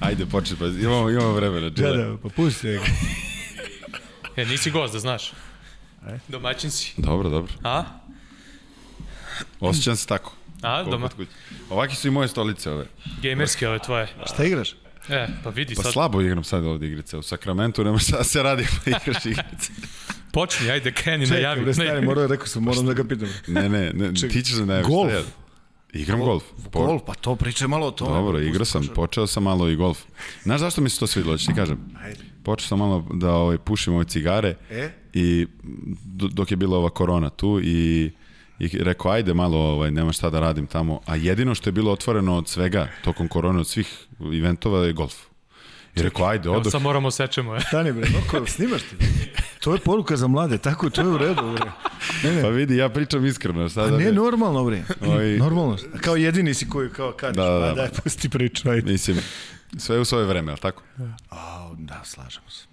Ajde, počet, pa imamo, imamo vremena. Da, da, pa pusti ga. E, nisi gost, da znaš. E? Domaćin si. Dobro, dobro. A? Osjećam se tako. A, doma. Ovaki su i moje stolice ove. Gamerske ove tvoje. Šta igraš? E, pa vidi Pa sad. slabo igram sad ovde igrice. U Sakramentu nema šta da se radi pa igraš igrice. Počni, ajde, kreni, Čekaj, najavi. bre, stari, morao, rekao sam, moram da ga pitam. Ne, ne, ne Čekaj, ti ćeš da najaviš. golf? šta ja- Igram golf. Po- Golf, pa to pričaj malo o tome. Dobro, igrao sam, počeo sam malo i golf. Znaš zašto mi se to svidilo, ću ti kažem? Ajde. Počeo sam malo da ovaj, pušim ove cigare E? i do- dok je bila ova korona tu i, i rekao ajde malo, ovaj, nema šta da radim tamo. A jedino što je bilo otvoreno od svega tokom korone, od svih eventova je golf. I rekao ajde, Evo odoh. sad moramo sečemo. E. Stani bre, Noko, snimaš ti? To je poruka za mlade, tako, to je u redu, bre. Ne, ne, Pa vidi, ja pričam iskreno. Šta A da ne, ne, normalno, bre. Ovaj- Normalno. Kao jedini si koji kao kažeš, Da, da, da, da. da, daj, pusti priču, ajde. Mislim, sve u svoje vreme, ali tako? A, da, slažemo se.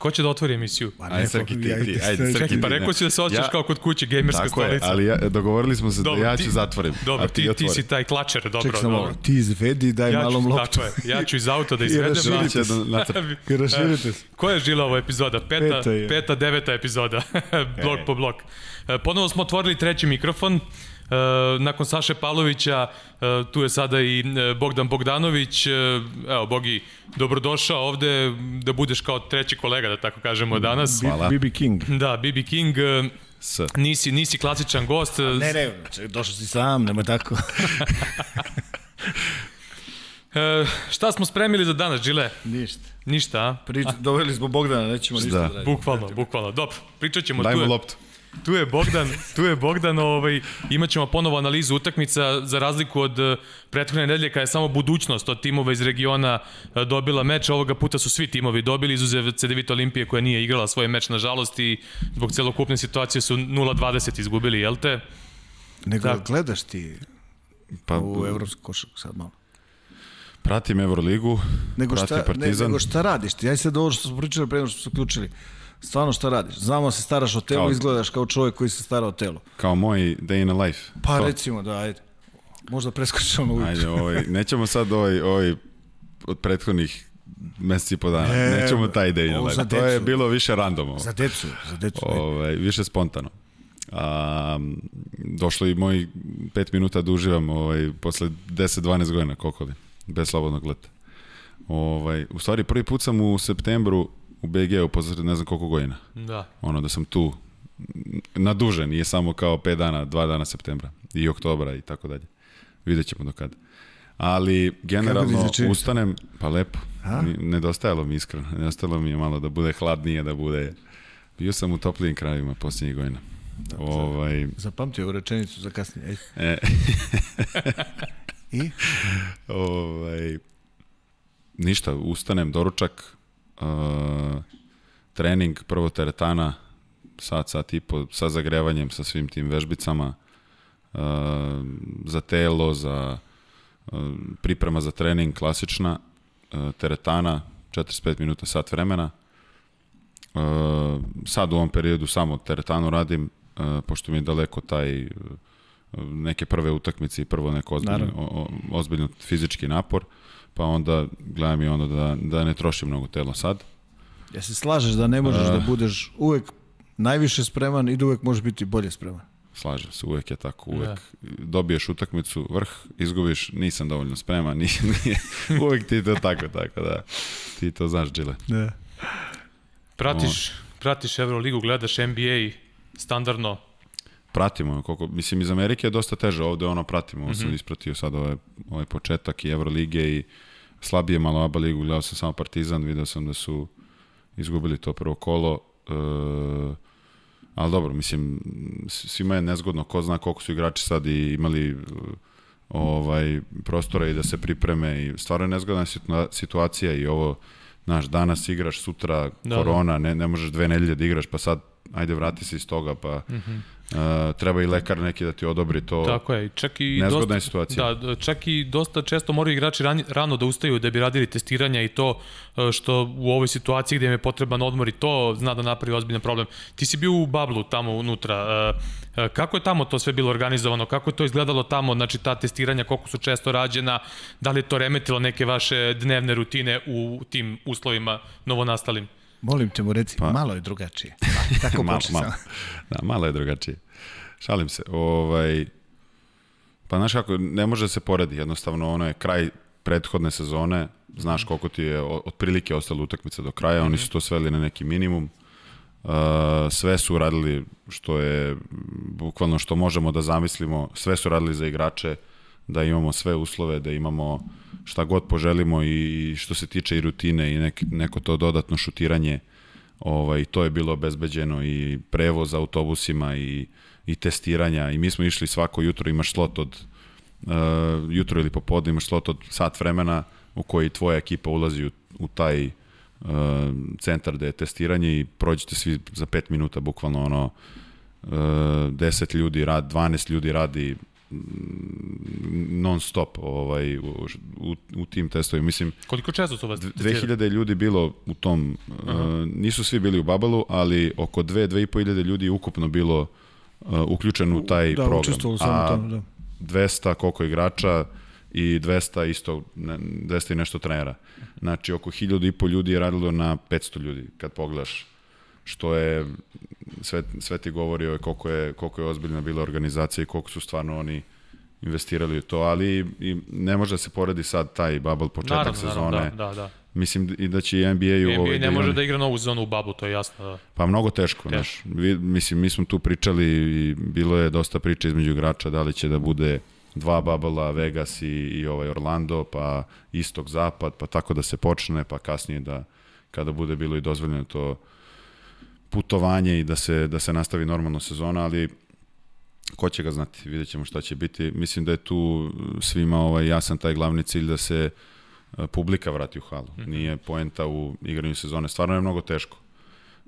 Ko će da otvori emisiju? Pa Ajde, Srki, ti, ti, ajde, Srki, Čekaj, ti, pa ne. rekao si da se osjećaš Ja- kao kod kuće, gamerska Tako je, stolica. ali ja, dogovorili smo se Dobro, da ja ti- ću zatvorim. Dobro, a ti, ti otvori. si taj klačer, dobro, Čekaj samo, dobro. ti izvedi, daj Ja malom ću, loptu. tako je, ja ću iz auta da izvedem. raširite a- Će da nacrta. I raširite se. Koja je žila ova epizoda? Peta, Peta peta, je. peta deveta epizoda. blok po blok. E, ponovo smo otvorili treći mikrofon. E, nakon Saše Pavlovića, e, tu je sada i e, Bogdan Bogdanović. Evo, Bogi, dobrodošao ovde da budeš kao treći kolega, da tako kažemo danas. Hvala. BB King. Da, BB King, S. nisi, nisi klasičan gost. Ne, ne, čekaj, došao si sam, nema tako. E, šta smo spremili za danas, Žile? Ništa. Ništa, a? Prič, doveli smo Bogdana, nećemo ništa Da. radimo. Bukvalno, bukvalno. Dobro, pričat ćemo. Daj tu je- loptu. Tu je Bogdan, tu je Bogdan, ovaj, imat ćemo ponovo analizu utakmica za razliku od eh, prethodne nedelje kada je samo budućnost od timova iz regiona eh, dobila meč, ovoga puta su svi timovi dobili, izuzev CDVita Olimpije koja nije igrala svoj meč nažalost i zbog celokupne situacije su 0-20 izgubili, jel te? Nego Da. gledaš ti Pa, u evropsku košarku sad malo. pratim Euroligu, Nego pratim šta, ne, Partizan. nego šta radiš ti? Aj sad ovo što smo pričali pre nego što smo se uključili. Stvarno šta radiš? Znamo da se staraš o telu, Kao- izgledaš kao čovjek koji se stara o telu. kao moj day in a life. Pa To. recimo da, ajde. Možda preskočimo ujutru. Ajde, ovaj, nećemo sad ovaj, ovaj od prethodnih meseci i po dana. Ne, nećemo taj day in a life. To je bilo više random. Ovo. Za decu, za decu. ovaj, više spontano. A, došlo i moj 5 minuta da uživam ovaj, posle 10-12 godina, koliko li, bez slobodnog leta. Ovaj, u stvari, prvi put sam u septembru u BG-u posle ne znam koliko godina. Da. Ono da sam tu na duže, nije samo kao 5 dana, 2 dana septembra i oktobra i tako dalje. Vidjet ćemo do kada. Ali generalno znači? ustanem, pa lepo, A? Nedostajalo mi iskreno, nedostajalo mi je malo da bude hladnije, da bude... Bio sam u toplijim krajevima posljednjih godina. ovaj, Zapamtio ovu rečenicu za kasnije. E, I? ovaj, ništa, ustanem, doručak, uh, trening, prvo teretana, sat, sat i po, sa zagrevanjem, sa svim tim vežbicama, uh, za telo, za uh, priprema za trening, klasična, uh, teretana, 45 minuta, sat vremena. Uh, sad u ovom periodu samo teretanu radim, uh, pošto mi je daleko taj uh, neke prve utakmice i prvo neko ozbiljno, Naravno. o, o, ozbiljno fizički napor, pa onda gledam i ono da, da ne trošim mnogo telo sad. Ja se slažeš da ne možeš A. da budeš uvek najviše spreman i da uvek možeš biti bolje spreman. Slažem se, uvek je tako, uvek dobiješ utakmicu, vrh, izgubiš, nisam dovoljno spreman, nije, nije, uvek ti je to tako, tako da ti to znaš, Džile. Ne. Pratiš, pratiš Euroligu, gledaš NBA standardno. Pratimo, koliko, mislim iz Amerike je dosta teže, ovde ono pratimo, mm Mhm. sam ispratio sad ovaj, ovaj početak i Evrolige i slabije malo ABA ligu, gledao sam samo Partizan, video sam da su izgubili to prvo kolo, e, ali dobro, mislim, svima je nezgodno, ko zna koliko su igrači sad i imali e, ovaj prostora i da se pripreme i stvarno je nezgodna situa- situacija i ovo znaš, danas igraš, sutra Da, korona, ne, ne možeš dve nedelje da igraš, pa sad ajde vrati se iz toga, pa Mhm. Uh, treba i lekar neki da ti odobri to. Tako je, čak i Nezgodna dosta, je situacija. Da, čak i dosta često moraju igrači rani, rano da ustaju da bi radili testiranja i to e, što u ovoj situaciji gde im je potreban odmor i to zna da napravi ozbiljan problem. Ti si bio u bablu tamo unutra, e, e, kako je tamo to sve bilo organizovano, kako je to izgledalo tamo, znači ta testiranja, koliko su često rađena, da li je to remetilo neke vaše dnevne rutine u tim uslovima novonastalim? Molim te mu reci, pa. malo je drugačije. A, tako malo, počne malo. Da, malo je drugačije. Šalim se. Ovaj, pa znaš kako, ne može da se poredi. Jednostavno, ono je kraj prethodne sezone, znaš koliko ti je otprilike ostalo utakmica do kraja, oni su to sveli na neki minimum. Uh, sve su radili što je bukvalno što možemo da zamislimo, sve su radili za igrače, da imamo sve uslove, da imamo šta god poželimo i što se tiče i rutine i nek, neko to dodatno šutiranje, ovaj, to je bilo obezbeđeno i prevoz autobusima i, i testiranja. I mi smo išli svako jutro, imaš slot od uh, jutro ili popodne imaš slot od sat vremena u koji tvoja ekipa ulazi u, u taj uh, centar gde je testiranje i prođete svi za 5 minuta bukvalno ono uh, 10 ljudi rad, 12 ljudi radi non stop ovaj u, u, u tim testovima mislim Koliko često su vas testirali? 2000 ljudi bilo u tom, uh, nisu svi bili u Babalu, ali oko 2 2500 ljudi je ukupno bilo uh, uključeno u taj Da, program. učestvovalo samo A tamo, da. 200 koliko igrača i 200 isto, ne, 200 i nešto trenera. Znači, oko 1000 i po ljudi je radilo na 500 ljudi, kad pogledaš što je sve, sve ti govori o koliko je, koliko je ozbiljna bila organizacija i koliko su stvarno oni investirali u to, ali i ne može da se poredi sad taj bubble početak Naravno, sezone. naravno, da, da, da. Mislim i da će i NBA u NBA ovaj ne može imaju- da igra novu sezonu u bablu, to je jasno. Da. Pa mnogo teško, znaš. Vi- Mislim, mi smo tu pričali i bilo je dosta priča između igrača da li će da bude dva babala, Vegas i, i ovaj Orlando, pa istok, zapad, pa tako da se počne, pa kasnije da kada bude bilo i dozvoljeno to putovanje i da se, da se nastavi normalno sezona, ali ko će ga znati, vidjet ćemo šta će biti. Mislim da je tu svima ovaj, jasan taj glavni cilj da se e, publika vrati u halu. Nije poenta u igranju sezone. Stvarno je mnogo teško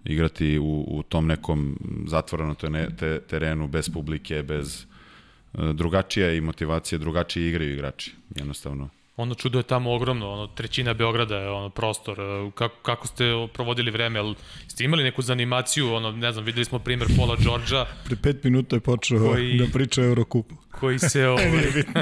igrati u, u tom nekom zatvorenom te, te, terenu bez publike, bez e, drugačija i motivacija, drugačije igraju igrači, jednostavno. Ono čudo je tamo ogromno, ono trećina Beograda je ono prostor. e, Kako, kako ste provodili vreme? Jel ste imali neku zanimaciju? Ono, ne znam, videli smo primer Paula Đorđa Pre pet minuta je počeo Koji- da priča o Eurokupu. Koji se ovaj,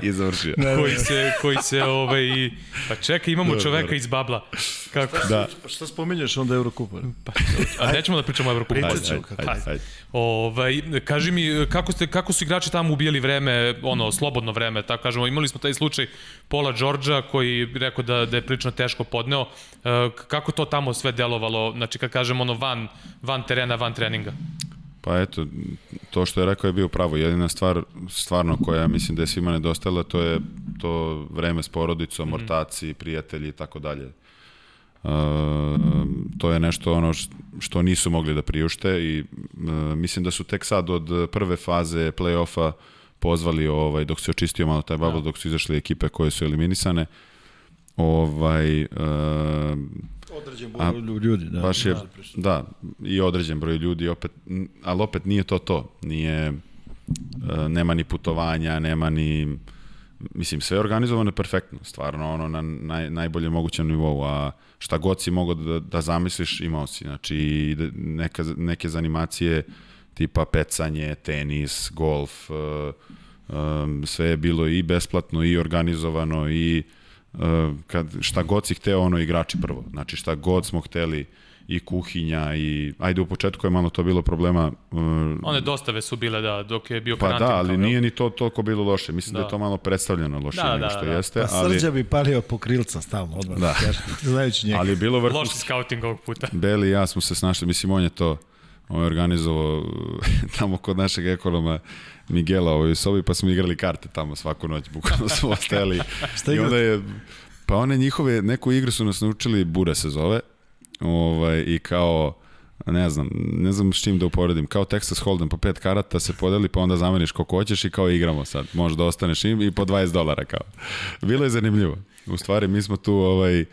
I završio. koji se koji se ovaj pa čekaj imamo čoveka iz babla. Kako? Da. Pa šta spominješ onda Eurokupa? Pa, A nećemo da pričamo o Evrokupu. Pričat Ajde, ćemo. ajde, ajde, ajde. Ovaj, kaži mi, kako, ste, kako su igrači tamo ubijali vreme, ono, slobodno vreme, tako kažemo, imali smo taj slučaj Pola Đorđa koji rekao da, da je prilično teško podneo. E, kako to tamo sve delovalo, znači kad kažemo ono van, van terena, van treninga? Pa eto, to što je rekao je bio pravo. Jedina stvar, stvarno koja mislim da je svima nedostajala, to je to vreme s porodicom, mm -hmm. ortaci, prijatelji i tako dalje. Uh, to je nešto ono što nisu mogli da priušte i uh, mislim da su tek sad od prve faze play-offa pozvali ovaj dok se očistio malo taj bubble, dok su izašle ekipe koje su eliminisane. Ovaj uh, Određen broj ljudi. Da, baš je, Da. da, i određen broj ljudi, opet, ali opet nije to to. Nije, e, nema ni putovanja, nema ni, mislim, sve je organizovano perfektno, stvarno, ono, na naj, najbolje mogućem nivou, a šta god si mogao da, da zamisliš, imao si, znači, neka, neke zanimacije, tipa pecanje, tenis, golf, e, um, sve je bilo i besplatno i organizovano i uh, kad, šta god si hteo, ono igrači prvo. Znači šta god smo hteli i kuhinja i ajde u početku je malo to bilo problema uh, One dostave su bile, da, dok je bio pa karantin. da, ali nije ni to toliko bilo loše. Mislim da, Da. je to malo predstavljeno loše Da, nego da, što da. jeste, Pa ali Srđa bi palio po krilca stalno odmah. Da. Da. Znajući njega. ali je bilo Loš vrhunski. scouting ovog puta. Beli i ja smo se snašli, mislim on je to on je organizovao tamo kod našeg ekonoma Miguela u ovoj sobi, pa smo igrali karte tamo svaku noć, bukvalno smo ostajali. Šta I onda je, pa one njihove, neku igru su nas naučili, Bure se zove, ovaj, i kao ne znam, ne znam s čim da uporedim, kao Texas Hold'em po pet karata se podeli pa onda zameniš koliko hoćeš i kao igramo sad, možda ostaneš im i po 20 dolara kao. Bilo je zanimljivo. U stvari mi smo tu ovaj,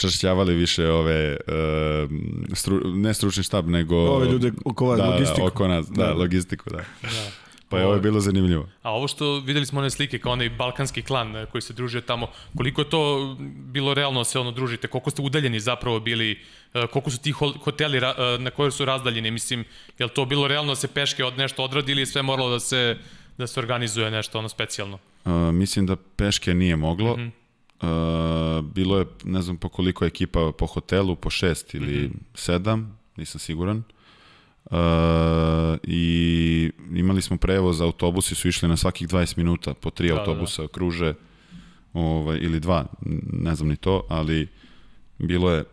čašćavali više ove, uh, stru, ne stručni štab, nego... Ove ljude oko vas, da, logistiku. Da, oko nas, da, Da, da. logistiku, da. Da. Pa je ovo je bilo zanimljivo. A ovo što videli smo one slike kao onaj balkanski klan eh, koji se družio tamo, koliko je to bilo realno da se ono družite, koliko ste udaljeni zapravo bili, eh, koliko su ti hoteli eh, na kojoj su razdaljeni, mislim, je li to bilo realno da se peške od nešto odradi ili je sve moralo da se da se organizuje nešto ono specijalno? Uh, mislim da peške nije moglo. Mm -hmm. uh, bilo je, ne znam po koliko ekipa po hotelu, po šest ili mm -hmm. sedam, nisam siguran. Uh, I imali smo prevoz, autobusi su išli na svakih 20 minuta, po tri Da, da, autobusa da, da. kruže, ovaj, ili dva, ne znam ni to, ali bilo je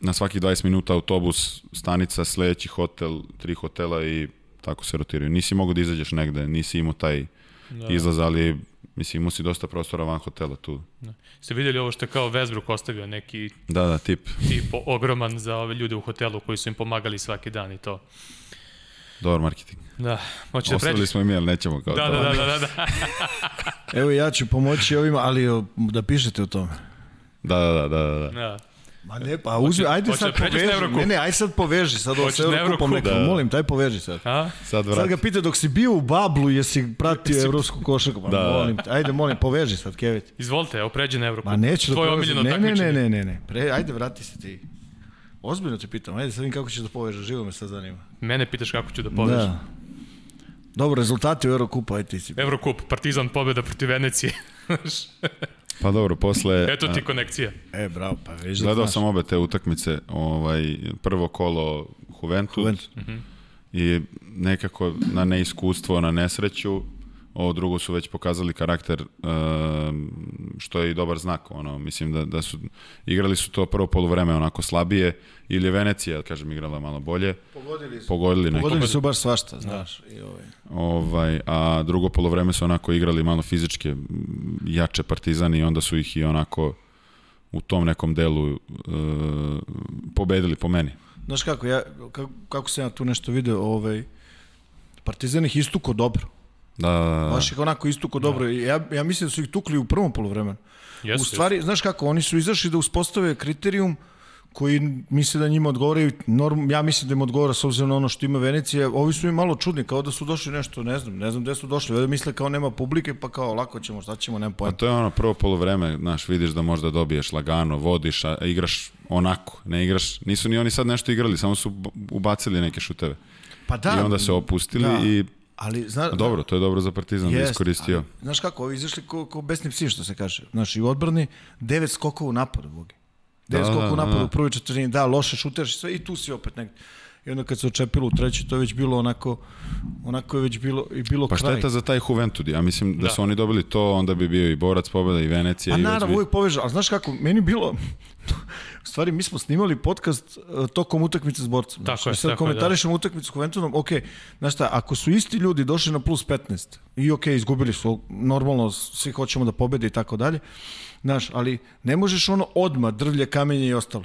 na svakih 20 minuta autobus, stanica, sledeći hotel, tri hotela i tako se rotiraju. Nisi mogao da izađeš negde, nisi imao taj da. izlaz, ali mislim imao si dosta prostora van hotela tu. Da. Ste vidjeli ovo što je kao Westbrook ostavio, neki Da, da, tip. tip ogroman za ove ljude u hotelu koji su im pomagali svaki dan i to. Dobar marketing. Da, hoće da Ostavili pređe. smo mi, ali nećemo kao Da, to. da, da, da, da, da. Evo ja ću pomoći ovima, ali da pišete o tome. Da, da, da, da, da. da. Ma ne, pa uzmi, ajde hoće sad da poveži. Ne, ne, aj sad poveži, sad ovo sa Eurokupom nekako. Da. Molim, taj poveži sad. A? Sad vrat. Sad ga pita dok si bio u Bablu, jesi pratio evropsku košarku? Pa Da, da. molim, te, ajde, molim, poveži sad, Kevet. Izvolite, evo pređi na Eurocup. Ma neću da omiljeno Ne, ne, ne, ne, ne, ne. Pre, ajde, vrati se ti. Ozbiljno te pitam, ajde sad vidim kako ćeš da povežeš, živo me sad zanima. Mene pitaš kako ću da povežem. Da. Dobro, rezultati u Eurokupu, ajde ti si. Eurocup, Partizan pobjeda protiv Venecije. Pa dobro, posle... Eto ti konekcija. E, bravo, pa već da Gledao znaš. sam obe te utakmice, ovaj, prvo kolo Juventus, Juventus. i nekako na neiskustvo, na nesreću, ovo drugo su već pokazali karakter um, što je i dobar znak ono mislim da da su igrali su to prvo poluvreme onako slabije ili je Venecija kažem igrala malo bolje Pogodili su. pogodili neki Pogodili su baš svašta, znaš. I ovaj. ovaj a drugo poluvreme su onako igrali malo fizičke jače Partizani i onda su ih i onako u tom nekom delu uh, pobedili po meni Znaš kako, ja, kako, kako sam ja tu nešto video, ovaj, Partizan ih istuko dobro. Da, da, da, Baš ih onako istuko dobro. I Ja, ja mislim da su ih tukli u prvom polovremenu. Jesu, u stvari, znaš kako, oni su izašli da uspostave kriterijum koji misle da njima odgovaraju, norm, ja mislim da im odgovara s obzirom na ono što ima Venecija, ovi su im malo čudni, kao da su došli nešto, ne znam, ne znam gde su došli, ovdje misle kao nema publike, pa kao lako ćemo, šta ćemo, nema Pa pojma. to je ono prvo polovreme, znaš, vidiš da možda dobiješ lagano, vodiš, a igraš onako, ne igraš, nisu ni oni sad nešto igrali, samo su ubacili neke šuteve. Pa da, I onda se opustili da. i ali, zna, dobro, to je dobro za Partizan da Jest, iskoristio. ali, Znaš kako, ovi izašli ko, ko besni psi, što se kaže. Znaš, i u odbrani, devet skokova u napadu, bogi. Devet Da, skokova u da, napadu da. u prvoj četvrtini, da, loše šuteraš i sve, i tu si opet negdje. I onda kad se očepilo u trećoj, to je već bilo onako, onako je već bilo, i bilo Pa kraj. šteta za taj Juventud, ja mislim da, Da. su oni dobili to, onda bi bio i borac pobeda i Venecija. Pa i naravno, bi... uvijek poveža, ali znaš kako, meni bilo, u stvari mi smo snimali podcast uh, tokom utakmice s borcem. Tako znaš, je, I sad tako je, komentarišemo utakmicu s Juventusom, ok, znaš šta, ako su isti ljudi došli na plus 15 i ok, izgubili su, normalno svi hoćemo da pobede i tako dalje, znaš, ali ne možeš ono odma drvlje, kamenje i ostalo.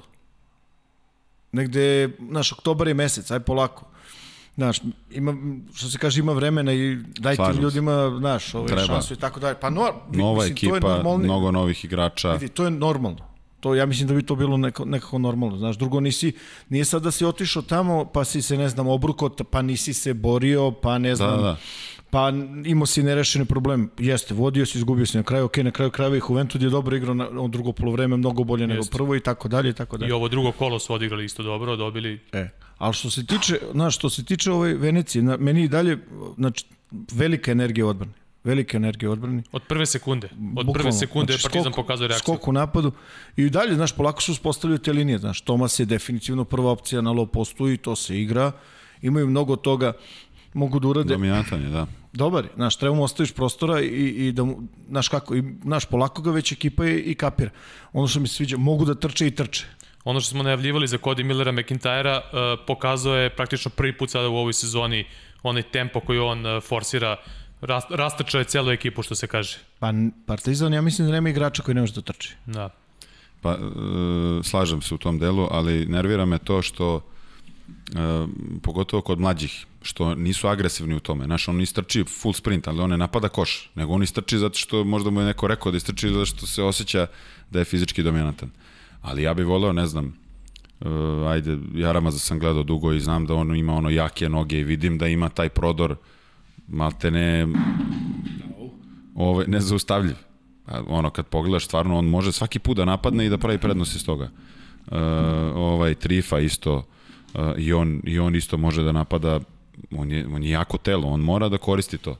Negde, znaš, oktobar je mesec, aj polako. Znaš, ima, što se kaže, ima vremena i dajte Slažem se. ljudima, znaš, ovaj, Treba. šansu i tako dalje. Pa no, Nova mislim, to je ekipa, normalni- mnogo novih igrača. Vidi, to je normalno. To ja mislim da bi to bilo neko, nekako normalno. Znaš, drugo nisi, nije sad da si otišao tamo pa si se, ne znam, obruko, pa nisi se borio, pa ne znam, Da, da. pa imao si nerešeni problem. Jeste, vodio si, izgubio si na kraju, ok, na kraju krajeva i Juventud je dobro igrao na, na drugo polovreme, mnogo bolje nego Jeste. prvo i tako dalje i tako dalje. I ovo drugo kolo su odigrali isto dobro, dobili E, ali što se tiče, znaš, što se tiče ove Venecije, na, meni i dalje, znači, velika energija u energija u odbrani. od prve sekunde. Od prve Bukvalno. sekunde je Znači, Partizan pokazao reakciju. Skok u napadu. I dalje, znaš, polako su uspostavili te linije. Znaš, Tomas je definitivno prva opcija na low postu i to se igra. Imaju mnogo toga mogu da urade. Dominantan je, da. Dobar je, znaš, treba mu ostaviš prostora i, i da mu, znaš kako, i, znaš, polako ga već ekipa je i kapira. Ono što mi se sviđa, mogu da trče i trče. Ono što smo najavljivali za Cody Millera McIntyra uh, pokazao je praktično prvi put sada u ovoj sezoni onaj tempo koji on uh, forsira rast, rastrčao je celu ekipu što se kaže. Pa Partizan, ja mislim da nema igrača koji ne može da trči. Da. Pa, e, slažem se u tom delu, ali nervira me to što pogotovo kod mlađih, što nisu agresivni u tome. Znaš, on istrči full sprint, ali on ne napada koš, nego on istrči zato što možda mu je neko rekao da istrči zato što se osjeća da je fizički dominantan. Ali ja bih voleo, ne znam, uh, ajde, Jaramaza sam gledao dugo i znam da on ima ono jake noge i vidim da ima taj prodor ne ovaj, nezaustavljiv. Ono, kad pogledaš, stvarno, on može svaki put da napadne i da pravi prednost iz toga. Uh, ovaj, Trifa isto, uh, i, on, i on isto može da napada, on je, on je jako telo, on mora da koristi to.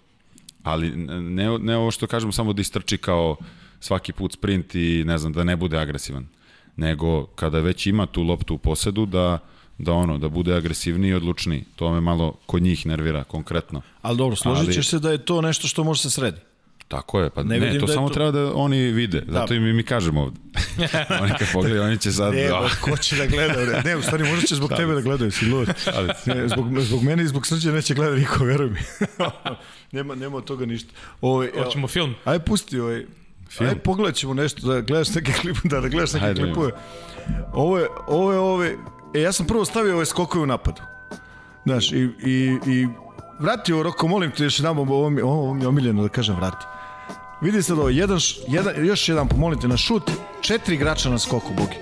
Ali ne, ne ovo što kažem samo da istrči kao svaki put sprint i ne znam, da ne bude agresivan. Nego kada već ima tu loptu u posedu da da ono da bude agresivniji i odlučniji. To me malo kod njih nervira konkretno. Ali dobro, složit ćeš Ali... se da je to nešto što može se sredi. Tako je, pa ne, ne to da samo to... treba da oni vide, da. zato im i mi kažemo ovde. oni kad pogledaju, oni će sad... Ne, ba, ko će da gleda? Ne, u stvari možda će zbog da. tebe da gledaju, si lud. Ne, zbog, zbog mene i zbog srđe neće gleda niko, veruj mi. nema, nema od toga ništa. Ovo, Hoćemo film. Aj pusti ovaj... Film? Aj pogledat ćemo nešto, da gledaš neke klipove, da, da gledaš neke Ajde, klipove. Ovo je, ovo je, ovo je, e, ja sam prvo stavio ove skokove u napadu. Znaš, i, i, i vrati ovo, Roko, molim te još jedan, ovo, mi, ovo mi je omiljeno da kažem vrati. Vidi se da ovo, jedan, jedan, još jedan, pomolite, na šut, četiri igrača na skoku, Bogi.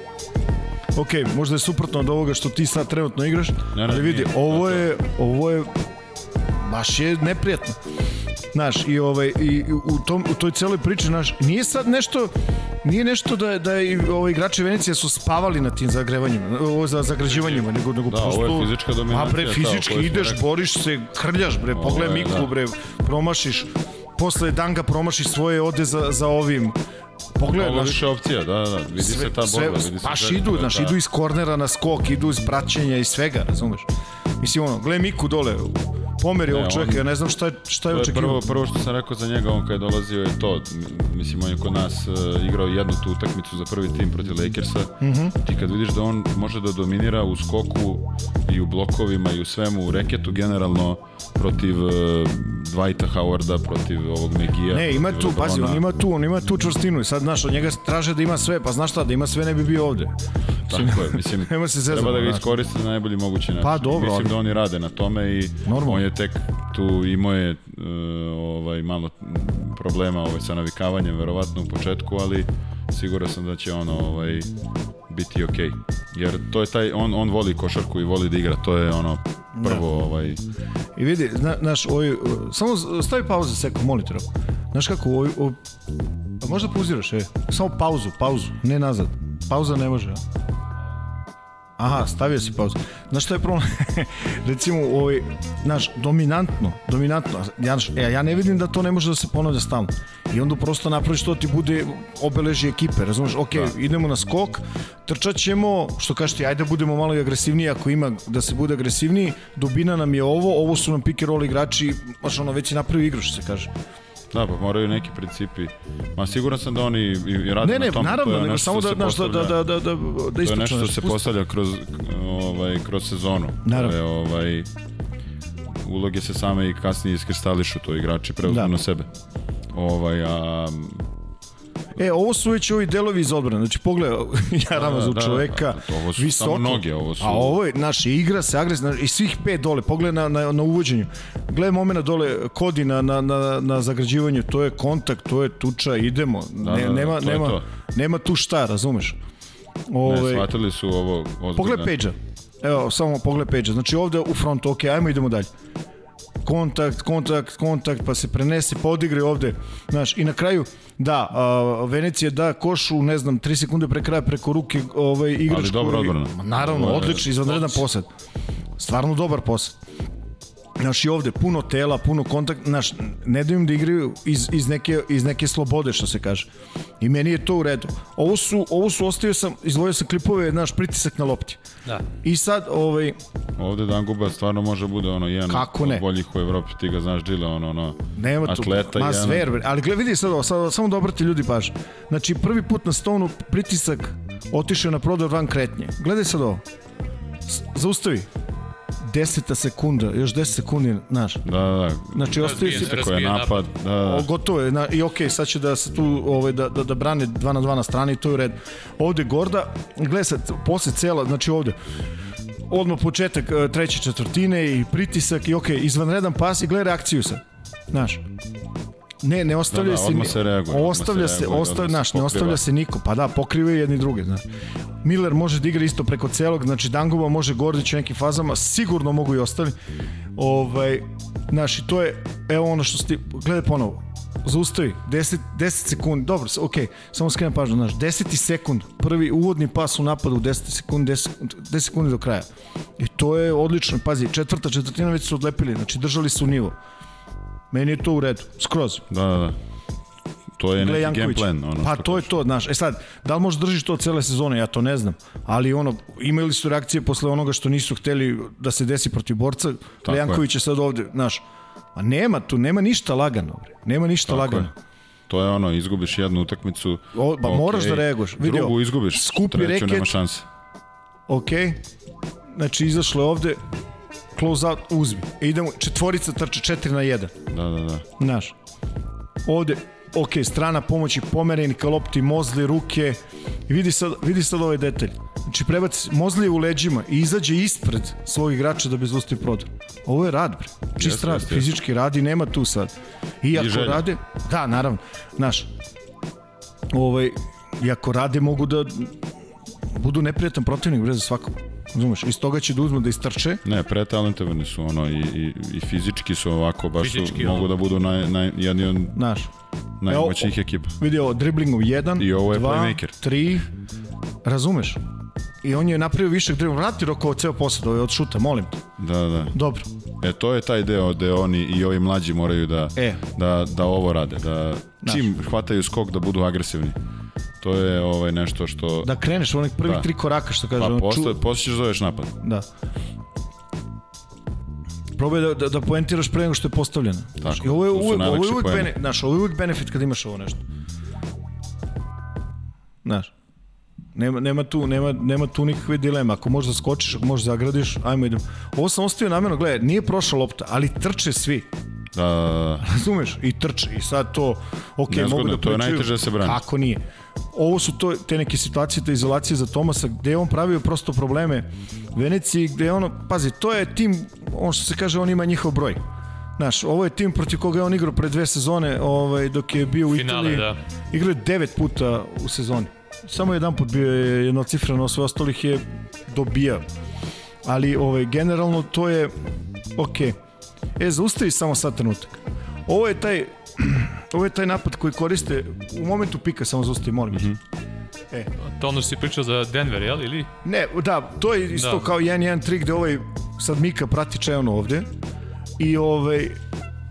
Ok, možda je suprotno od ovoga što ti sad trenutno igraš, ne, ne, ali vidi, nije, ovo je, ovo je, baš je neprijatno. Znaš, i, ovaj, i u, tom, u toj celoj priči, znaš, nije sad nešto, nije nešto da, da i ovaj, igrači Venecija su spavali na tim zagrevanjima, ovo za zagrađivanjima, nego, nego da, prosto... ovo je fizička dominacija. A bre, fizički ta, ideš, boriš se, krljaš, bre, pogledaj Miku, da. bre, promašiš posle Danga promaši svoje ode za, za ovim Pogledaj, Ovo više opcija, da, da, vidi sve, se ta borba, vidi se Baš idu, znaš, da. idu iz kornera na skok, idu iz praćenja i svega, razumeš? Mislim, ono, gle Miku dole, pomeri ovog čovjeka, ja ne znam šta je, šta je očekivao. Prvo, prvo što sam rekao za njega, on kad je dolazio je to, mislim, on je kod nas uh, igrao jednu tu utakmicu za prvi tim protiv Lakersa mm -hmm. i kad vidiš da on može da dominira u skoku i u blokovima i u svemu, u reketu generalno protiv uh, Dwighta Howarda, protiv ovog Megija. Ne, ima tu, pazi, on ima tu, on ima tu čvrstinu i sad, znaš, od njega traže da ima sve, pa znaš šta, da ima sve ne bi bio ovde. Tako je, mislim, Nema se zezamo, treba da ga iskoristi na najbolji mogući način. Pa dobro. Mislim da oni rade na tome i Normalno. on je tek tu imao je uh, ovaj, malo problema ovaj, sa navikavanjem, verovatno u početku, ali siguran sam da će ono ovaj, biti okej. Okay. Jer to je taj, on, on voli košarku i voli da igra, to je ono prvo da. ovaj... I vidi, zna, znaš, ovaj, samo stavi pauzu seko, monitor. Znaš kako, ovaj, ovaj, možda pauziraš, e, samo pauzu, pauzu, ne nazad. Pauza ne može, Aha, stavio si pauzu. Znaš što je problem? Recimo, ovaj, znaš, dominantno, dominantno, ja, ja, ja ne vidim da to ne može da se ponavlja stalno. I onda prosto napraviš to ti bude obeleži ekipe, razumeš? Ok, da. idemo na skok, trčat ćemo, što kažeš ti, ajde budemo malo i agresivniji ako ima da se bude agresivniji, dubina nam je ovo, ovo su nam pick and roll igrači, baš ono već i napravi igru, što se kaže. Da, pa moraju neki principi. Ma siguran sam da oni i rade ne, ne, na tom. Ne, naravno, nego samo da, znaš, da, da, da, da, da, da To je nešto što se postavlja kroz, ovaj, kroz sezonu. Naravno. je, ovaj, uloge se same i kasnije iskristališu, to igrači preuzmu da. na sebe. Ovaj, a E, ovo su već ovi delovi iz odbrane. Znači, pogledaj, ja Ramazov da, da, čoveka, da, ovo su visoko. Samo noge, ovo su... A ovo je, znaš, igra se agresivno, i svih pet dole, pogledaj na, na, na uvođenju. Gledaj momena dole, kodi na, na, na, na zagrađivanju, to je kontakt, to je tuča, idemo. Da, ne, da, nema, to nema, to. nema tu šta, razumeš? Ove, ne, shvatili su ovo ozbiljno. Pogledaj Page-a. Evo, samo pogledaj Page-a. Znači ovde u frontu, ok, ajmo idemo dalje kontakt, kontakt, kontakt, pa se prenese, podigre ovde, znaš, i na kraju, da, a, Venecija da košu, ne znam, 3 sekunde pre kraja preko ruke ovaj, igrač Ali dobro odbrana. Naravno, odlični, izvanredan posad. Stvarno dobar posad. Znaš, i ovde puno tela, puno kontakt, znaš, ne daju im da igraju iz, iz, neke, iz neke slobode, što se kaže. I meni je to u redu. Ovo su, ovo su ostavio sam, izvojio sam klipove, znaš, pritisak na lopti. Da. I sad, ovaj... Ovde Danguba stvarno može bude ono jedan Kako ne? od boljih u Evropi, ti ga znaš, Džile, ono, ono, Nema tu, atleta. Ma, jedan... Ali gled, vidi sad ovo, sad, samo da obrati ljudi paž. Znači, prvi put na stonu pritisak otišao na prodor van kretnje. Gledaj sad ovo. Zaustavi deseta sekunda, još 10 sekundi, znaš. Da, da. Znači, ostaje se... Kako je napad, da, da. gotovo je, na, i okej, okay, sad će da se tu, ovaj, da, da, da brane 2 na 2 na strani to je u redu. Ovde Gorda, gledaj sad, posle cela, znači ovde, odmah početak e, treće četvrtine i pritisak i okej, izvanredan pas i gledaj reakciju sad. Znaš, Ne, ne ostavlja Da, da, se se reaguje, Ostavlja se, reaguje, ostavlja, se znaš, ne pokriva. ostavlja se niko. Pa da, pokrivaju jedni druge, znaš. Miller može da igra isto preko celog, znači Dangova može Gordić u nekim fazama, sigurno mogu i ostali. Ovaj, znaš, i to je, evo ono što ste, gledaj ponovo, zaustavi, 10, 10 sekundi, dobro, okej, samo skrenem pažnju, znaš, 10 sekund, prvi uvodni pas u napadu, 10 sekundi, 10, sekundi- 10 sekundi do kraja. I to je odlično, pazi, četvrta četvrtina već su odlepili, znači držali su nivo. Meni je to u redu, skroz. Da, da, da. To je Gle neki game plan. Ono pa to je to, znaš. E sad, da li možeš držiš to cele sezone, ja to ne znam. Ali ono, imali su reakcije posle onoga što nisu hteli da se desi protiv borca. Tako Gle Janković je sad ovde, znaš. A nema tu, nema ništa lagano. Bre. Nema ništa Tako lagano. je. To je ono, izgubiš jednu utakmicu. O, ba, moraš da reaguješ. Vidi Drugu izgubiš, skupi treću reket. nema šanse. Ok. Znači, izašlo je ovde, close out, uzmi. E, idemo, četvorica trče 4 na 1. Da, da, da. Znaš, ovde, ok, strana pomoći, pomereni ka lopti, mozli, ruke, i vidi sad, vidi sad ovaj detalj. Znači, prebaci mozli u leđima i izađe ispred svog igrača da bi zaustavio prodor. Ovo je rad, bre. Čist rad, fizički rad i nema tu sad. I ako želja. rade, da, naravno, znaš, ovaj, i ako rade mogu da budu neprijatan protivnik, bre, za svakog. Razumeš? Iz toga će da uzmu da istrče, Ne, pretalentovani su ono i, i, i fizički su ovako, baš Fizički, su, ono. mogu da budu naj, naj, jedni od znaš. najmoćnijih ekipa. vidi ovo, driblingom 1, I ovo je 2, playmaker. 3, razumeš? I on je napravio višak driblinga, vrati roko ceo posad ovaj od šuta, molim te. Da, da. Dobro. E, to je taj deo gde oni i ovi mlađi moraju da, E. da, da ovo rade, da čim hvataju skok da budu agresivni. To je ovaj nešto što... Da kreneš u onih prvih Da. tri koraka, što kaže. pa posle, posle ćeš zoveš napad. Da. Probaj da, da, da poentiraš pre nego što je postavljeno. Tako, I ovo je uvek, ovo je uvek, bene, znaš, ovo je uvek benefit kad imaš ovo nešto. Znaš, nema, nema, tu, nema, nema tu nikakve dileme. Ako možeš da skočiš, ako možeš da zagradiš, ajmo idemo. Ovo sam ostavio namjerno, gledaj, nije prošla lopta, ali trče svi. Da, da, da. Razumeš? I trče. I sad to, ok, Nezgodno, mogu da to je pričaju. najteže da se brani. Kako nije? Ovo su to, te neke situacije, te izolacije za Tomasa, gde je on pravio prosto probleme Veneciji, gde je ono, pazi, to je tim, ono što se kaže, on ima njihov broj. Znaš, ovo je tim protiv koga je on igrao pre dve sezone, ovaj, dok je bio u Finale, Italiji. da. Igrao je devet puta u sezoni. Samo jedan put bio je jednocifreno, sve ostalih je dobijao. Ali ovaj, generalno to je ok. E, zaustavi samo sad trenutak. Ovo je taj ovo je taj napad koji koriste u momentu pika, samo zaustavi, molim. Mm -hmm. E, To ono što si pričao za Denver, jel? Ili? Ne, da, to je isto da. Da. kao 1-1 trik gde ovaj sad Mika prati Čejano ovde i ovaj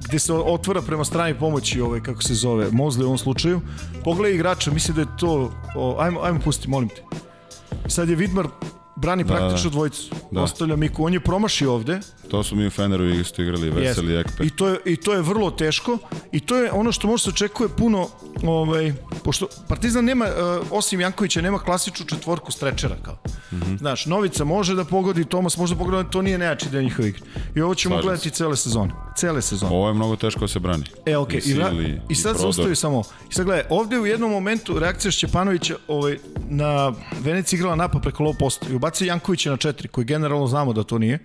gde se otvara prema strani pomoći ovaj kako se zove Mozli u ovom slučaju. Pogledaj igrača, misli da je to o, ajmo ajmo pusti, molim te. Sad je Vidmar brani da, praktično da. dvojicu. Da. Da. Ostavlja Miku, on je promašio ovde. To su mi u Feneru isto igrali, Veseli i Ekpe. I to je i to je vrlo teško i to je ono što može se očekuje puno ovaj pošto Partizan nema uh, osim Jankovića nema klasičnu četvorku strečera kao. Mm. -hmm. Znaš, Novica može da pogodi, Tomas može da pogodi, to nije nejači deo njihove igre. I ovo ćemo Slažem gledati cele sezone. Cele sezone. Ovo je mnogo teško da se brani. E, okej, I i. Sili, i sad se ostavi samo. I sad gledaj, ovde u jednom momentu reakcija Šćepanovića ovaj, na Veneciji igrala napad preko low posta i ubacio Jankovića na četiri, koji generalno znamo da to nije.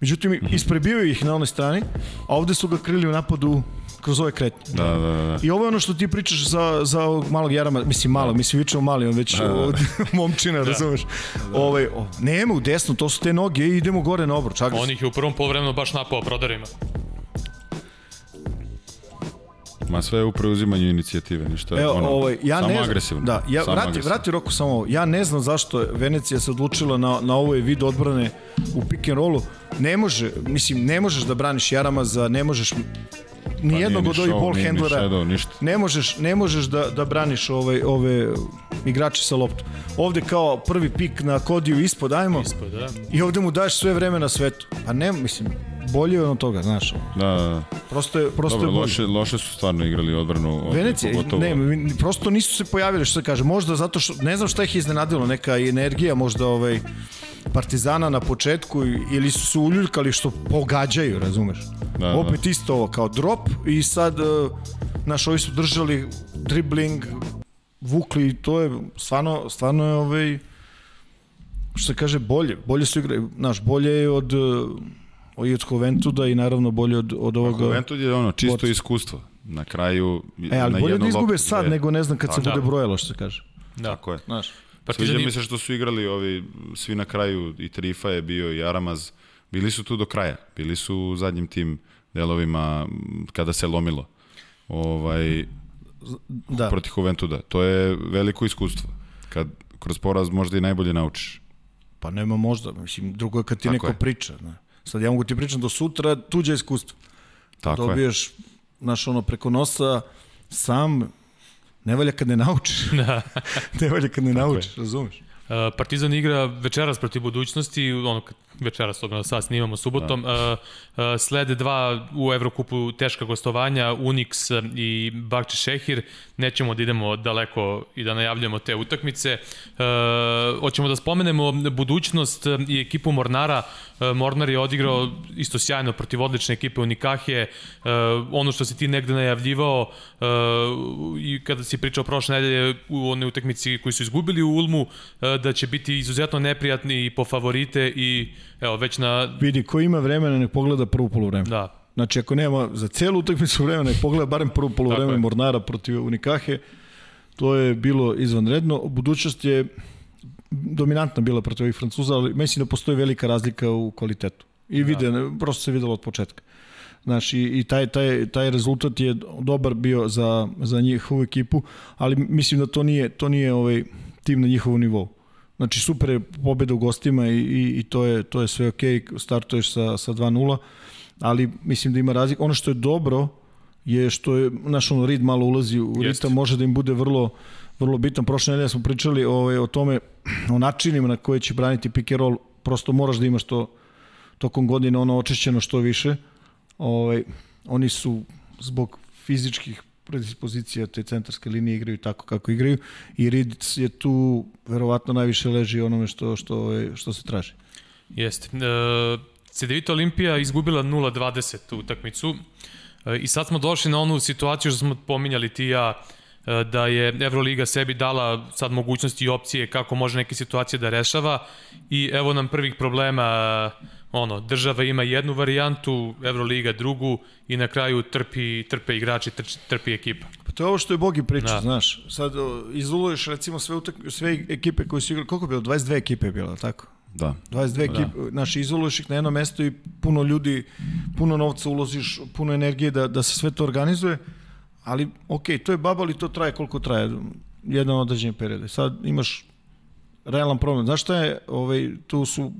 Međutim, Mhm. isprebio ih na onoj strani, a ovde su ga krili u napadu kroz ove kretnje. Da, da, da. I ovo je ono što ti pričaš za, za ovog malog Jarama, mislim malog, mislim vičemo mali, on već da. od momčina, razumeš? Ovaj, o, nema u desno, to su te noge i idemo gore na obruč. agresivno. On ih je u prvom polovremenu baš napao prodarima. Ma sve je u preuzimanju inicijative, ništa. Evo, ono, ovaj, ja samo ne znam, agresivno. Da, ja, samo vrati, agresivno. vrati Roku samo ovo. Ja ne znam zašto je Venecija se odlučila na, na ovoj vid odbrane u pick and rollu. Ne može, mislim, ne možeš da braniš Jaramaza, ne možeš ni Pa jednog od ovih ball nije ni handlera. shadow, ništa. Ne možeš, ne možeš da, da braniš ove, ove igrače sa loptom. Ovde kao prvi pik na Kodiju ispod, ajmo. Ispod, da. I ovde mu daš sve vreme na svetu. Pa ne, mislim, bolje je od toga, znaš. Da, da, da. Prosto je, prosto Dobro, je bolje. loše, loše su stvarno igrali odbranu. ovde, Venecija, ne, prosto nisu se pojavili, što se kaže, možda zato što, ne znam šta ih iznenadilo, neka energija možda ovaj, Partizana na početku ili su se uljuljkali što pogađaju, razumeš? Da, da. Opet isto ovo, kao drop i sad, uh, naš, ovi su držali dribling, vukli i to je stvarno, stvarno je ovaj, što se kaže, bolje. Bolje su igraju, znaš, bolje je od, uh, i od Juventuda i naravno bolje od, od ovoga... Juventud je ono, čisto Borca. iskustvo. Na kraju, E, ali na bolje da izgube loptu, sad dve. nego ne znam kad se Tako, bude da. brojalo, što se kaže. Da. Tako je. Znaš, Sviđa Partizan mi se što su igrali ovi, svi na kraju, i Trifa je bio, i Aramaz, bili su tu do kraja. Bili su u zadnjim tim delovima kada se lomilo. Ovaj, da. protiv Juventuda. To je veliko iskustvo. Kad kroz poraz možda i najbolje naučiš. Pa nema možda, mislim, drugo je kad ti Tako neko je. priča. Ne. Sad ja mogu ti pričam do sutra, tuđe iskustvo. Tako je. Dobiješ, znaš, ono, preko nosa, sam, ne valja kad ne naučiš. Da. ne valja kad ne naučiš, razumeš? Uh, Partizan igra večeras protiv budućnosti, ono kad večeras, obno sad snimamo subotom. Da. Uh, uh, slede dva u Evrokupu teška gostovanja, Unix i Bakči Šehir. Nećemo da idemo daleko i da najavljamo te utakmice. Uh, hoćemo da spomenemo budućnost i ekipu Mornara. Uh, Mornar je odigrao isto sjajno protiv odlične ekipe Unikahe. Uh, ono što si ti negde najavljivao uh, i kada si pričao prošle nedelje u onoj utakmici koji su izgubili u Ulmu, uh, da će biti izuzetno neprijatni i po favorite i evo već na Vidi, ko ima vremena, nek pogleda prvu polovreme. da Znači, ako nema za celu utakmicu vremena, nek pogleda barem prvu polovreme. Mornara protiv Unikahe. To je bilo izvanredno. Budućnost je dominantna bila protiv ovih Francuza, ali mislim da postoji velika razlika u kvalitetu. I vide, prosto se videlo od početka. Znaš, i, i taj, taj, taj rezultat je dobar bio za, za njihovu ekipu, ali mislim da to nije, to nije ovaj tim na njihovom nivou. Znači, super je pobeda u gostima i, i, i to, je, to je sve okej, startuješ sa, sa 2-0, ali mislim da ima razlika. Ono što je dobro je što je, naš ono, rid malo ulazi u Jeste. ritam, može da im bude vrlo, vrlo bitan. Prošle nedelje smo pričali ovaj, o tome, o načinima na koje će braniti pick and roll, prosto moraš da imaš to tokom godine ono očišćeno što više. Ovaj, oni su zbog fizičkih predispozicija te centarske linije igraju tako kako igraju i Reed je tu verovatno najviše leži onome što, što, što se traži. Jeste. E, CDVita Olimpija izgubila 0-20 utakmicu e, i sad smo došli na onu situaciju što smo pominjali ti ja, e, da je Euroliga sebi dala sad mogućnosti i opcije kako može neke situacije da rešava i evo nam prvih problema ono, država ima jednu varijantu, Euroliga drugu i na kraju trpi, trpe igrači, trči, trpi ekipa. Pa to je ovo što je Bogi priča, Da. znaš. Sad izoluješ recimo sve, utak, sve ekipe koje su igrali, koliko je bilo? 22 ekipe je bilo, tako? Da. 22 Da. ekipe, znaš, izoluješ ih na jedno mesto i puno ljudi, puno novca uložiš, puno energije da, da se sve to organizuje, ali ok, to je baba, ali to traje koliko traje, jedan određen period. Sad imaš realan problem. Znaš šta je, ovaj, tu su,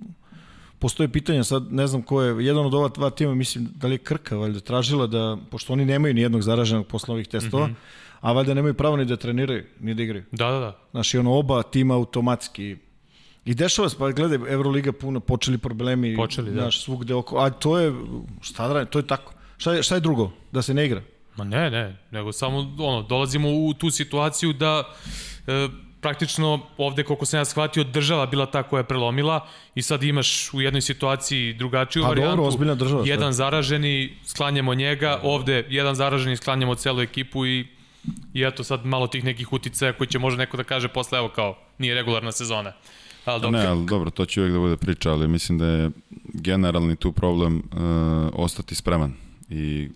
postoje pitanja, sad ne znam ko je, jedan od ova dva tima, mislim, da li je Krka, valjda, tražila da, pošto oni nemaju ni jednog zaraženog posle ovih testova, mm -hmm. a valjda nemaju pravo ni da treniraju, ni da igraju. Da, da, da. Znaš, i ono oba tima automatski I dešava se, pa gledaj, Euroliga puno, počeli problemi, Počeli, da. znaš, svugde oko, a to je, šta da radim, to je tako. Šta je, šta je drugo? Da se ne igra? Ma ne, ne, nego samo ono, dolazimo u tu situaciju da e, praktično ovde, koliko sam ja shvatio, država bila ta koja je prelomila i sad imaš u jednoj situaciji drugačiju A dobro, varijantu. ozbiljna država? Jedan zaraženi, sklanjamo njega, ovde jedan zaraženi, sklanjamo celu ekipu i I eto sad malo tih nekih uticaja koji će možda neko da kaže posle, evo kao, nije regularna sezona. Ali dobro, Ne, ali dobro, to će uvijek da bude priča, ali mislim da je generalni tu problem uh, ostati spreman. I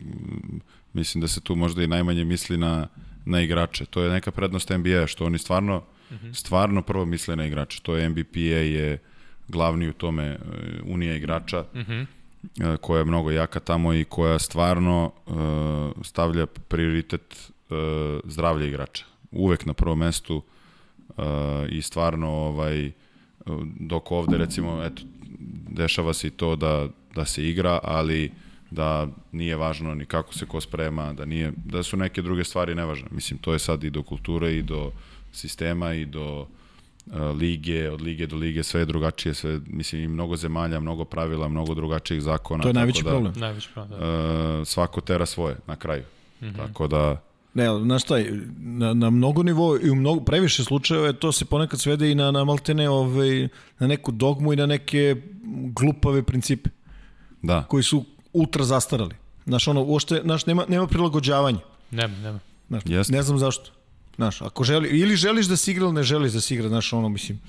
mislim da se tu možda i najmanje misli na, na igrače. To je neka prednost NBA, što oni stvarno, uh -huh. stvarno prvo misle na igrače. To je NBPA je glavni u tome uh, unija igrača. Uh -huh e, koja je mnogo jaka tamo i koja stvarno uh, stavlja prioritet uh, zdravlja igrača. Uvek na prvom mestu uh, i stvarno ovaj dok ovde recimo eto dešava se i to da da se igra, ali da nije važno ni kako se ko sprema, da nije da su neke druge stvari nevažne. Mislim to je sad i do kulture i do sistema i do uh, lige, od lige do lige sve je drugačije, sve mislim i mnogo zemalja, mnogo pravila, mnogo drugačijih zakona. To je najveći da, problem. najveći problem. Da. Uh, svako tera svoje na kraju. Mm -hmm. Tako da Ne, ali, znaš šta, na, na mnogo nivoa i u mnogo, previše slučajeva to se ponekad svede i na, na maltene ovaj, na neku dogmu i na neke glupave principe da. koji su ultra zastarali. Znaš, ono, uopšte, znaš, nema, nema prilagođavanja. Nema, nema. Znaš, Jeste. ne znam zašto. Znaš, ako želi, ili želiš da si igra ili ne želiš da si igra, znaš, ono, mislim,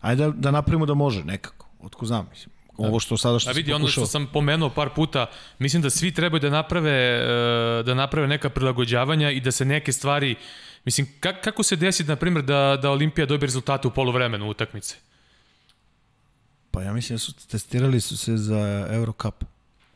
Ajde da, da napravimo da može nekako, otko znam, mislim. Ovo što sada što A vidi, ono što sam pomenuo par puta, mislim da svi trebaju da naprave, e, da naprave neka prilagođavanja i da se neke stvari, mislim, kak, kako se desi, na primjer, da, da Olimpija dobije rezultate u polovremenu utakmice? Pa ja mislim da su testirali su se za Eurocup.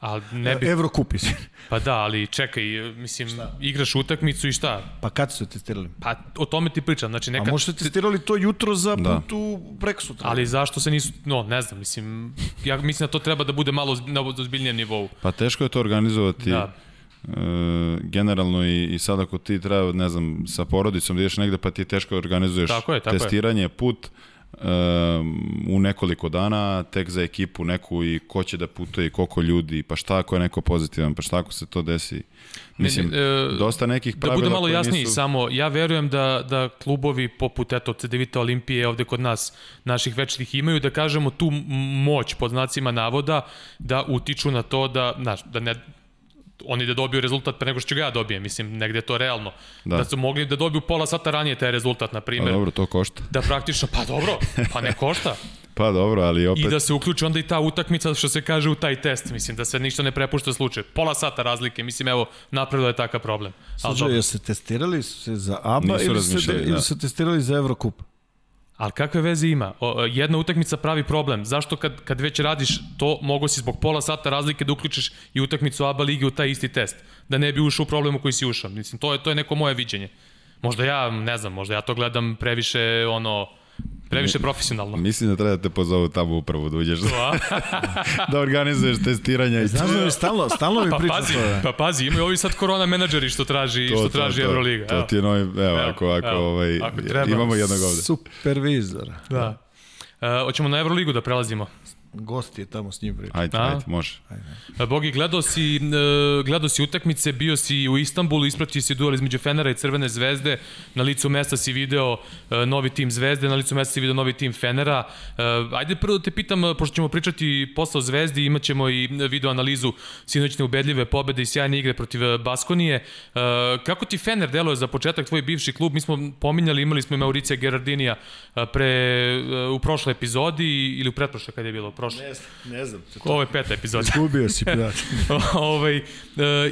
Ali ne bi, Eurocup, mislim. pa da, ali čekaj, mislim, igraš utakmicu i šta? Pa kad su se testirali? Pa o tome ti pričam, znači A neka... možda ste testirali to jutro za Da. put u preko sutra. Ali zašto se nisu, no, ne znam, mislim, ja mislim da to treba da bude malo na ozbiljnijem nivou. Pa teško je to organizovati. Da. E, generalno i, i sad ako ti treba, ne znam, sa porodicom da ideš negde pa ti je teško da organizuješ Tako je, tako je. testiranje, put e, u nekoliko dana, tek za ekipu neku i ko će da putuje i koliko ljudi, pa šta ako je neko pozitivan, pa šta ako se to desi. Mislim, Ne, ne, e, dosta nekih Da pravila bude malo jasniji, nisu... samo ja verujem da, da klubovi poput eto, CDVita Olimpije ovde kod nas, naših večnih imaju, da kažemo tu moć pod znacima navoda, da utiču na to da, znaš, da ne, oni da dobiju rezultat pre nego što ću ga ja dobijem, mislim, negde je to realno. Da. Da. da su mogli da dobiju pola sata ranije taj rezultat, na Pa primjer. dobro, to košta. Da praktično, pa dobro, pa ne košta. Pa dobro, ali opet... I da se uključi onda i ta utakmica, što se kaže, u taj test. Mislim, da se ništa ne prepušta slučaju. Pola sata razlike, mislim, evo, napravilo je takav problem. Jel se testirali su se za ABA ili su, se, razmišljali, ili da. su se testirali za Eurocup? Ali kakve veze ima? O, jedna utakmica pravi problem. Zašto kad, kad već radiš to, mogo si zbog pola sata razlike da uključiš i utakmicu ABA lige u taj isti test. Da ne bi ušao u problemu koji si ušao. Mislim, to je, to je neko moje viđenje. Možda ja, ne znam, možda ja to gledam previše, ono, previše profesionalno. Mislim da treba da te pozovu tamo upravo da uđeš da organizuješ testiranja i Znaš da mi stalno, stalno mi Pa priča pazi, to. Da. pa pazi, imaju ovi sad korona menadžeri što traži, što traži Euroliga. To evo. ti je novi, evo, Evo, ako, ako, evo, ovaj, ako treba. imamo jednog ovde. Supervizor. Da. E, hoćemo na Euroligu da prelazimo. Gost je tamo s njim priča. Ajde, A? ajde, može. E, Bogi, gledao si, e, gledao si utakmice, bio si u Istanbulu, ispratio si duel između Fenera i Crvene zvezde, na licu mesta si video e, novi tim Zvezde, na licu mesta si video novi tim Fenera. Ajde prvo da te pitam, pošto ćemo pričati posle o Zvezdi, imat ćemo i video analizu sinoćne ubedljive pobede i sjajne igre protiv Baskonije. Kako ti Fener deluje za početak, tvoj bivši klub? Mi smo pominjali, imali smo i Mauricija Gerardinija pre, u prošloj epizodi ili u pretprošloj kad je bilo, prošle. Ne, ne znam. Ovo je peta epizoda. Izgubio si, prijatelj. ovaj, e,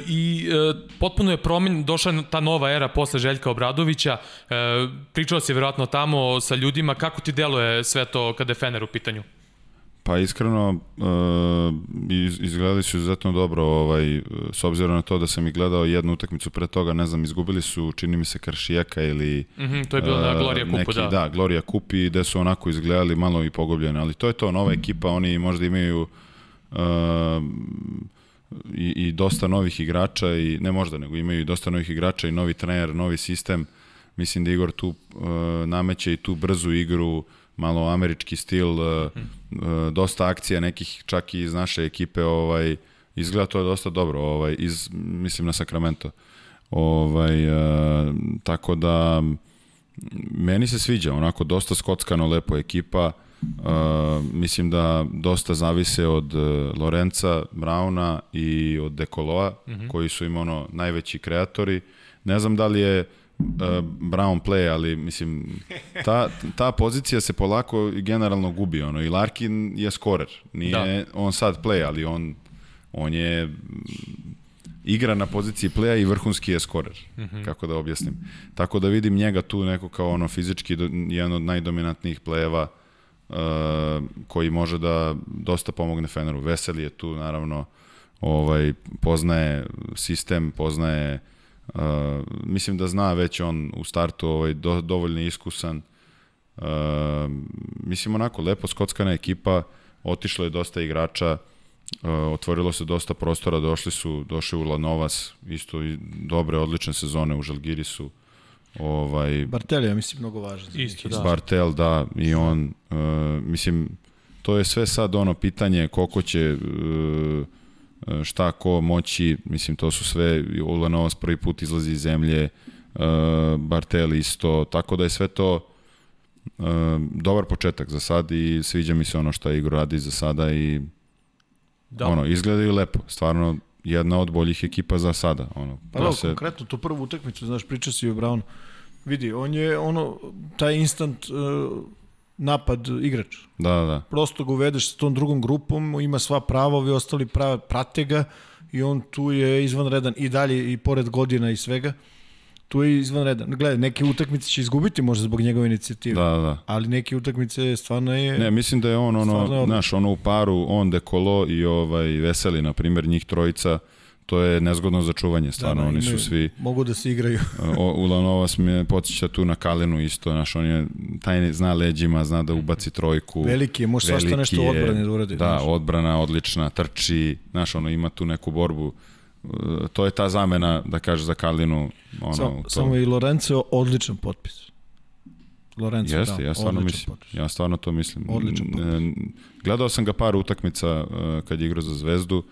I e, potpuno je promen, došla ta nova era posle Željka Obradovića. E, pričao si verovatno tamo sa ljudima. Kako ti deluje sve to kada je Fener u pitanju? Pa iskreno, uh, iz, izgledali su izuzetno dobro, ovaj, s obzirom na to da sam i gledao jednu utakmicu pre toga, ne znam, izgubili su, čini mi se, Kršijeka ili... Mhm, to je bilo na uh, Gloria Kupu, neki, da. Da, Gloria Kup i gde su onako izgledali malo i pogubljeni, ali to je to, nova ekipa, oni možda imaju uh, i, i dosta novih igrača i ne možda, nego imaju i dosta novih igrača i novi trener, novi sistem. Mislim da Igor tu uh, nameće i tu brzu igru, malo američki stil, uh, dosta akcija nekih čak i iz naše ekipe, ovaj izgleda to dosta dobro, ovaj iz mislim na Sacramento. Ovaj uh, tako da meni se sviđa, onako dosta skockano lepo ekipa. Uh, mislim da dosta zavise od uh, Lorenca Brauna i od Dekoloa, mm -hmm. koji su im ono najveći kreatori. Ne znam da li je Brown play, ali mislim ta, ta pozicija se polako generalno gubi ono i Larkin je skorer. Nije da. on sad play, ali on on je igra na poziciji pleja i vrhunski je skorer, mm -hmm. kako da objasnim. Tako da vidim njega tu neko kao ono fizički jedan od najdominantnijih plejeva uh, koji može da dosta pomogne Feneru. Veseli je tu naravno ovaj poznaje sistem, poznaje uh, mislim da zna već on u startu ovaj do, dovoljno iskusan. Uh, mislim onako lepo skockana ekipa, otišlo je dosta igrača, Uh, otvorilo se dosta prostora, došli su, došli u Lanovas, isto i dobre, odlične sezone u Žalgirisu. Ovaj, Bartel je, mislim, mnogo važan. Isto, da. Bartel, da, i on, uh, mislim, to je sve sad ono pitanje koliko će uh, šta ko moći, mislim, to su sve, Ulanovas prvi put izlazi iz zemlje, uh, Bartel isto, tako da je sve to uh, dobar početak za sad i sviđa mi se ono što Igor radi za sada i Da. ono, izgledaju lepo, stvarno jedna od boljih ekipa za sada. Ono, Pa da da, se, konkretno, tu prvu utakmicu, znaš, priča si o Brownu. Vidi, on je ono, taj instant uh, napad igrač. Da, da. Prosto ga uvedeš sa tom drugom grupom, ima sva prava, ovi ostali prava, prate ga i on tu je izvanredan i dalje i pored godina i svega. Tu je izvanredan. Gledaj, neke utakmice će izgubiti možda zbog njegove inicijative. Da, da. Ali neke utakmice stvarno je... Ne, mislim da je on je ono, znaš, ono u paru, on Dekolo i ovaj Veseli, na primjer, njih trojica, to je nezgodno za čuvanje, stvarno, da, oni su svi, Mogu da se igraju. o, Ulanovas me podsjeća tu na Kalinu isto, znaš, on je, taj zna leđima, zna da ubaci trojku. Veliki je, može svašta nešto odbrani da uradi. Da, znaš. odbrana odlična, trči, znaš, ono, ima tu neku borbu, E, to je ta zamena, da kaže za Kalinu, ono, Samo, to, samo i Lorenzo odličan potpis. Lorenzo, Jeste, da, ja stvarno mislim. potpis. Ja stvarno to mislim. Odličan n- Gledao sam ga par utakmica uh, kad je igrao za Zvezdu.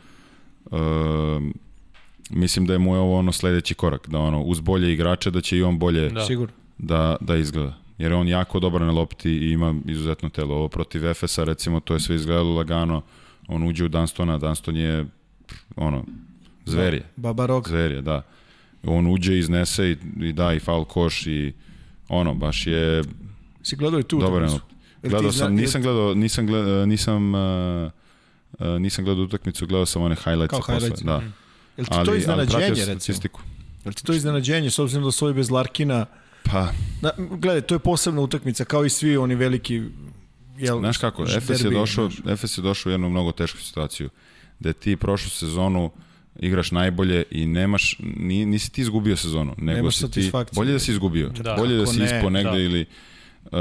Mislim da je mu ovo ono sledeći korak, da ono uz bolje igrače da će i on bolje da, Da. Sigurno. da, da izgleda. Jer je on jako dobar na lopti i ima izuzetno telo. Ovo protiv Efesa recimo to je sve izgledalo lagano. On uđe u Dunstona, Dunston je ono zverje. Baba Rog. Zverje, da. On uđe, iznese i, i da i faul koš i ono baš je Si gledao i tu Dobar Gledao sam, nisam gledao, nisam gledao, nisam uh, uh, nisam gledao utakmicu, gledao sam one highlights Kao posle, highlights, da. Jel ti Ali, to ali iznenađenje, sam recimo? Jel ti to iznenađenje, s obzirom da su ovi bez Larkina? Pa, Na, gledaj, to je posebna utakmica, kao i svi oni veliki... Jel, znaš kako, Efes je, došao, znaš. Efes je došao u jednu mnogo tešku situaciju, da ti prošlu sezonu igraš najbolje i nemaš, ni, nisi ti izgubio sezonu, nego Nemaš si ti, bolje da si izgubio, Da. bolje da si ne, ispo negde da. ili uh,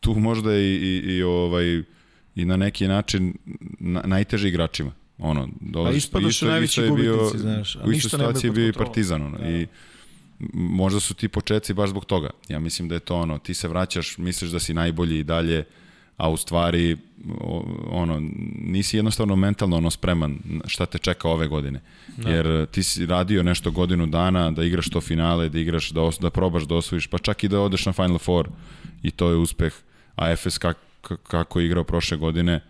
tu možda i, i, i, ovaj, i na neki način na, najteži igračima. Ono, dolaziš, ispadaš u najveći je bio, znaš, a u istoj situaciji je bio i. Partizan. Ono, I m, možda su ti početci baš zbog toga. Ja mislim da je to ono, ti se vraćaš, misliš da si najbolji i dalje, a u stvari ono, nisi jednostavno mentalno ono spreman šta te čeka ove godine. Da. Jer ti si radio nešto godinu dana da igraš to finale, da igraš, da, os, da probaš da osvojiš, pa čak i da odeš na Final Four i to je uspeh. A FS kak, k- kako je igrao prošle godine,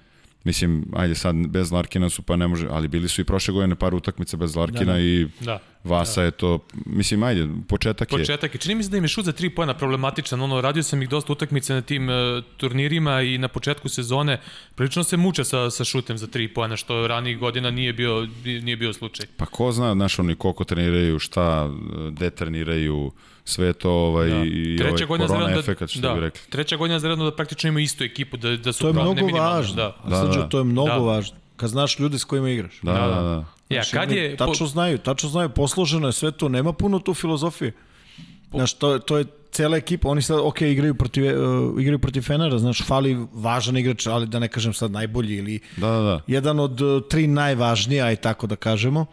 mislim, ajde sad bez Larkina su pa ne može, ali bili su i prošle godine par utakmica bez Larkina da, Da, da. da. i Da. Vasa je to, mislim, ajde, početak, je. Početak je. Čini mi se da im je šut za tri pojena problematičan. Ono, radio sam ih dosta utakmice na tim uh, turnirima i na početku sezone. Prilično se muče sa, sa šutem za tri pojena, što ranijih godina nije bio, nije bio slučaj. Pa ko zna, znaš, oni koliko treniraju, šta, de treniraju, sve to ovaj, Da. i Treća ovaj godina za korona redom efekat, što da, bi rekli. Treća godina za redom da praktično imaju istu ekipu, da, da su To je mnogo minimalne, važno. Da. Da, Srđo, da. to je mnogo Da. važno. Kad znaš ljude s kojima igraš. Da, Da, da, da. da. Ja, Znaš, kad je... Tačno znaju, tačno znaju, posloženo je sve to, nema puno tu filozofije. Znaš, to, to je cela ekipa, oni sad, ok, igraju protiv, uh, igraju protiv Fenera, znaš, fali važan igrač, ali da ne kažem sad najbolji ili Da, da, da. jedan od uh, tri najvažnija, aj tako da kažemo.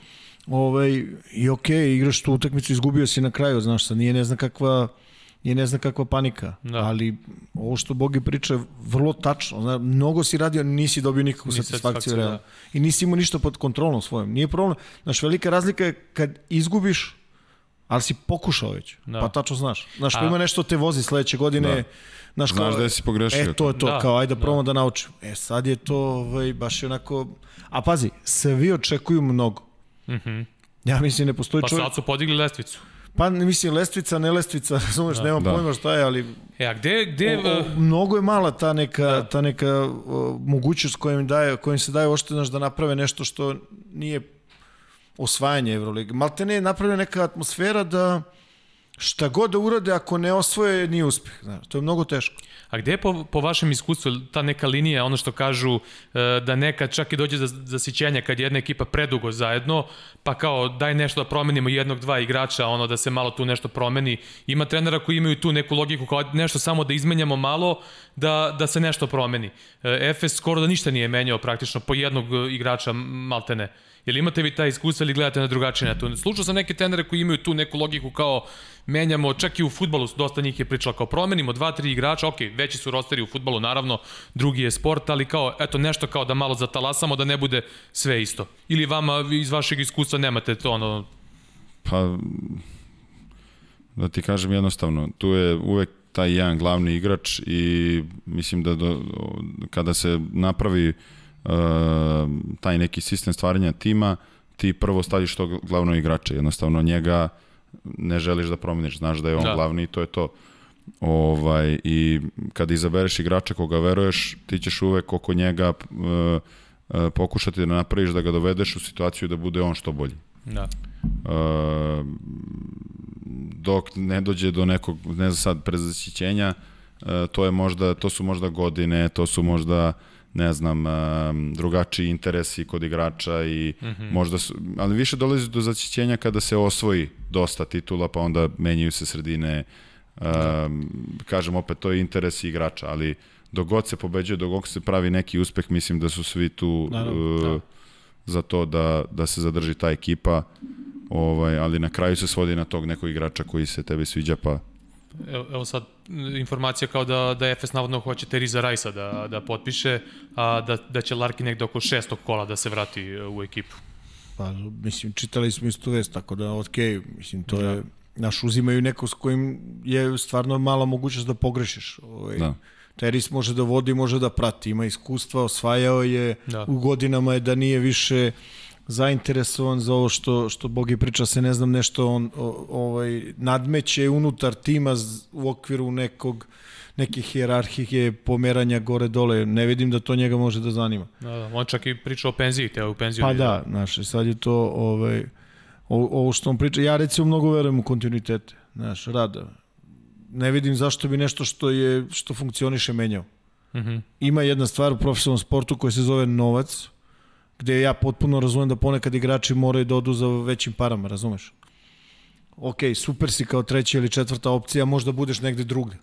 Ovaj, I ok, igraš tu utakmicu, izgubio si na kraju, znaš, sad nije ne znam kakva nije ne znam kakva panika, Da. ali ovo što Bogi priča je vrlo tačno. Zna, mnogo si radio, nisi dobio nikakvu Ni satisfakciju, realno. da. I nisi imao ništa pod kontrolom svojom. Nije problem. Znaš, velika razlika je kad izgubiš, ali si pokušao već. Da. Pa tačno znaš. Znaš, pa A- ima nešto te vozi sledeće godine. Da. Znaš, Znaš kao, da si pogrešio. E, to je to, Da, kao ajde da da. probamo da. da naučimo. E, sad je to ovaj, baš je onako... A pazi, svi očekuju mnogo. Mhm. Ja mislim, ne postoji Pa čovjek... sad su podigli lestvicu. Pa mislim, lestvica, ne lestvica, razumeš, da, nemam da. pojma šta je, ali E, a gde, gde, o, o, mnogo je mala ta neka, da. ta neka o, mogućnost kojim, daje, kojim se daje ošte znaš, da naprave nešto što nije osvajanje Evrolige. Malte ne je napravljena neka atmosfera da šta god da urade, ako ne osvoje, nije uspeh. Znaš, to je mnogo teško. A gde je po, po vašem iskustvu ta neka linija, ono što kažu e, da nekad čak i dođe do zasićenja kad je jedna ekipa predugo zajedno, pa kao daj nešto da promenimo jednog, dva igrača, ono da se malo tu nešto promeni. Ima trenera koji imaju tu neku logiku kao nešto samo da izmenjamo malo, da, da se nešto promeni. E, Efes skoro da ništa nije menjao praktično po jednog igrača maltene. Jel imate vi taj iskustva ili gledate na drugačiji način? Slušao sam neke trenere koji imaju tu neku logiku kao menjamo, čak i u futbalu dosta njih je pričalo kao promenimo dva, tri igrača, ok, veći su rosteri u futbalu, naravno, drugi je sport, ali kao, eto, nešto kao da malo zatalasamo, da ne bude sve isto. Ili vama iz vašeg iskustva nemate to, ono, Pa, da ti kažem jednostavno, tu je uvek taj jedan glavni igrač i mislim da do, kada se napravi uh, taj neki sistem stvaranja tima, ti prvo staviš tog glavnog igrača, jednostavno njega ne želiš da promeniš, znaš da je on Da. glavni i to je to. Ovaj, I kada izabereš igrača koga veruješ, ti ćeš uvek oko njega uh, uh, pokušati da napraviš da ga dovedeš u situaciju da bude on što bolji. Da. Uh, dok ne dođe do nekog, ne znam sad, prezaćićenja, uh, to je možda, to su možda godine, to su možda ne znam, um, drugačiji interesi kod igrača i mm -hmm. možda su, ali više dolazi do zaćićenja kada se osvoji dosta titula, pa onda menjaju se sredine, um, kažem opet, to je interes igrača, ali dok god se pobeđuje, dok god se pravi neki uspeh, mislim da su svi tu da, da, uh, da. za to da, da se zadrži ta ekipa, ovaj, ali na kraju se svodi na tog nekog igrača koji se tebi sviđa, pa Evo, sad informacija kao da, da FS navodno hoće Teriza Rajsa da, da potpiše, a da, da će Larkin negde oko šestog kola da se vrati e, u ekipu. Pa, mislim, čitali smo istu vest, tako da, ok, mislim, to je, naš uzimaju neko s kojim je stvarno mala mogućnost da pogrešiš. Ovaj, da. Teris može da vodi, može da prati, ima iskustva, osvajao je, da. u godinama je da nije više zainteresovan za ovo što, što Bogi priča se, ne znam, nešto on o, ovaj, nadmeće unutar tima u okviru nekog neke hijerarhije pomeranja gore dole, ne vidim da to njega može da zanima. Da, da, on čak i priča o penziji, te u penziju. Pa da, znaš, sad je to ovaj, ovo što on priča, ja recimo mnogo verujem u kontinuitete, znaš, rada. Ne vidim zašto bi nešto što je što funkcioniše menjao. Mm -hmm. Ima jedna stvar u profesionalnom sportu koja se zove novac, gde ja potpuno razumem da ponekad igrači moraju da odu za većim parama, razumeš? Ok, super si kao treća ili četvrta opcija, možda budeš negde drugde.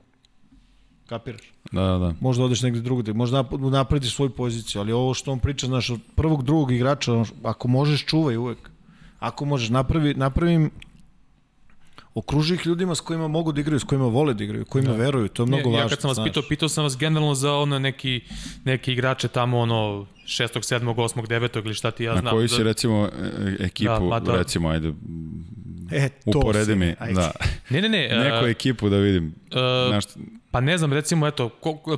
Kapiraš? Da, da, da. Možda odeš negde drugde, možda naprediš svoju poziciju, ali ovo što on priča, znaš, od prvog, drugog igrača, ako možeš, čuvaj uvek. Ako možeš, napravi, napravim okruži ih ljudima s kojima mogu da igraju, s kojima vole da igraju, kojima da. veruju, to je mnogo važno. Ja kad sam vas pitao, pitao sam vas generalno za ono neki, neki igrače tamo ono 6. 7. 8. 9. ili šta ti ja znam. Na koji si da... recimo e, ekipu, da, da. recimo, ajde, E, to Uporedi mi, da. Ne, ne, ne. Neku uh, ekipu da vidim. Uh, Znaš, pa ne znam, recimo, eto,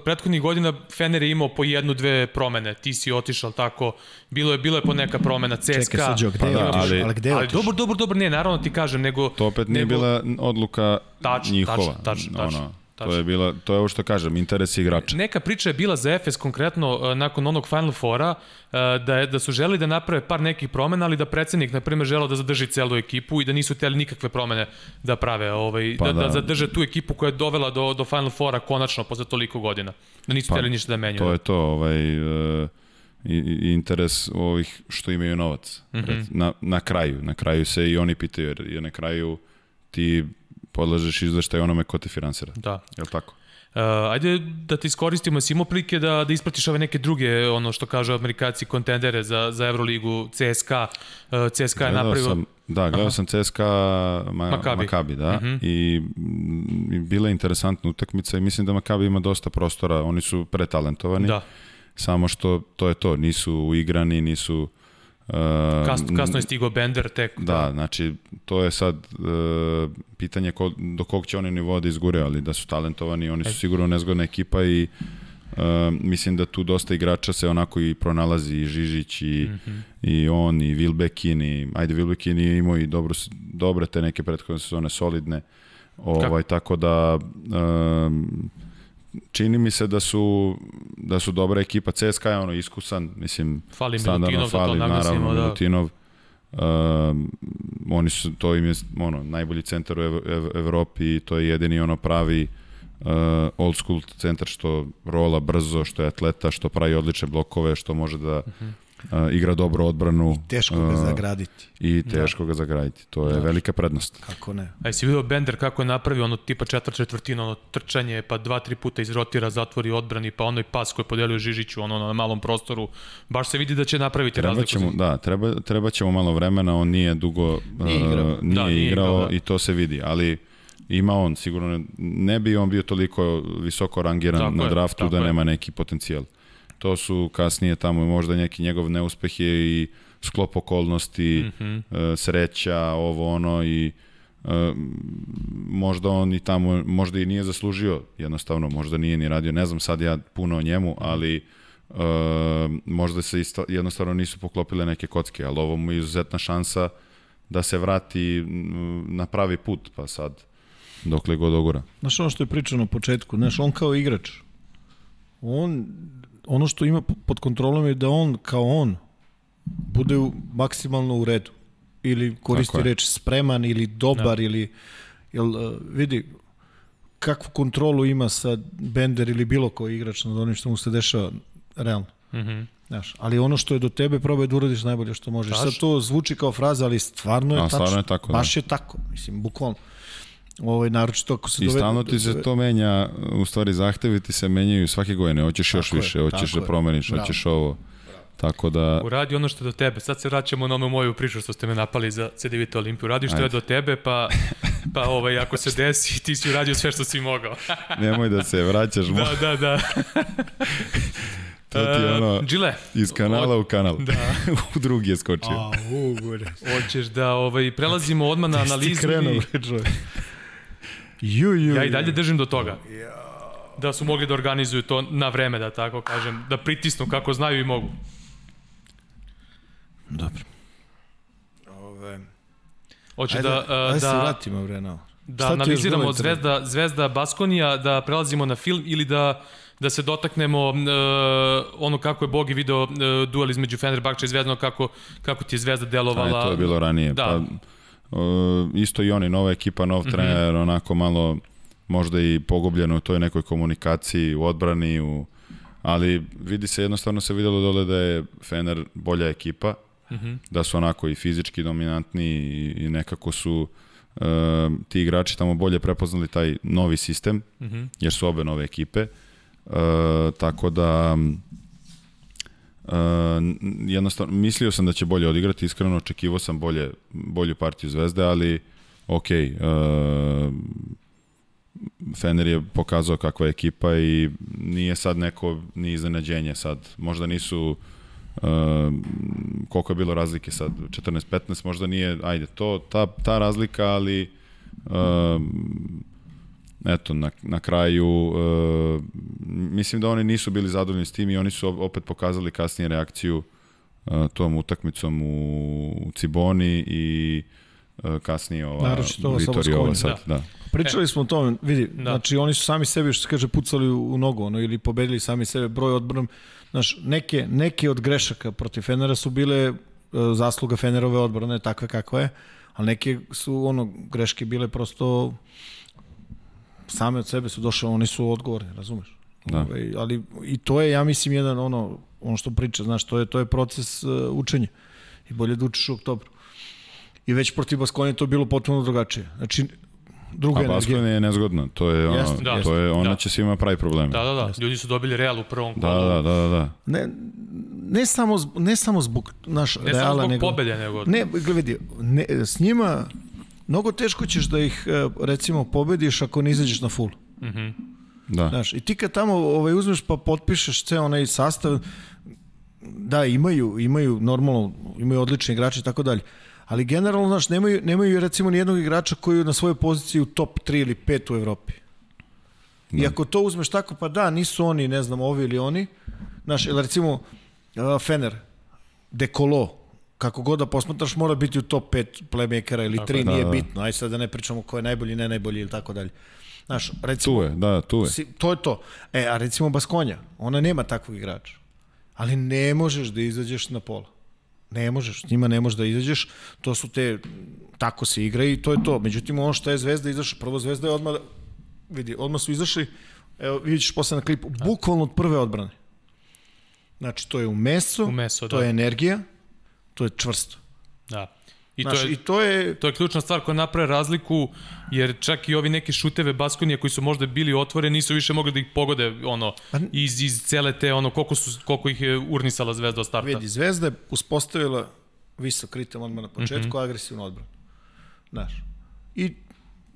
prethodnih godina Fener je imao po jednu, dve promene. Ti si otišao tako, bilo je, bilo je po neka promena CSKA. Čekaj, Sađo, gde pa, da, ali, ali gde ali dobro, dobro, dobro, ne, naravno ti kažem, nego... To opet nije nego, bila odluka tač, njihova. Tačno, tačno, tačno. Ono, Tačno. To je bila to je ovo što kažem, interes igrača. Neka priča je bila za Efes konkretno e, nakon onog Final Fora e, da je da su želeli da naprave par nekih promena, ali da predsednik na primer želeo da zadrži celu ekipu i da nisu hteli nikakve promene da prave, ovaj pa da, da, da, zadrže tu ekipu koja je dovela do do Final Fora konačno posle toliko godina. Da nisu pa, hteli ništa da menjaju. To je to, ovaj uh, i, interes ovih što imaju novac. Mm -hmm. na, na kraju, na kraju se i oni pitaju jer, jer na kraju ti podlažeš izveštaj onome ko te finansira. Da. Je li tako? Uh, ajde da te iskoristimo, si imao prilike da, da ispratiš ove neke druge, ono što kažu amerikaci, kontendere za, za Euroligu, CSKA. Uh, CSKA je napravio... Sam, da, gledao Aha. sam CSKA Ma, Makabi. Makabi, da. Uh mhm. -huh. I, I bila je interesantna utakmica i mislim da Makabi ima dosta prostora, oni su pretalentovani. Da. Samo što to je to, nisu uigrani, nisu Uh, kasno, kasno je stigo Bender tek. Da, da, znači to je sad uh, pitanje ko, do kog će oni nivoa da izgure, ali da su talentovani, oni su sigurno nezgodna ekipa i uh, mislim da tu dosta igrača se onako i pronalazi i Žižić i, mm -hmm. i on i Vilbekin i ajde Vilbekin je imao i dobro, dobre te neke prethodne sezone solidne ovaj, Kako? tako da um, čini mi se da su da su dobra ekipa. CSKA je ono iskusan, mislim, fali standardno fali, da naravno, da. Milutinov. Uh, oni su, to im je ono, najbolji centar u Ev Ev Evropi i to je jedini ono pravi uh, old school centar što rola brzo, što je atleta, što pravi odlične blokove, što može da uh mhm. -huh uh, igra dobro odbranu. I teško ga uh, zagraditi. I teško da. ga zagraditi. To je da. velika prednost. Kako ne? A jesi vidio Bender kako je napravio ono tipa četvrt četvrtina, ono trčanje, pa dva, tri puta izrotira, zatvori odbrani, pa onaj pas koji podelio Žižiću ono na malom prostoru. Baš se vidi da će napraviti treba razliku. Ćemo, da, treba, treba ćemo malo vremena, on nije dugo nije igrao, uh, nije da, nije igrao, igrao da. i to se vidi, ali ima on sigurno ne bi on bio toliko visoko rangiran tako na draftu je, da nema neki potencijal to su kasnije tamo možda neki njegov neuspeh je i sklop okolnosti, mm -hmm. sreća, ovo ono i uh, možda on i tamo, možda i nije zaslužio jednostavno, možda nije ni radio, ne znam sad ja puno o njemu, ali uh, možda se isto, jednostavno nisu poklopile neke kocke, ali ovo mu je izuzetna šansa da se vrati na pravi put, pa sad dokle god ogura. Znaš ono što je pričano na početku, znaš, on kao igrač, on, ono što ima pod kontrolom je da on kao on bude u, maksimalno u redu. Ili koristi reč spreman ili dobar da. ili jel, uh, vidi kakvu kontrolu ima sad Bender ili bilo koji igrač nad onim što mu se dešava realno. Mhm. Znaš, ali ono što je do tebe probaj da uradiš najbolje što možeš. Tačno. Sad to zvuči kao fraza, ali stvarno je A, tačno. stvarno je tako, da. Baš je tako, mislim, bukvalno. Ovaj, naročito ako se I dovede- stalno ti se to menja, u stvari zahtevi ti se menjaju svake godine, hoćeš još je, više, hoćeš da je. promeniš, hoćeš ovo. Tako da, Uradi ono što je do tebe. Sad se vraćamo na onu moju priču što ste me napali za CDVita Olimpiju. Radi što je Ajde. do tebe, pa, pa ovaj, ako se desi, ti si uradio sve što si mogao. nemoj da se vraćaš, mo, da, da, da. to ti je ono, Džile, iz kanala u kanal. Da. u drugi je skočio. A, u, gore. hoćeš da ovaj, prelazimo odmah na analizu. krenuo, i- bre, čovjek. Ju, ju, Ja i dalje držim do toga. Da su mogli da organizuju to na vreme, da tako kažem. Da pritisnu kako znaju i mogu. Dobro. Ove, Hoće ajde, da, ajde se da, vratimo, bre, na da Šta analiziramo od Zvezda, Zvezda Baskonija, da prelazimo na film ili da da se dotaknemo uh, ono kako je Bogi video uh, duel između Fenerbahče i Zvezda, kako, kako ti je Zvezda delovala. A, to je bilo ranije. Da. Pa, isto i oni, nova ekipa, nov Mhm. trener, onako malo možda i pogubljeno u toj nekoj komunikaciji, u odbrani, u, ali vidi se, jednostavno se videlo dole da je Fener bolja ekipa, Mhm. da su onako i fizički dominantni i, i nekako su uh, ti igrači tamo bolje prepoznali taj novi sistem, Mhm. jer su obe nove ekipe. Uh, tako da Uh, jednostavno, mislio sam da će bolje odigrati, iskreno očekivao sam bolje, bolju partiju Zvezde, ali ok, uh, Fener je pokazao kakva je ekipa i nije sad neko ni iznenađenje sad. Možda nisu uh, koliko je bilo razlike sad, 14-15, možda nije, ajde, to, ta, ta razlika, ali uh, eto, na, na kraju uh, mislim da oni nisu bili zadovoljni s tim i oni su opet pokazali kasnije reakciju uh, tom utakmicom u, u Ciboni i uh, kasnije ova Vitorija sad, da. Pričali smo o tome, vidi, Da. znači oni su sami sebi, što se kaže, pucali u, u nogu, ono, ili pobedili sami sebe, broj odbranom. Znaš, neke, neke od grešaka protiv Fenera su bile e, zasluga Fenerove odbrane, takve kakva je, ali neke su, ono, greške bile prosto same od sebe su došle, oni su odgovorni, razumeš? Da. Ove, ali i to je, ja mislim, jedan ono, ono što priča, znaš, to je, to je proces uh, učenja. I bolje da učiš u oktobru. I već protiv Baskonije to bilo potpuno drugačije. Znači, druga A energija. Baskonija je nezgodna, to je ono, Jeste, da. to je, ona Da. će svima pravi probleme. Da, da, da. Ljudi su dobili Real u prvom Da, kolu. da, da, da, da. Ne, ne, samo, ne samo zbog naš Ne Reala, samo zbog nego... pobede, nego... Ne, gledaj, ne, s njima mnogo teško ćeš da ih, e, recimo, pobediš ako ne izađeš na full. Mhm. Da. Znaš, i ti kad tamo ovaj, uzmeš pa potpišeš ceo onaj sastav, da, imaju, imaju normalno, imaju odlični igrači i tako dalje. Ali generalno, znaš, nemaju, nemaju recimo nijednog igrača koji je na svojoj poziciji u top 3 ili 5 u Evropi. I ako to uzmeš tako, pa da, nisu oni, ne znam, ovi ili oni, znaš, ili recimo uh, Fener, Dekolo, kako god da posmatraš, mora biti u top 5 playmakera ili 3, da, nije da. bitno. Aj sad da ne pričamo ko je najbolji, ne najbolji ili tako dalje. Znaš, recimo, Tu je, da, tu je. Si, to je to. E, a recimo Baskonja, ona nema takvog igrača. Ali ne možeš da izađeš na pola. Ne možeš, njima ne možeš da izađeš, to su te, tako se igra i to je to. Međutim, ono što je Zvezda izašla, prvo Zvezda je odmah, vidi, odmah su izašli, evo vidit ćeš posle na klipu, bukvalno od prve odbrane. Znači, to je u meso, U meso, to da. je energija, to je čvrsto. Da. I Znaš, to je, I to je, To je ključna stvar koja naprave razliku, jer čak i ovi neke šuteve Baskonije koji su možda bili otvoreni, nisu više mogli da ih pogode ono, Pa- iz, iz cele te, ono, koliko, su, koliko ih je urnisala zvezda od starta. Vidi, Zvezda je uspostavila visok ritam odmah na početku, mm. -hmm. agresivnu odbranu. Znaš. I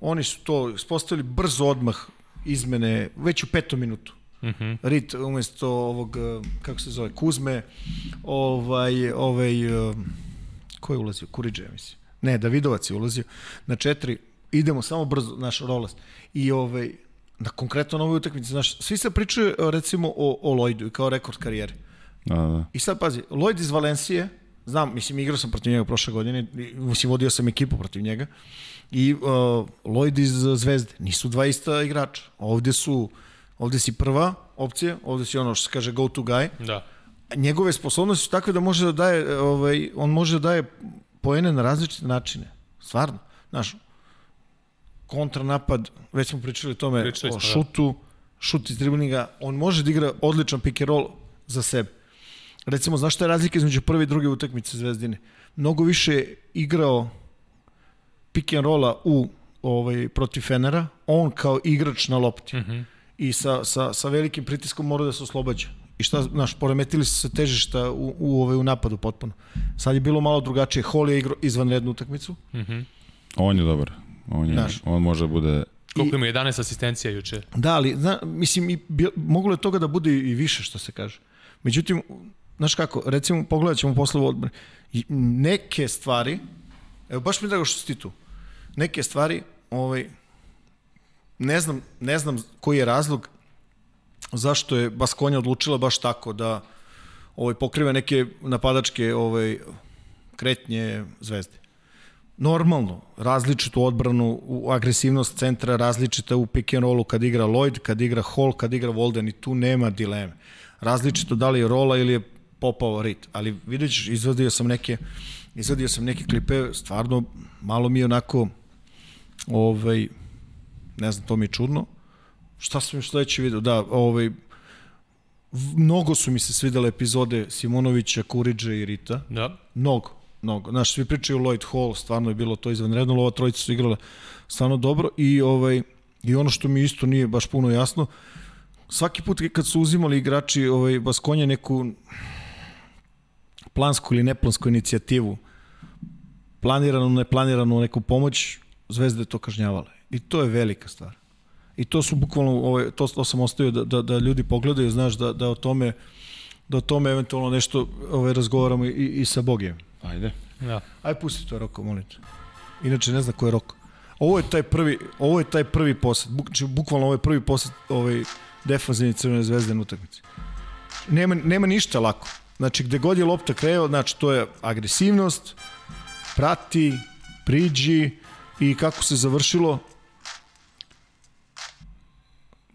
oni su to uspostavili brzo odmah izmene, već u petom minutu. Mm. -hmm. Rit umesto ovog, eh, kako se zove, Kuzme, ovaj, ovaj, eh, ko je ulazio? Kuriđe, mislim. Ne, Davidovac je ulazio. Na četiri, idemo samo brzo, naš rolast. I ovaj, na konkretno na ovoj utakmici, znaš, svi se pričaju eh, recimo o, o Lojdu i kao rekord karijere. Da, da. I sad pazi, Lloyd iz Valencije Znam, mislim, igrao sam protiv njega prošle godine, mislim, vodio sam ekipu protiv njega. I uh, Lloyd iz Zvezde, nisu dva ista igrača. Ovde su, ovde si prva opcija, ovde si ono što se kaže go to guy. Da. Njegove sposobnosti su takve da može da daje, ovaj, on može da daje poene na različite načine. Stvarno. Znaš, kontranapad, već smo pričali o tome, Pričali o da. šutu, šut iz driblinga, on može da igra odličan pick and roll za sebe. Recimo, znaš šta je razlika između prve i druge utakmice Zvezdine? Mnogo više je igrao pick and rolla u ovaj protiv Fenera, on kao igrač na lopti. Mm -hmm. I sa, sa, sa velikim pritiskom mora da se oslobađa. I šta, znaš, poremetili su se težišta u, u, ovaj, u napadu potpuno. Sad je bilo malo drugačije. Hall je igrao izvanrednu utakmicu. On je dobar. On, je, Znaš. on može da bude... Koliko ima 11 asistencija juče? Da, ali, zna, mislim, i, bi, moglo je toga da bude i više, što se kaže. Međutim, znaš kako, recimo, pogledat ćemo posle u odbrani. Neke stvari, evo, baš mi je drago što si ti tu, neke stvari, ovaj, ne znam, ne znam koji je razlog zašto je Baskonja odlučila baš tako da ovaj, pokriva neke napadačke ovaj, kretnje zvezde normalno, različitu odbranu, u agresivnost centra, različita u pick and rollu kad igra Lloyd, kad igra Hall, kad igra Volden i tu nema dileme. Različito da li je rola ili je popao rit, ali vidjet ćeš, izvadio sam neke izvadio sam neke klipe, stvarno malo mi je onako ovaj, ne znam, to mi je čudno. Šta sam još sledeći video? Da, ovaj, mnogo su mi se svidele epizode Simonovića, Kuriđa i Rita. Da. Mnogo, mnogo. Znaš, svi pričaju Lloyd Hall, stvarno je bilo to izvanredno, ova trojica su igrala stvarno dobro i ovaj i ono što mi isto nije baš puno jasno, svaki put kad su uzimali igrači ovaj Baskonja neku plansku ili neplansku inicijativu, planiranu, neplaniranu neku pomoć, Zvezda je to kažnjavala. I to je velika stvar. I to su bukvalno, ovaj, to, to sam ostavio da, da, da ljudi pogledaju, znaš, da, da o tome da o tome eventualno nešto ovaj, razgovaramo i, i sa Bogijem. Ajde. Da. Aj pusti to Roko, molim te. Inače ne zna ko je Roko. Ovo je taj prvi, ovo je taj prvi posed, buk, znači, bukvalno ovo je prvi posed ovaj defanzivni Crvene zvezde na utakmici. Nema, nema ništa lako. Znači, gde god je lopta kreo, znači, to je agresivnost, prati, priđi i kako se završilo,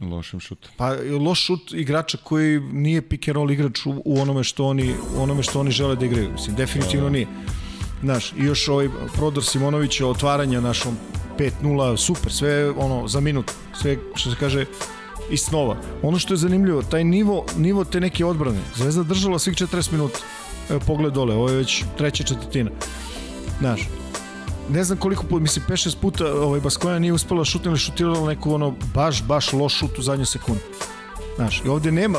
Lošim šutom. Pa loš šut igrača koji nije pick and roll igrač u, u onome što oni u onome što oni žele da igraju. Mislim definitivno nije. Znaš, i još ovaj prodor Simonovića otvaranja našom 5-0, super, sve ono za minut, sve što se kaže iz snova. Ono što je zanimljivo, taj nivo, nivo te neke odbrane. Zvezda držala svih 40 minuta. Evo pogled dole, ovo je već treća četvrtina. Znaš, ne znam koliko puta, mislim 5-6 puta ovaj Baskoja nije uspela šutno ili šutirala neku ono baš, baš loš šut u zadnju sekundu. Znaš, i ovde nema,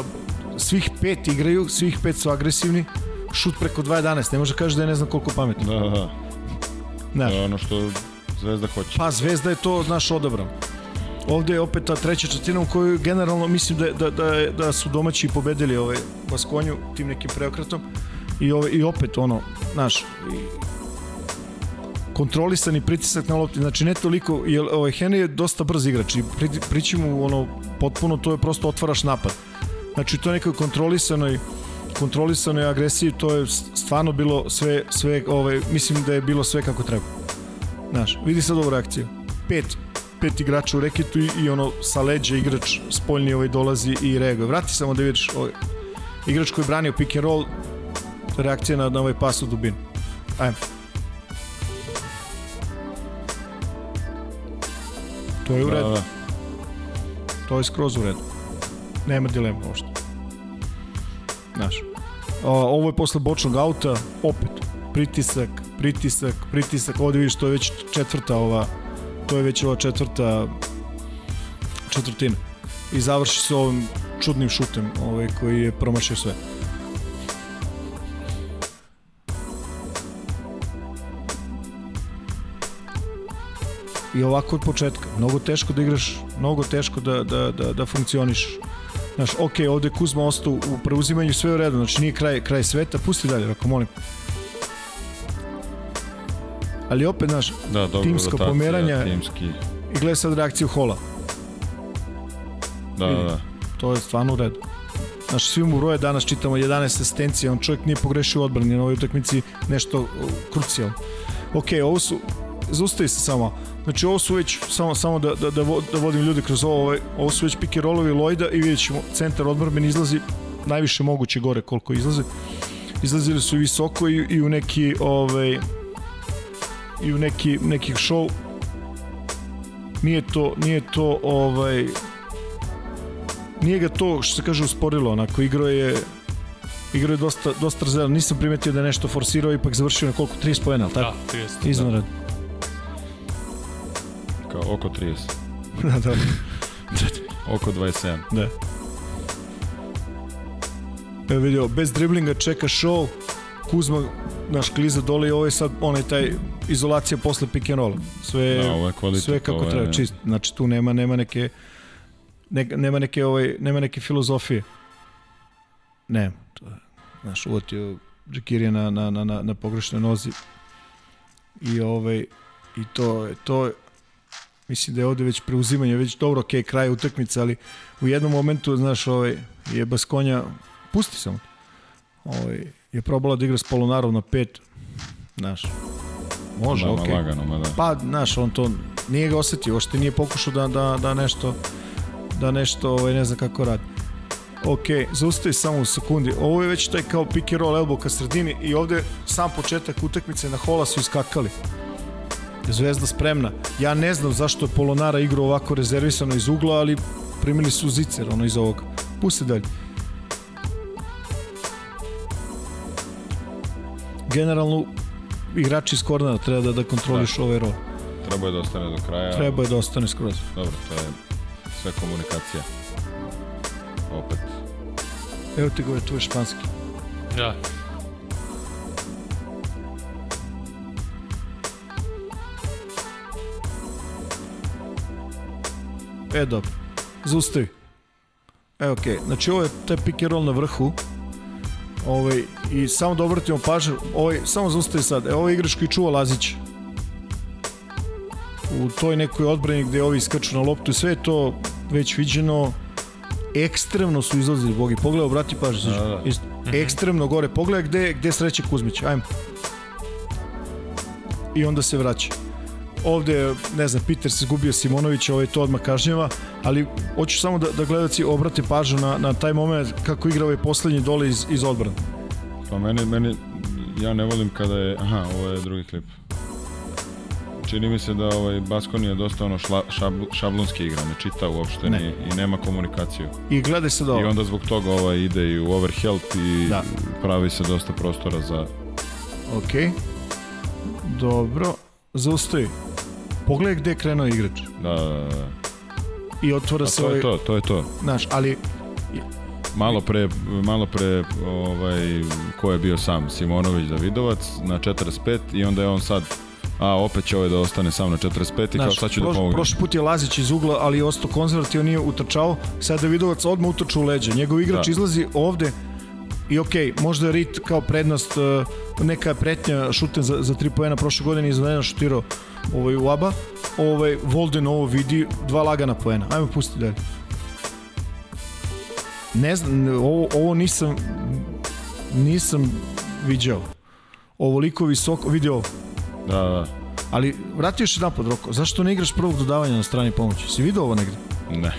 svih pet igraju, svih pet su agresivni, šut preko 2.11, ne može kaže da je ne znam koliko pametno. Da, da, da. Znaš, je ono što Zvezda hoće. pa Zvezda je to, znaš, odabrao. Ovde je opet ta treća četvrtina u kojoj generalno mislim da, da, da, da su domaći pobedili ovaj Baskonju tim nekim preokretom i, ovaj, i opet ono, znaš, i kontrolisani pritisak na lopti, znači ne toliko, jer ovaj Henry je dosta brz igrač i pri, prići mu ono, potpuno to je prosto otvaraš napad. Znači to nekoj kontrolisanoj kontrolisanoj agresiji, to je stvarno bilo sve, sve ovaj, mislim da je bilo sve kako treba. Znaš, vidi sad ovu reakciju. Pet, pet igrača u reketu i, i ono sa leđa igrač spoljni ovaj dolazi i reaguje. Vrati samo da vidiš ovaj, igrač koji je branio pick and roll reakcija na, na ovaj pas u dubinu. Ajmo. To je u redu. da. To je skroz u redu. Nema dilema uopšte. Znaš. A, ovo je posle bočnog auta, opet, pritisak, pritisak, pritisak, ovde vidiš, to je već četvrta ova, to je već ova četvrta četvrtina. I završi se ovim čudnim šutem ovaj, koji je promašio sve. I ovako od početka. Mnogo teško da igraš, mnogo teško da, da, da, da funkcioniš. Znaš, ok, ovde Kuzma ostao u preuzimanju sve u redu, znači nije kraj, kraj sveta, pusti dalje, ako molim. Ali opet, znaš, Da, dobro, Timska rotacija, pomeranja. Timski. i gledaj sad reakciju Hola. Da, da, da. To je stvarno u redu. Naš svi mu broje danas čitamo 11 asistencija, on čovjek nije pogrešio odbrani na ovoj utakmici nešto uh, krucijalno. Ok, ovo su, zaustavi se samo. Znači ovo su već, samo, samo da, da, da, da vodim ljude kroz ovo, ovaj, ovo su već pick and rollovi Lloyda i vidjet ćemo, centar odbrben izlazi najviše moguće gore koliko izlaze. Izlazili su i visoko i, i u neki, ovaj, i u neki, neki show nije to, nije to ovaj nije ga to što se kaže usporilo, onako igrao je igrao je dosta, dosta razvedan. Nisam primetio da je nešto forsirao, ipak završio na koliko, 30 pojena, ali tako? Da, 30. Iznenad. Kao oko 30. Da, da, Oko 27. da. Evo vidio, bez driblinga čeka show, Kuzma naš kliza dole i ovo je sad onaj taj izolacija posle pick and roll. Sve, Da, ovo je kvalitet, sve kako ovo je- treba, čist. Znači tu nema, nema neke ne, nema neke ovaj nema neke filozofije. Ne, to je, znaš, uvatio Džekirija na, na, na, na, na pogrešnoj nozi i ovaj i to je to je mislim da je ovde već preuzimanje, već dobro, okej, kraj utakmice, ali u jednom momentu, znaš, ovaj, je Baskonja, pusti samo, ovaj, je probala da igra s Polonarom na pet, znaš, može, ma, okej. Lagano, ma da. Pa, znaš, on to nije ga osetio, ošte nije pokušao da, da, da nešto, da nešto, ovaj, ne znam kako radi. Ok, zaustavi samo u sekundi. Ovo je već taj kao pick and roll elbow ka sredini i ovde sam početak utakmice na hola su iskakali. Zvezda spremna. Ja ne znam zašto je Polonara igrao ovako rezervisano iz ugla, ali primili su zicer ono iz ovoga. Pusti dalje. Generalno, igrači iz kornera treba da, da kontroliš da. ovaj rol. Treba je da ostane do kraja. Treba je da ostane skroz. Dobro, to je sve komunikacija. Opet. Evo ti ga, tu je španski. Da. E, dobro. Zaustavi. E, okej. Okay. Znači, ovo je taj pick and roll na vrhu. Ovaj, I samo da obratimo pažnju, ovaj, samo zaustavi sad. E, ovo je igrač koji čuva Lazić. U toj nekoj odbrani gde ovi iskaču na loptu i sve to već viđeno. Ekstremno su izlazili bogi. Pogledaj, obrati pažnju. Da, da. Isto. Ekstremno gore. Pogledaj gde, gde sreće Kuzmić. Ajmo. I onda se vraća ovde, ne znam, Peter se izgubio Simonović, ovaj to odmah kažnjava, ali hoću samo da, da gledaci obrate pažnju na, na taj moment kako igra ovaj poslednji dole iz, iz odbrana. Pa meni, meni, ja ne volim kada je, aha, ovo je drugi klip. Čini mi se da ovaj Baskoni je dosta ono šla, šabl, šablonski igra, ne čita uopšte Ne. ni, i nema komunikaciju. I gledaj se da I ovo. onda zbog toga ovaj ide i u overhelp i Da. pravi se dosta prostora za... Ok. Dobro. Zaustavi. Pogledaj gde je krenuo igrač. Da, da, da. I otvara A se to ovaj, je to, to je to. znaš, ali Malo pre, malo pre ovaj, ko je bio sam, Simonović Davidovac na 45 i onda je on sad a opet će ovaj da ostane sam na 45 i kao šta ću da proš- pomognem. Prošli put je Lazić iz ugla, ali je ostao konzervativan, nije utrčao. Sad Davidovac odmah utrčao u leđa. Njegov igrač Da. izlazi ovde i ok, možda je Rit kao prednost, uh, neka pretnja šutem za, za tri pojena prošle godine je izvanredno šutirao ovaj, u ABA. Ovaj, Volden ovo vidi, dva lagana pojena. Ajmo pusti dalje. Ne znam, ovo, ovo nisam nisam viđao. Ovoliko visoko, vidio ovo. Da, da, Ali vrati još jedan pod Roko, zašto ne igraš prvog dodavanja na strani pomoći? Si vidio ovo negde? ne.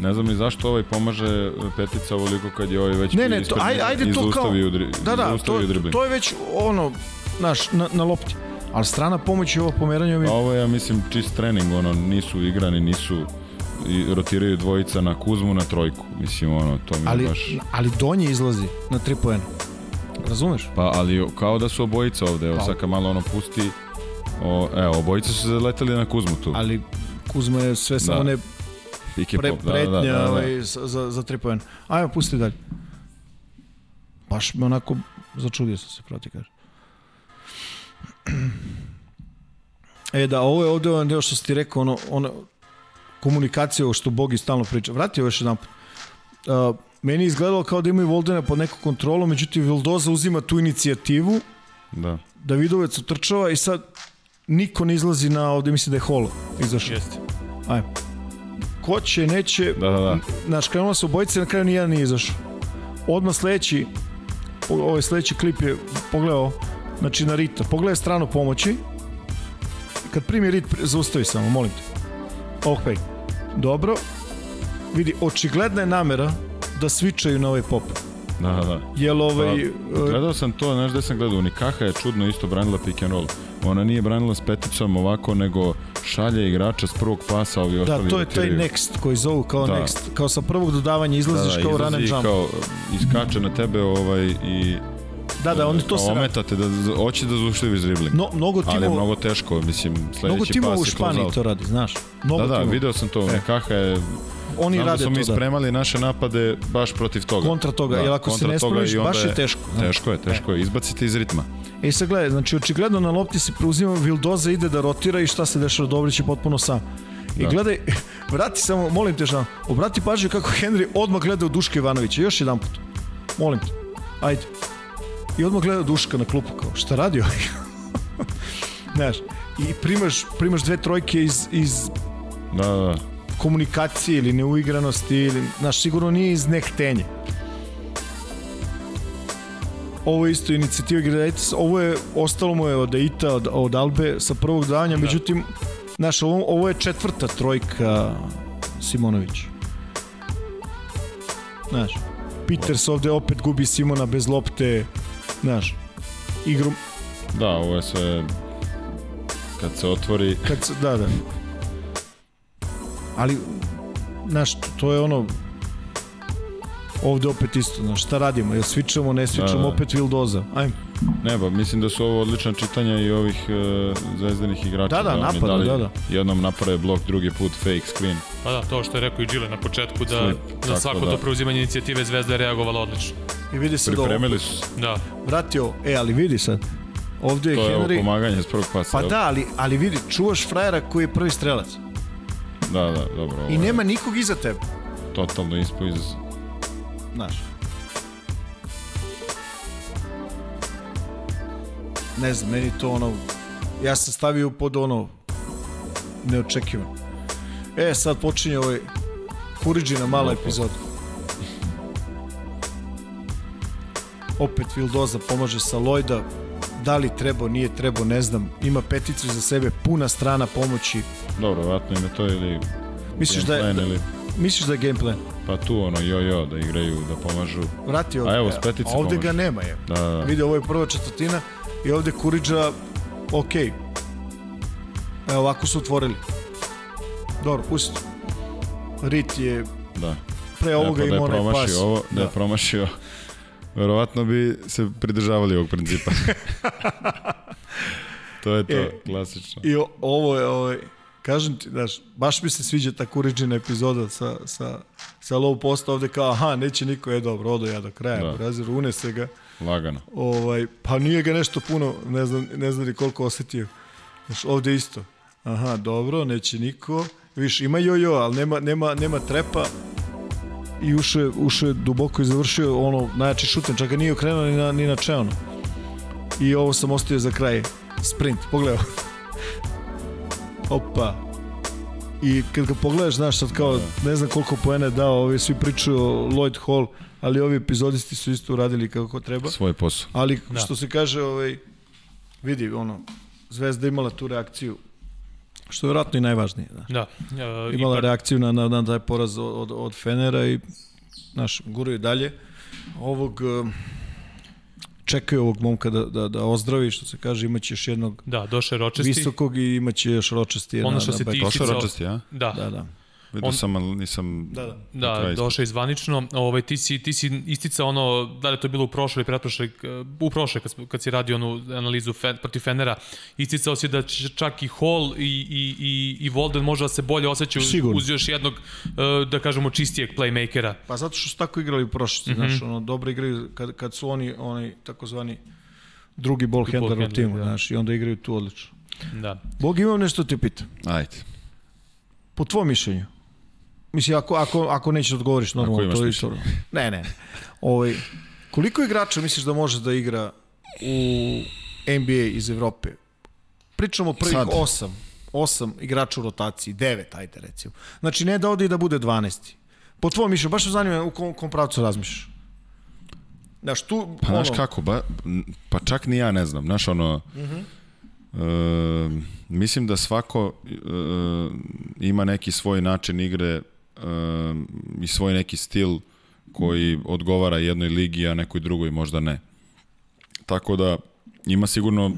Ne znam ni zašto ovaj pomaže petica ovoliko kad je ovaj već Ne, ne, to, ispred ajde, to kao... izaustavio dri, Da, da, to, izaustavio dribling. to je već ono, znaš, na, na lopti. Ali strana pomoć je ovo pomeranje ovim... A ovo je, ja mislim, čist trening, ono, nisu igrani, nisu i rotiraju dvojica na Kuzmu na trojku. Mislim, ono, to mi je Ali, baš... ali donji izlazi na 3 poena. Razumeš? Pa, ali kao da su obojica ovde, evo Pa. sad kad malo ono pusti, o, evo, obojica su se zaleteli na Kuzmu tu. Ali Kuzma je sve samo Da. ne Pick and pre, pop, da, pretnja da, da, da. Ovaj, za, za, 3 poena. Ajmo, pusti dalje. Baš me onako začudio sam se, proti kaže. E da, ovo je ovde ovaj deo što si ti rekao, ono, ono komunikacija, ovo što Bogi stalno priča. Vrati ovo još jedan put. Uh, meni je izgledalo kao da imaju Voldena pod neku kontrolu, međutim Vildoza uzima tu inicijativu, Da. Davidovac utrčava i sad niko ne izlazi na ovde, mislim da je Holo izašao. Jeste. Ajmo. Ko će, neće, Da, da, da. Znaš, krenula se obojice, na kraju nijedan nije izašao. odmah sledeći, ovaj sledeći klip je pogledao, znači na Rita, pogledaj stranu pomoći, kad primi Rit, zaustavi samo, molim te. Ok, dobro, vidi, očigledna je namera da svičaju na ovaj pop. Da, da. Jel ovaj... Pa, gledao sam to, znaš gde sam gledao, Nikaha je čudno isto branila pick and roll. Ona nije branila s peticom ovako, nego šalje igrača s prvog pasa, ovi Da, ostali to je taj next koji zovu kao Da. next. Kao sa prvog dodavanja izlaziš kao run and izlazi jump. Kao, iskače na tebe ovaj, i da, da, oni to se ometate da hoće da zušljivi dribling. No, mnogo Ali je mnogo teško, mislim, sledeći mnogo timova u pas je Španiji to radi, znaš. Mnogo Da, da, timova. video sam to, Nikaha je Oni Znam da rade smo mi to, da. spremali naše napade baš protiv toga. Kontra toga, jer ako se ne spremiš, baš je teško, da. Teško je, teško je. Izbacite iz ritma. E sad gledaj, znači očigledno na lopti se preuzima, Vildoza ide da rotira i šta se dešava, Dobrić je potpuno sam. I Da. gledaj, vrati samo, molim te šta, obrati pažnju kako Henry odmah gleda u Duška Ivanovića, još jedan put. Molim te, ajde. I odmah gleda Duška na klupu, kao, šta radi ovaj? Znaš, i primaš, primaš dve trojke iz, iz Da, da, da. Komunikacije ili neuigranosti ili, znaš, sigurno nije iz nehtenja. Ovo je isto inicijativa Gradaitis, ovo je, ostalo mu je od Eita, od, od Albe sa prvog danja, da. međutim, znaš, ovo, ovo je četvrta trojka Simonović. Znaš, Peters ovde opet gubi Simona bez lopte, znaš, igru, Da, ovo je sve kad se otvori Kad se, da, da. Ali, znaš, to je ono, ovde opet isto, znaš, šta radimo? Jel svičamo, ne svičamo, Da, da. opet Vildoza. Ajme. Ne, ba, mislim da su ovo odlična čitanja i ovih uh, zvezdanih igrača. Da, da, napada, dali- da, da. Jednom naprave blok, drugi put fake screen. Pa da, to što je rekao i Gile na početku, da Slip, na tako svako da. to preuzimanje inicijative Zvezda je reagovala odlično. I vidi sad ovo. Pripremili su se. Da, Vratio, e, ali vidi sad. Ovde je To je ovo Henry. pomaganje s prvog pasa. Pa da, ali, ali vidi, čuvaš frajera koji je prvi strelac. Da, da, dobro. Ovo I nema nikog iza tebe. Totalno ispo iz... Znaš. Ne znam, meni to ono... Ja sam stavio pod ono... Neočekivano. E, sad počinje ovaj Kuriđina mala epizoda. Opet Vildoza pomaže sa Lojda. Da li treba, nije treba, ne znam. Ima peticu za sebe, puna strana pomoći. Dobro, vratno im je to ili... Misliš da je, da, ili... misliš da je game plan? Pa tu ono, jo-jo, da igraju, da pomažu. Vrati ovde. A evo, s petice ovde pomaže. ga nema je. Da, da, da. Vidi, ovo je prva četvrtina i ovde Kuriđa, ok. Evo, ovako su otvorili. Dobro, pusti. Rit je da. pre ovoga da je imao onaj promašio pas. ovo, da, je Da. promašio, verovatno bi se pridržavali ovog principa. to je to, E, klasično. I ovo je, ovaj, kažem ti, znaš, baš mi se sviđa ta Kuriđina epizoda sa, sa, sa low posta ovde kao, aha, neće niko, je dobro, odo ja do kraja, Da. razir, unese ga. Lagano. Ovaj, pa nije ga nešto puno, ne znam, ne znam ni koliko osetio. Znaš, ovde isto. Aha, dobro, neće niko. Viš, ima jojo, ali nema, nema, nema trepa i ušao je, ušao je duboko i završio ono najjači šutem, čak ga nije okrenuo ni na, ni na čeono. I ovo sam ostavio za kraj. Sprint, pogledaj. Opa. I kad ga pogledaš, znaš, sad kao, ne znam koliko poena je dao, ovi svi pričaju o Lloyd Hall, ali ovi epizodisti su isto uradili kako treba. Svoj posao. Ali. Da. što se kaže, ovaj, vidi, ono, Zvezda imala tu reakciju, što je vjerojatno i najvažnije. Znaš. da. E, Imala ipak- reakciju na, na, na taj poraz od, od, Fenera i znaš, guraju dalje. Ovog, um, čekaju ovog momka da, da, da ozdravi, što se kaže, imaće još jednog Da, došao je Ročesti. visokog i imaće još ročesti Ono što na se Došao Isticao- Rodgers, ja? Da, Da, da. Vidio sam, ali nisam... Da, da. Da, došao je zvanično. Ovaj, ti, si, ti si isticao ono, da li je to bilo u prošloj ili pretprošloj, eh, u prošloj kad, smo- kad si radio onu analizu fe, protiv Fenera, isticao si da će čak i Hall i, i, i, i Volden može da se bolje osjeća uz, Sigurno. uz još jednog, eh, da kažemo, čistijeg playmakera. Pa zato što su tako igrali u prošlosti, mm. -hmm. znaš, ono, dobro igraju kad, kad su oni, oni takozvani drugi ball Drugi ball handler u timu, da. znaš, i onda igraju tu odlično. Da. Bog, imam nešto te pitam. Ajde. Po tvom mišljenju, mislim, ako, ako, ako nećeš da odgovoriš normalno, to je isto. Ne, ne. Ovaj, koliko igrača misliš da može da igra u NBA iz Evrope? Pričamo o prvih Sad. osam. Osam igrača u rotaciji, devet, ajde recimo. Znači ne da ode i da bude 12. Po tvom mišljenju, baš me zanima u kom, kom pravcu razmišljaš. Znaš, tu, Pa znaš ono, kako, ba, pa čak ni ja ne znam, znaš ono, uh -huh. e, mislim da svako e, ima neki svoj način igre i svoj neki stil koji odgovara jednoj ligi, a nekoj drugoj možda ne. Tako da ima sigurno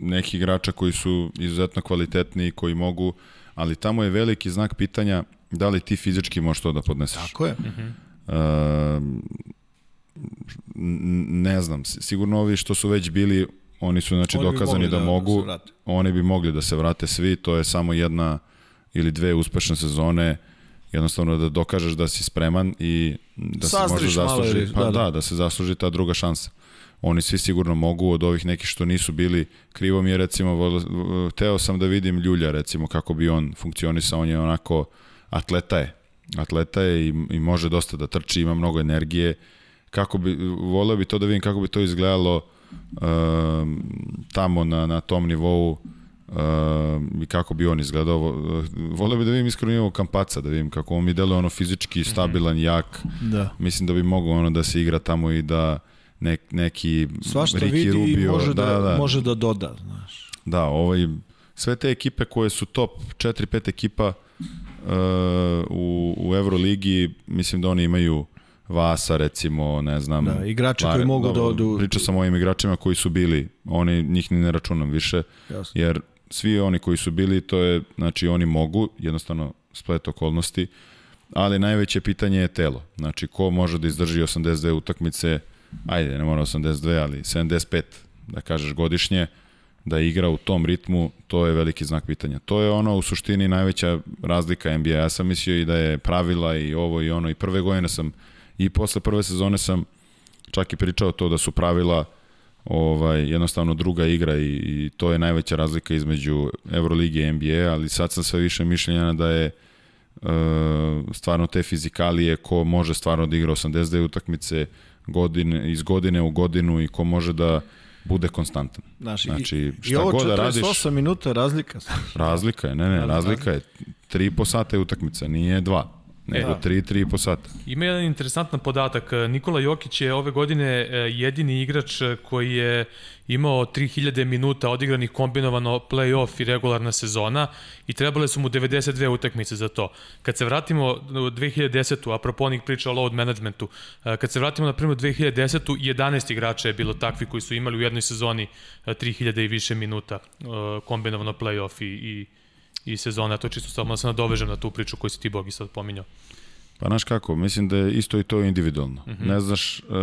neki igrača koji su izuzetno kvalitetni i koji mogu, ali tamo je veliki znak pitanja da li ti fizički možeš to da podneseš. Tako je. Uh ne znam, sigurno ovi što su već bili, oni su znači oni dokazani da, da mogu, da oni bi mogli da se vrate svi, to je samo jedna ili dve uspešne sezone, jednostavno da dokažeš da si spreman i da se možda zasluži, pa da, da. da, da se zasluži ta druga šansa. Oni svi sigurno mogu od ovih nekih što nisu bili, krivo mi je recimo, teo sam da vidim Ljulja recimo kako bi on funkcionisao, on je onako atleta je, atleta je i, i može dosta da trči, ima mnogo energije, kako bi, voleo bi to da vidim kako bi to izgledalo uh, tamo na, na tom nivou uh, i kako bi on izgledao. Voleo bi da vidim iskreno nivou Kampaca, da vidim kako on mi deluje ono fizički mhm. stabilan, jak. Da. Mislim da bi mogao ono da se igra tamo i da nek, neki Svašta Ricky vidi Rubio, i može da, da, da, može da doda. Znaš. Da, ovaj, sve te ekipe koje su top 4-5 ekipa uh, u, u Euroligi, mislim da oni imaju Vasa recimo, ne znam. Da, igrači Vare, koji mogu da odu... Pričao sam o ovim igračima koji su bili, oni, njih ni ne računam više, Jasno. jer svi oni koji su bili, to je, znači oni mogu, jednostavno splet okolnosti, ali najveće pitanje je telo. Znači, ko može da izdrži 82 utakmice, ajde, ne mora 82, ali 75, da kažeš godišnje, da igra u tom ritmu, to je veliki znak pitanja. To je ono u suštini najveća razlika NBA. Ja sam mislio i da je pravila i ovo i ono i prve godine sam i posle prve sezone sam čak i pričao to da su pravila ovaj, jednostavno druga igra i, i to je najveća razlika između Euroligije i NBA, ali sad sam sve više mišljenja da je e, stvarno te fizikalije ko može stvarno da igra 82 utakmice godine, iz godine u godinu i ko može da bude konstantan. Znaš, znači, šta i, ovo god da radiš... 8 minuta razlika. Razlika je, ne, ne, razlika je. 3,5 sata je utakmica, nije 2 nego 3, e, 3,5 sata. Ima jedan interesantan podatak. Nikola Jokić je ove godine e, jedini igrač koji je imao 3000 minuta odigranih kombinovano play-off i regularna sezona i trebale su mu 92 utakmice za to. Kad se vratimo u 2010. apropo onih priča o load managementu, e, kad se vratimo na primjer 2010. 11 igrača je bilo takvi koji su imali u jednoj sezoni 3000 i više minuta kombinovano play-off i, i i sezona, to čisto samo da se nadovežem na tu priču koju si ti Bogi sad pominjao. Pa znaš kako, mislim da je isto i to individualno. Mm -hmm. Ne znaš uh,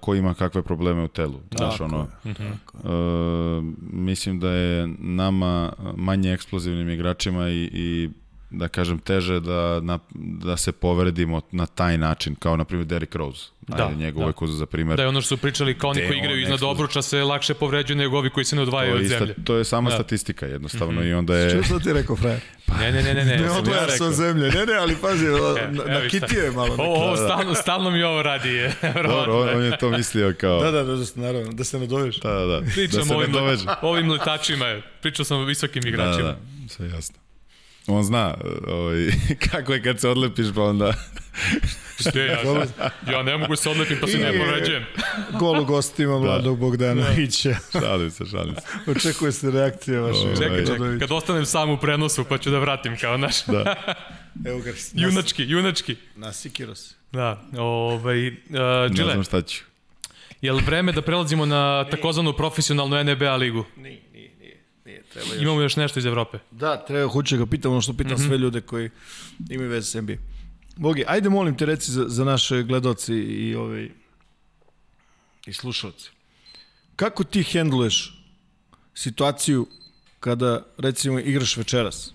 ko ima kakve probleme u telu. Znaš, tako ono. Mm -hmm. uh, mislim da je nama manje eksplozivnim igračima i, i da kažem, teže da, na, da se povredimo na taj način, kao na primjer Derrick Rose. Da, Ajde, njega da. uvek za primjer. Da je ono što su pričali, kao oni koji igraju iznad obruča se lakše povređuju nego ovi koji se ne odvajaju od zemlje. To je sama da. statistika jednostavno mm -hmm. i onda je... Što što ti rekao, frajer? Pa, ne, ne, ne, ne. Ne, ne odvajaš ja se od zemlje. Ne, ne, ali pazi, e, na, na kitije malo. Ovo, ovo stalno, stalno mi ovo radi. Dobro, on, on je to mislio kao... Da, da, da, da naravno, da se nadoveš. Da, da, da. Pričam da ovim, ovim letačima, pričao sam o visokim igračima. Da, da, sve jasno. On zna ovaj, kako je kad se odlepiš pa onda... Ste, ja, ja ne mogu se odlepim pa se ne povređujem. Gol u gostima Vladog da. Bogdanovića. Da. Šalim se, šalim se. Očekuje se reakcija vaše. Ovaj. Čekaj, čekaj, kad ostanem sam u prenosu pa ću da vratim kao naš. Da. Evo ga. Junački, junački. Nasikiro se. Da, ovaj, uh. Ne znam šta ću. Je li vreme da prelazimo na takozvanu profesionalnu NBA ligu? Nije. Treba još... Imamo još nešto iz Evrope. Da, treba, hoće ga pitam ono što pitam mm -hmm. sve ljude koji imaju veze s NBA. Bogi, ajde molim te reci za, za naše gledoci i ovaj i slušalci. Kako ti hendluješ situaciju kada recimo igraš večeras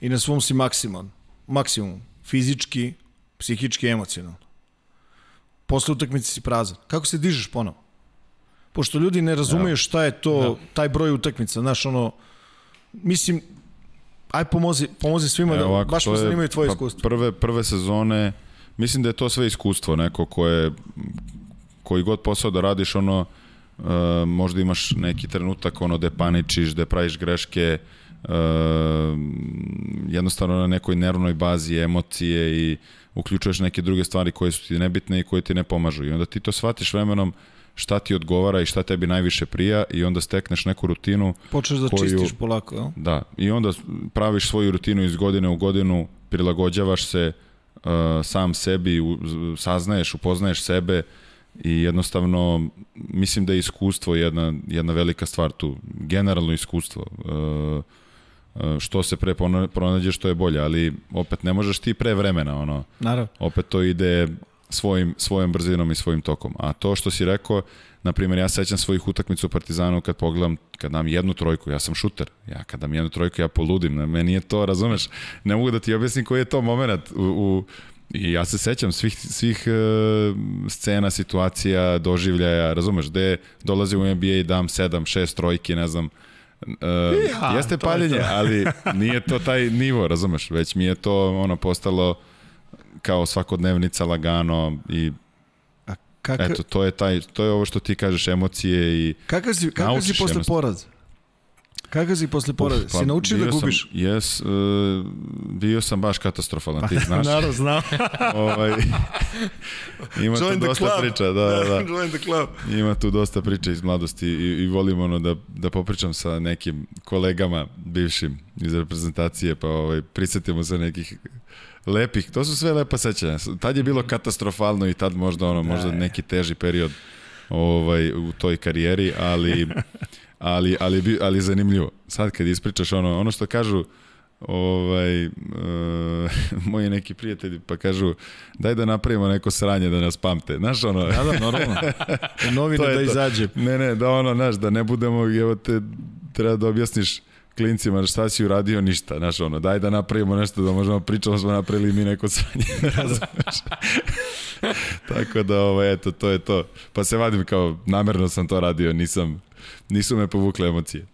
i na svom si maksimum, maksimum, fizički, psihički, emocionalno. Posle utakmice si prazan. Kako se dižeš ponovo? Pošto ljudi ne razumeju šta je to, da. taj broj utakmica, znaš, ono, mislim, aj pomozi, pomozi svima e, ovako, da baš me zanimaju tvoje pa iskustvo. Prve, prve sezone, mislim da je to sve iskustvo, neko koje, koji god posao da radiš, ono, uh, možda imaš neki trenutak, ono, da paničiš, da praviš greške, uh, jednostavno na nekoj nervnoj bazi emocije i uključuješ neke druge stvari koje su ti nebitne i koje ti ne pomažu. I onda ti to shvatiš vremenom šta ti odgovara i šta tebi najviše prija i onda stekneš neku rutinu. Počneš da koju, čistiš polako, jel? Da, i onda praviš svoju rutinu iz godine u godinu, prilagođavaš se uh, sam sebi, u, saznaješ, upoznaješ sebe i jednostavno mislim da je iskustvo jedna, jedna velika stvar tu, generalno iskustvo. Uh, što se pre pronađe što je bolje, ali opet ne možeš ti pre vremena, ono. Naravno. Opet to ide svojim, svojom brzinom i svojim tokom. A to što si rekao, na primjer, ja sećam svojih utakmica u Partizanu kad pogledam, kad dam jednu trojku, ja sam šuter. Ja kad dam jednu trojku, ja poludim. Meni je to, razumeš, ne mogu da ti objasnim koji je to moment u, u I ja se sećam svih, svih uh, scena, situacija, doživljaja, razumeš, gde dolazi u NBA i dam 7, 6 trojki, ne znam, Uh, ja, jeste paljenje, je ali nije to taj nivo, razumeš, već mi je to ono postalo kao svakodnevnica lagano i A kakav... eto, to je, taj, to je ovo što ti kažeš, emocije i Kakav si, kakav si posle poraza? Kakav si posle poraza? Pa, si naučio da gubiš? Sam, jes, uh, bio sam baš katastrofalan, ti znaš. Naravno, znam. ovaj, ima Join tu dosta priča, da, da, da. Join the club. Ima tu dosta priča iz mladosti i, i volim ono da, da popričam sa nekim kolegama bivšim iz reprezentacije, pa ovaj, prisetimo se nekih lepih, to su sve lepa sećanja. Tad je bilo katastrofalno i tad možda ono, možda neki teži period ovaj, u toj karijeri, ali, ali, ali, ali zanimljivo. Sad kad ispričaš ono, ono što kažu, ovaj, uh, moji neki prijatelji pa kažu daj da napravimo neko sranje da nas pamte. Znaš ono? Da, da, normalno. Novine da izađe. Ne, ne, da ono, znaš, da ne budemo, evo te, treba da objasniš klincima šta si uradio ništa, znaš ono, daj da napravimo nešto da možemo pričamo smo napravili mi neko sranje, Tako da, ovo, eto, to je to. Pa se vadim kao, namerno sam to radio, nisam, nisu me povukle emocije.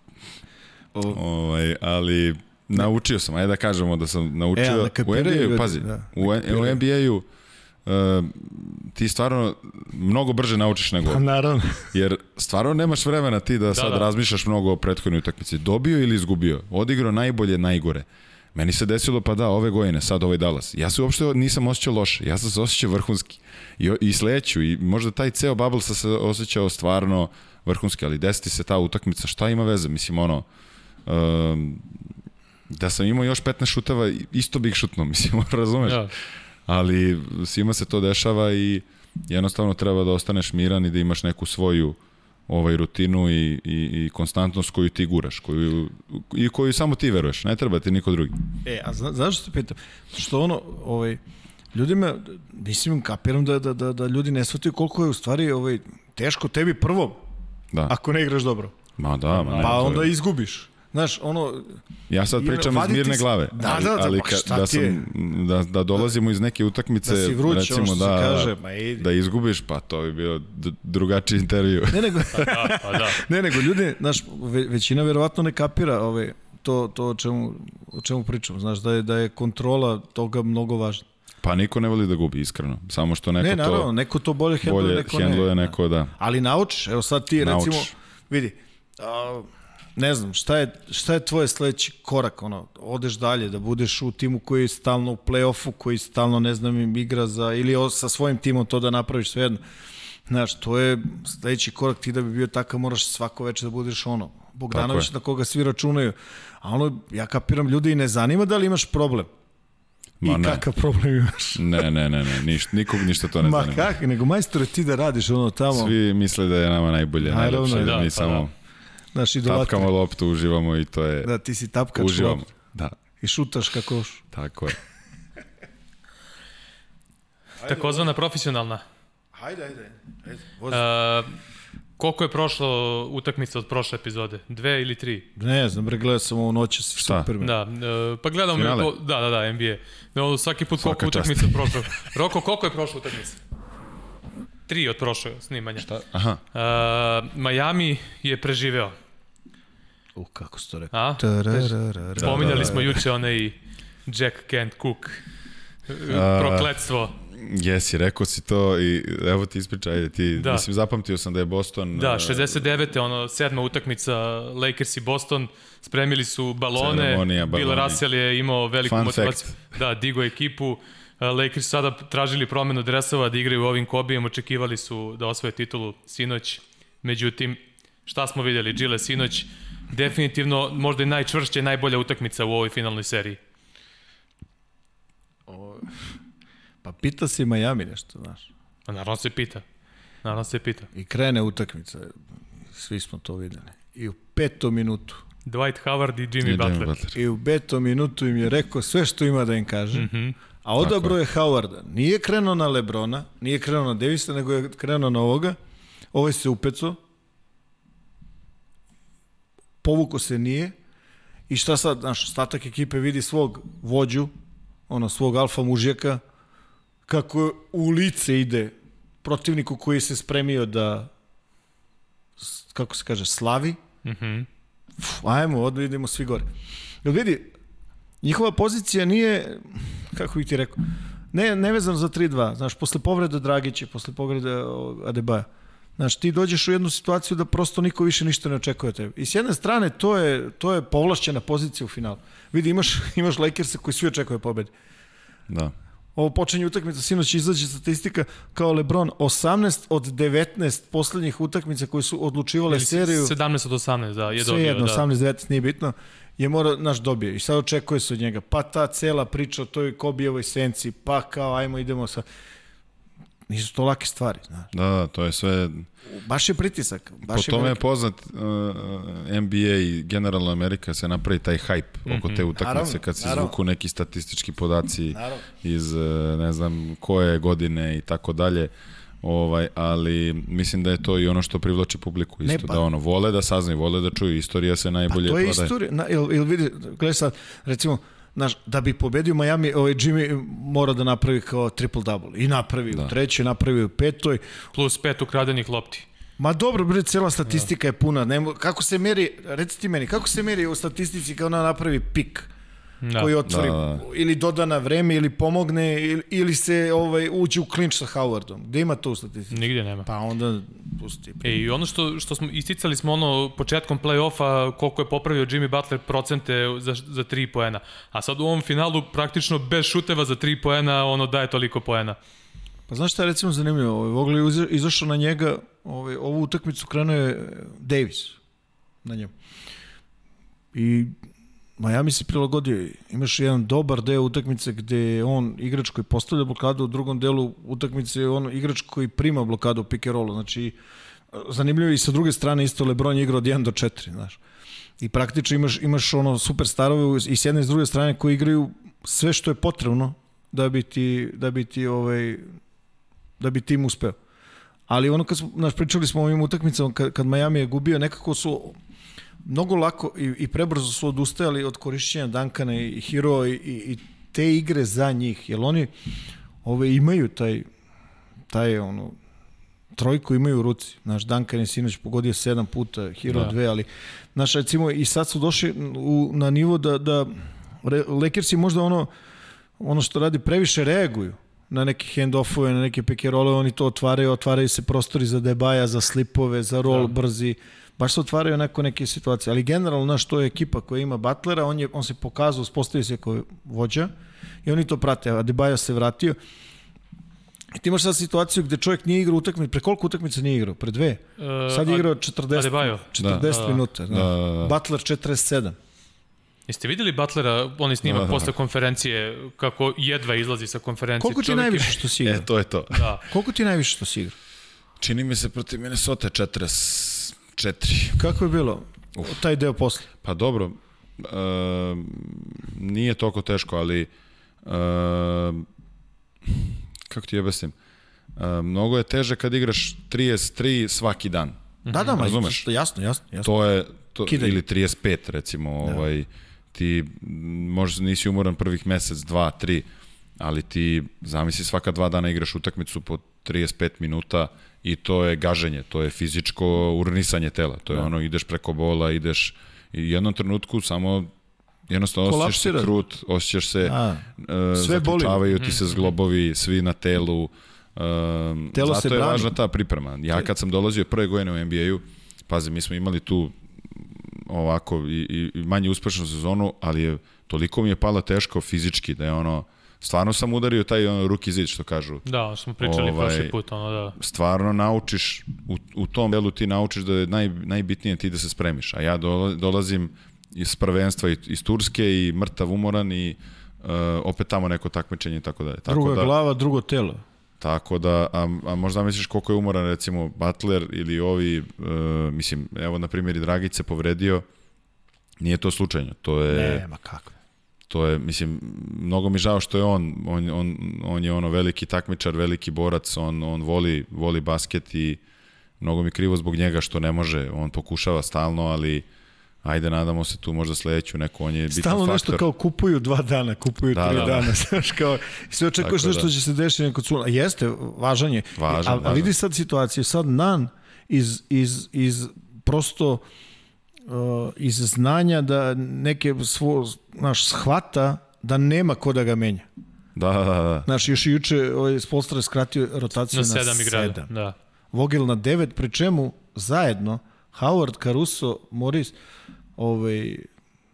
O... Ovaj, ali naučio sam, ajde da kažemo da sam naučio. E, u NBA-u, pazi, da, u, u NBA-u uh, ti stvarno mnogo brže naučiš nego pa, naravno. Jer stvarno nemaš vremena ti da, da sad da. razmišljaš mnogo o prethodnoj utakmici. Dobio ili izgubio? Odigrao najbolje, najgore. Meni se desilo pa da, ove gojene, sad ovaj Dallas. Ja se uopšte nisam osjećao loše, ja sam se osjećao vrhunski. I, i sledeću, i možda taj ceo bubble sam se osjećao stvarno vrhunski, ali desiti se ta utakmica, šta ima veze? Mislim, ono, um, da sam imao još 15 šuteva, isto bih šutno, mislim, razumeš? Ja ali svima se to dešava i jednostavno treba da ostaneš miran i da imaš neku svoju ovaj rutinu i, i, i konstantnost koju ti guraš, koju, i koju samo ti veruješ, ne treba ti niko drugi. E, a zna, znaš što te pitam? Što ono, ovaj, ljudima, mislim, kapiram da, da, da, da ljudi ne shvataju koliko je u stvari ovaj, teško tebi prvo, da. ako ne igraš dobro. Ma da, ma ne. Pa onda izgubiš. Znaš, ono... Ja sad pričam iz mirne glave, da, ali, da, da, ali ka, da, sam, da, da dolazimo iz neke utakmice, da si vruć, recimo da, kaže, ma da izgubiš, pa to bi bio drugačiji intervju. Ne nego, pa da, pa da. ne nego ljudi, znaš, većina verovatno ne kapira ove, to, to o, čemu, o čemu pričamo, znaš, da je, da je kontrola toga mnogo važna. Pa niko ne voli da gubi, iskreno. Samo što neko ne, naravno, to... neko to bolje hendluje, bolje neko ne. neko, da. Ali naučiš, evo sad ti, naučiš. recimo, vidi, uh, ne znam, šta je, šta je tvoj sledeći korak, ono, odeš dalje, da budeš u timu koji je stalno u play-offu, koji stalno, ne znam, igra za, ili sa svojim timom to da napraviš svejedno. Znaš, to je sledeći korak ti da bi bio takav, moraš svako večer da budeš ono, Bogdanović na koga svi računaju. A ono, ja kapiram, ljudi i ne zanima da li imaš problem. Ma I ne. kakav problem imaš? ne, ne, ne, ne, ništa, nikog ništa to ne Ma zanima. Ma kak, nego majstore ti da radiš ono tamo. Svi misle da je nama najbolje, najlepše, da, mi pa samo... Da Naš idolater. Tapkamo loptu, uživamo i to je... Da, ti si tapkač uživamo. loptu. Da. I šutaš kako š. Tako je. Takozvana profesionalna. Hajde, ajde. ajde. Uh, koliko je prošlo utakmica od prošle epizode? Dve ili tri? Ne znam, bre, gledao sam ovo noće si super. Da, uh, pa gledamo mi to, da, da, da, NBA. No, svaki put koliko utakmica prošlo. Roko, koliko je prošla utakmica? tri od prošlog snimanja. Šta? Aha. Uh, Miami je preživeo. U, kako si to rekao? Pominjali smo juče onaj Jack Kent Cook. Prokletstvo. Jesi, rekao si to i evo ti ispričaj, ajde ti, Da. mislim, zapamtio sam da je Boston... Da, uh, 69. ono, sedma utakmica Lakers i Boston, spremili su balone, Bill. Russell je imao veliku Fun motivaciju. Da, digo ekipu. Uh, Lakers sada tražili promenu dresova da igraju ovim kobijem, očekivali su da osvoje titulu sinoć. Međutim, šta smo vidjeli? Gile sinoć, definitivno možda i najčvršća i najbolja utakmica u ovoj finalnoj seriji. Pa pita si Miami nešto, znaš. A naravno se pita. Naravno se pita. I krene utakmica, svi smo to videli. I u petom minutu, Dwight Howard i Jimmy i Jimmy Butler. Butler. i u petom minutu im je rekao sve što ima da im kaže. Mm Mhm. -hmm. A odabro je Howarda. Nije krenuo na Lebrona, nije krenuo na Davisa, nego je krenuo na ovoga. Ovaj se upeco. Povuko se nije. I šta sad, znaš, ostatak ekipe vidi svog vođu, ono, svog alfa mužjaka, kako u lice ide protivniku koji se spremio da, kako se kaže, slavi. Mhm. Uf, ajmo, odmah idemo svi gore. Jel vidi, njihova pozicija nije, kako bih ti rekao, ne, nevezano za 3-2. Znaš, posle povrede Dragića, posle povrede o, Adebaja, Znaš, ti dođeš u jednu situaciju da prosto niko više ništa ne očekuje od tebe. I s jedne strane, to je, to je povlašćena pozicija u finalu. Vidi, imaš, imaš Lakersa koji svi očekuje pobedi. Da. Ovo počinje utakmica, sinoć izađe statistika kao Lebron, 18 od 19 poslednjih utakmica koje su odlučivale seriju. 17 od 18, da, je Sve dobio. jedno, da. 18-19 nije bitno, je mora, naš dobije. I sad očekuje se od njega. Pa ta cela priča o toj Kobijevoj senci, pa kao ajmo idemo sa... Nisu to lake stvari, znaš. Da, da, to je sve... Baš je pritisak. Po Baš tome je poznat uh, NBA i generalno Amerika se napravi taj hype oko te utakmice Naravno, kad se naravno. zvuku neki statistički podaci Naravno. iz uh, ne znam koje godine i tako dalje. Ovaj, ali mislim da je to i ono što privlači publiku isto, Ne, pa- da ono, vole da saznaju, vole da čuju, istorija se najbolje Pa to je prodaje. istorija. Na, ili, ili vidi, gledaj sad, recimo, Znaš, da bi pobedio Miami, ovaj Jimmy mora da napravi kao triple-double. I napravi da. u trećoj, napravi u petoj. Plus pet ukradenih lopti. Ma dobro, bre, cela statistika je puna. Nemo, kako se meri, reci ti meni, kako se meri u statistici kao ona napravi pik? Da. koji otvori Da, da. ili doda na vreme ili pomogne ili, ili se ovaj uđe u klinč sa Howardom. Gde ima to u statistici? Nigde nema. Pa onda pusti. E, i ono što, što smo isticali smo ono početkom play-offa koliko je popravio Jimmy Butler procente za, za 3 poena. A sad u ovom finalu praktično bez šuteva za 3 poena ono daje toliko poena. Pa znaš šta je recimo zanimljivo? Ovaj, uze- izašao na njega, ovaj, ovu utakmicu krenuo je Davis na njemu. I Miami se prilagodio. Imaš jedan dobar deo utakmice gde je on igrač koji postavlja blokadu, u drugom delu utakmice je on igrač koji prima blokadu u pick and rollu. Znači, zanimljivo je i sa druge strane isto Lebron je igrao od 1 do 4, znaš. I praktično imaš, imaš ono superstarove i s jedne i s druge strane koji igraju sve što je potrebno da bi ti, da bi ti ovaj, da bi tim uspeo. Ali ono kad smo, znaš, pričali smo o ovim utakmicama, kad, kad Miami je gubio, nekako su mnogo lako i, i prebrzo su odustajali od korišćenja Dankana i Hero i, i, te igre za njih, jer oni ove imaju taj taj ono trojku imaju u ruci. Znaš, Duncan je sinoć pogodio sedam puta, Hero Da. dve, ali znaš, recimo i sad su došli u, na nivo da, da Re- Lakersi možda ono ono što radi previše reaguju na neke hand-offove, na neke pick and oni to otvaraju, otvaraju se prostori za debaja, za slipove, za roll Da. brzi, baš se otvaraju neko neke situacije, ali generalno, znaš, to je ekipa koja ima Butlera, on, je, on se pokazao, uspostavio se kao vođa i oni to prate, a Debaja se vratio. I ti imaš sad situaciju gde čovjek nije igrao utakmice, pre koliko utakmica nije igrao? Pre dve? E, Sad je igrao 40, Adebayo. 40 Da. Minuta. Da. Da, da, da. Butler 47. Jeste videli Butlera, on je snimak Da, da. posle konferencije, kako jedva izlazi sa konferencije. Koliko ti Čovjek je- najviše što si igrao? E, to je to. Da. Koliko ti najviše što si igrao? Čini mi se protiv Minnesota 44. Kako je bilo? Uf. Taj deo posle. Pa dobro, e, nije toliko teško, ali e, kako ti objasnim? E, mnogo je teže kad igraš 33 svaki dan. Da, da, ma, Razumeš? jasno, jasno, jasno. To je to, Kidanje. ili 35 recimo, ovaj ti možda nisi umoran prvih mesec, dva, tri, ali ti zamisli svaka dva dana igraš utakmicu po 35 minuta i to je gaženje, to je fizičko urnisanje tela. To je ono ideš preko bola, ideš i u jednom trenutku samo jednostavno osjećaš se krut, osjećaš se, A, uh, sve boli. zaključavaju ti se zglobovi, svi na telu. Um, Telo zato se je brani. važna ta priprema. Ja kad sam dolazio prve godine u NBA-u, pazi, mi smo imali tu ovako i, i manje uspešnu sezonu, ali je, toliko mi je pala teško fizički da je ono, stvarno sam udario taj ono, ruki zid što kažu. Da, smo pričali Ovaj, prošli put, ono da. Stvarno naučiš, u, u tom delu ti naučiš da je naj, najbitnije ti da se spremiš. A ja dola- dolazim iz prvenstva i- iz Turske i mrtav umoran i uh, opet tamo neko takmičenje i tako dalje. Tako druga da, glava, drugo telo. Tako da, a, a možda misliš koliko je umoran recimo Butler ili ovi, uh, mislim, evo na primjer i Dragić se povredio, nije to slučajno, to je, Nema kako. To je, mislim, mnogo mi žao što je on, on, on, on je ono veliki takmičar, veliki borac, on, on voli, voli basket i mnogo mi krivo zbog njega što ne može, on pokušava stalno, ali ajde nadamo se tu možda sledeću neku, on je bitan Stalno faktor. nešto kao kupuju dva dana, kupuju Da, tri da, da. dana, znaš, kao, sve očekuješ nešto da. će se desiti neko cuna. A jeste, važan je. Važan, a, a važan. vidi sad situaciju, sad Nan iz, iz, iz prosto uh, iz znanja da neke svo, naš, shvata da nema ko da ga menja. Da, da, da. Znaš, još i juče ovaj Spolstra je skratio rotaciju Na na, sedam igrača, sedam. da. Vogel na 9, pri čemu zajedno Howard, Caruso, Morris, ovaj,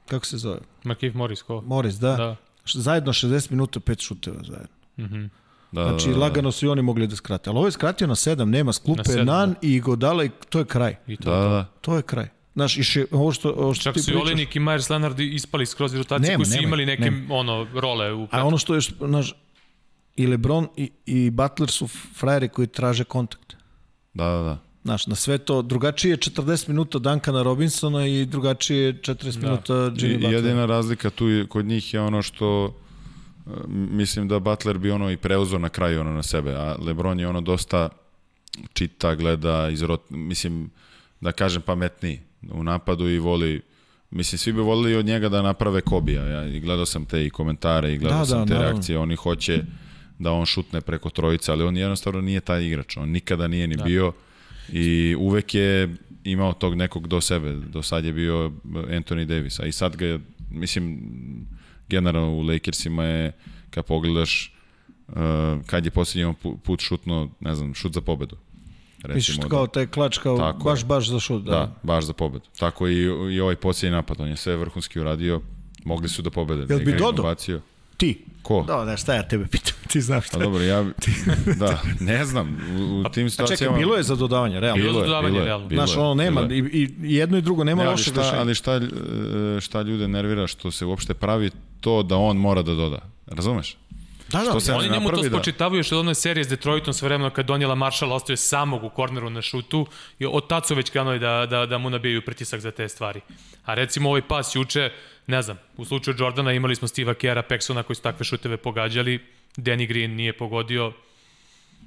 kako se zove? Markif Morris, ko? Morris, da. Da. Zajedno 60 minuta, pet šuteva zajedno. da, Znači, da, da. lagano su i oni mogli da skrate. Ali ovo je skratio na 7, nema sklupe, Na sedam, Nan i Godala i to je kraj. I to. Da, da, da. To je kraj. Znaš, i še, ovo što, ovo što Čak ti su i pričaš. Olenik i Myers Leonard ispali skroz iz rotacije Nema, koji su nema, imali neke nema. ono role u A ono što je, znaš, i Lebron i, i Butler su frajeri koji traže kontakt. Da, da, da. Znaš, na sve to, drugačije je 40 minuta Duncana Robinsona i drugačije je 40 Da. minuta Jimmy Butlera. jedina razlika tu je, kod njih je ono što e, mislim da Butler bi ono i preuzeo na kraju ono na sebe, a LeBron je ono dosta čita, gleda, izrot, mislim, da kažem pametniji u napadu i voli Mislim, svi bi volili od njega da naprave Kobija. Ja i gledao sam te i komentare i gledao Da, sam da, te naravno. reakcije. Oni hoće da on šutne preko trojice, ali on jednostavno nije taj igrač. On nikada nije ni bio i uvek je imao tog nekog do sebe. Do sad je bio Anthony Davis, a i sad ga je, mislim, generalno u Lakersima je, kad pogledaš uh, kad je posljednji put šutno, ne znam, šut za pobedu. Recimo, kao taj klač, kao Tako baš, je. baš za šut. Da. Da, baš za pobedu. Tako i, i ovaj posljednji napad, on je sve vrhunski uradio, mogli su da pobede. Jel bi dodao? Bacio. Ti. Ko? Da, da, šta ja tebe pitam, ti znaš šta. Pa dobro, ja, da, ne znam, u, u tim A situacijama... čekaj, bilo je za dodavanje, realno. Bilo Bilo je, dodavanje, bilo je, realno. bilo Znaš, ono nema, i, i jedno i drugo, nema Ne, ali lošeg šta, ali šta, e, šta ljude nervira što se uopšte pravi to da on mora da doda. Razumeš? Da, da, što se- Oni njemu to da- spočitavaju još od one serije s Detroitom sve vremena kad donijela Marshall ostaje samog u korneru na šutu i od tad su već krenuli da, da, da mu nabijaju pritisak za te stvari. A recimo ovaj pas juče, ne znam, u slučaju Jordana imali smo Steve'a Kera, Pexona koji su takve šuteve pogađali, Danny Green nije pogodio,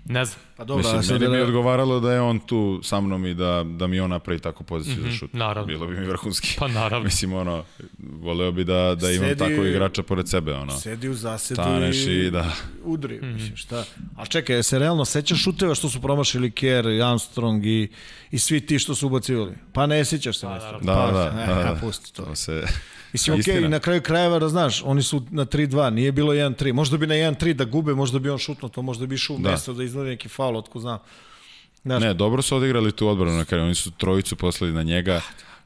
ne znam, Pa dobro, Mislim, meni bi da- odgovaralo da je on tu sa mnom i da, da mi on napravi takvu poziciju za šut. Mhm, naravno. Bilo bi mi vrhunski. pa naravno. Mislim, ono, voleo bi da, da imam Sedi- takvog igrača pored sebe, ono. Sedi u zasedu Staneš i da... udri, mislim, šta. A čekaj, se realno sećaš šuteva što su promašili Kerr, Armstrong i, i svi ti što su ubacivali? Pa ne sjećaš se nešto. Da, pa, da, e, da, a da. pusti to. To se... Mislim, okej, i na kraju krajeva da znaš, oni su na 3-2, nije bilo 1-3. Možda bi na 1-3 da gube, možda bi on šutno to, možda bi išao u Da. mesto da izgleda neki faul, otko znam. Znaš, Ne, dobro su odigrali tu odbranu na kraju. Oni su trojicu poslali na njega.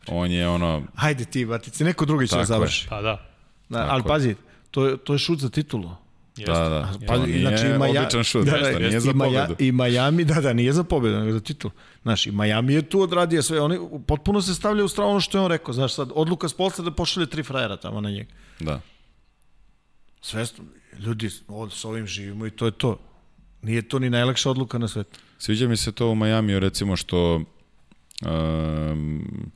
On je ono... Hajde ti, Batici, neko drugi će da završi. Pa da. Da, Tako ali pazi, to je, to je šut za titulu. Jeste. Da, da. Pa, To nije znači, ima ja, običan šut, da, da, da, nije za pobedu. I Miami, da, da, nije za pobedu, nego za titul. Znaš, i Miami je tu odradio sve. Oni potpuno se stavljaju u stranu ono što je on rekao. Znaš, sad, odluka Spolstra da pošalje tri frajera tamo na njega. Da. Svesno, ljudi, od, s ovim živimo i to je to. Nije to ni najlakša odluka na svetu. Sviđa mi se to u Majamiju recimo što um,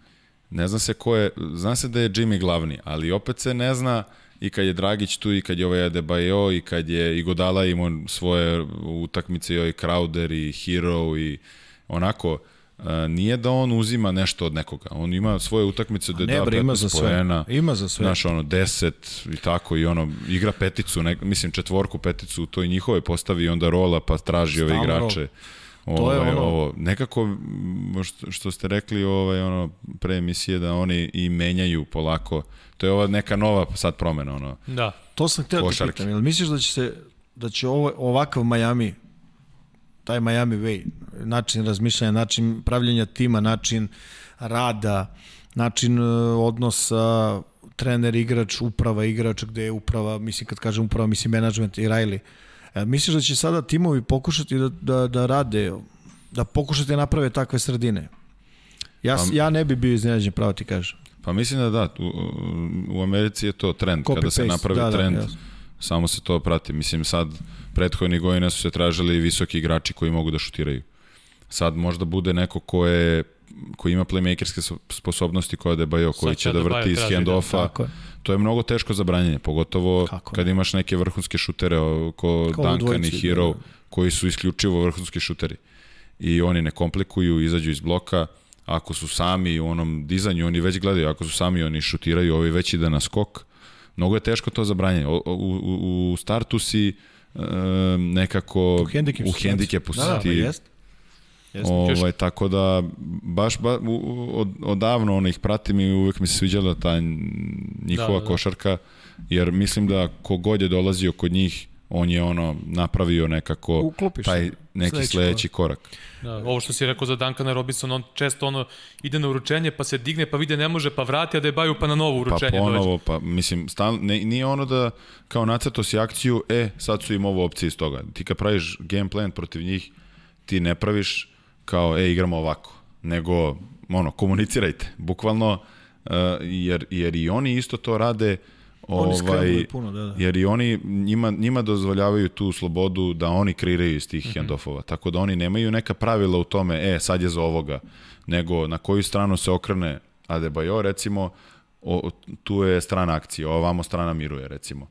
ne zna se ko je, zna se da je Jimmy glavni, ali opet se ne zna i kad je Dragić tu i kad je ovaj Adebayo i kad je i Godala imao svoje utakmice i ovaj Crowder i Hero i onako uh, nije da on uzima nešto od nekoga. On ima svoje utakmice da da ima za 15 sve. Ima za sve. Znaš, ono, 10 i tako i ono, igra peticu, ne, mislim četvorku peticu u toj njihove postavi i onda rola pa traži ove Stalno igrače. To je ovaj, ono- ovo, nekako što, što ste rekli ovaj, ono, pre emisije da oni i menjaju polako. To je ova neka nova sad promena. Ono. Da. To sam htio da pitam. Jel misliš da će se da će ovo, ovakav Miami taj Miami way, način razmišljanja, način pravljenja tima, način rada, način e, odnosa trener, igrač, uprava, igrač, gde je uprava, mislim kad kažem uprava, mislim management i Riley. E, misliš da će sada timovi pokušati da, da, da rade, da pokušati da naprave takve sredine? Ja, Pa- ja ne bi bio iznenađen, pravo ti kažem. Pa mislim da da, u, u Americi je to trend. Copy Kada se paste, napravi da, da, trend, jasno. samo se to prati. Mislim sad, prethodnih godina su se tražili visoki igrači koji mogu da šutiraju. Sad možda bude neko ko je koji ima playmakerske so- sposobnosti koja da Bajo, koji će da vrti iz da, handoffa. Je. To je mnogo teško za branjenje, pogotovo Kako kad imaš neke vrhunske šutere ko Kao Duncan i dvojici, Hero, da, da. koji su isključivo vrhunski šuteri. I oni ne komplikuju, izađu iz bloka, ako su sami u onom dizanju, oni već gledaju, ako su sami, oni šutiraju, ovi već ide na skok. Mnogo je teško to za branjenje. O- o- U, u, u startu si e, nekako U hendikepu. u hendikepu Da, da, si ti jest. Jeste. Ovaj, tako da, baš ba, u- od, odavno ono ih pratim i uvek mi se sviđala ta njihova Da, da, da. košarka, jer mislim da kogod je dolazio kod njih, on je ono napravio nekako Uklopiš taj se. neki Sledeći sledeći, korak. Da, ovo što si rekao za Duncana Robinson, on često ono ide na uručenje, pa se digne, pa vide ne može, pa vrati, a da je baju pa na novo Pa uručenje dođe. ponovo, pa mislim, stal, ne, nije ono da kao nacrto si akciju, e, sad su im ovo opcije iz toga. Ti kad praviš game plan protiv njih, ti ne praviš kao, e, igramo ovako, nego, ono, komunicirajte, bukvalno, uh, jer, jer i oni isto to rade, Oni ovaj, puno, da, da. jer i oni, njima, njima dozvoljavaju tu slobodu da oni kreiraju iz Mhm. tih handoffova, tako da oni nemaju neka pravila u tome, e, sad je za ovoga, nego na koju stranu se okrene Adebayo, recimo, o, tu je strana akcije, ovamo strana miruje, recimo.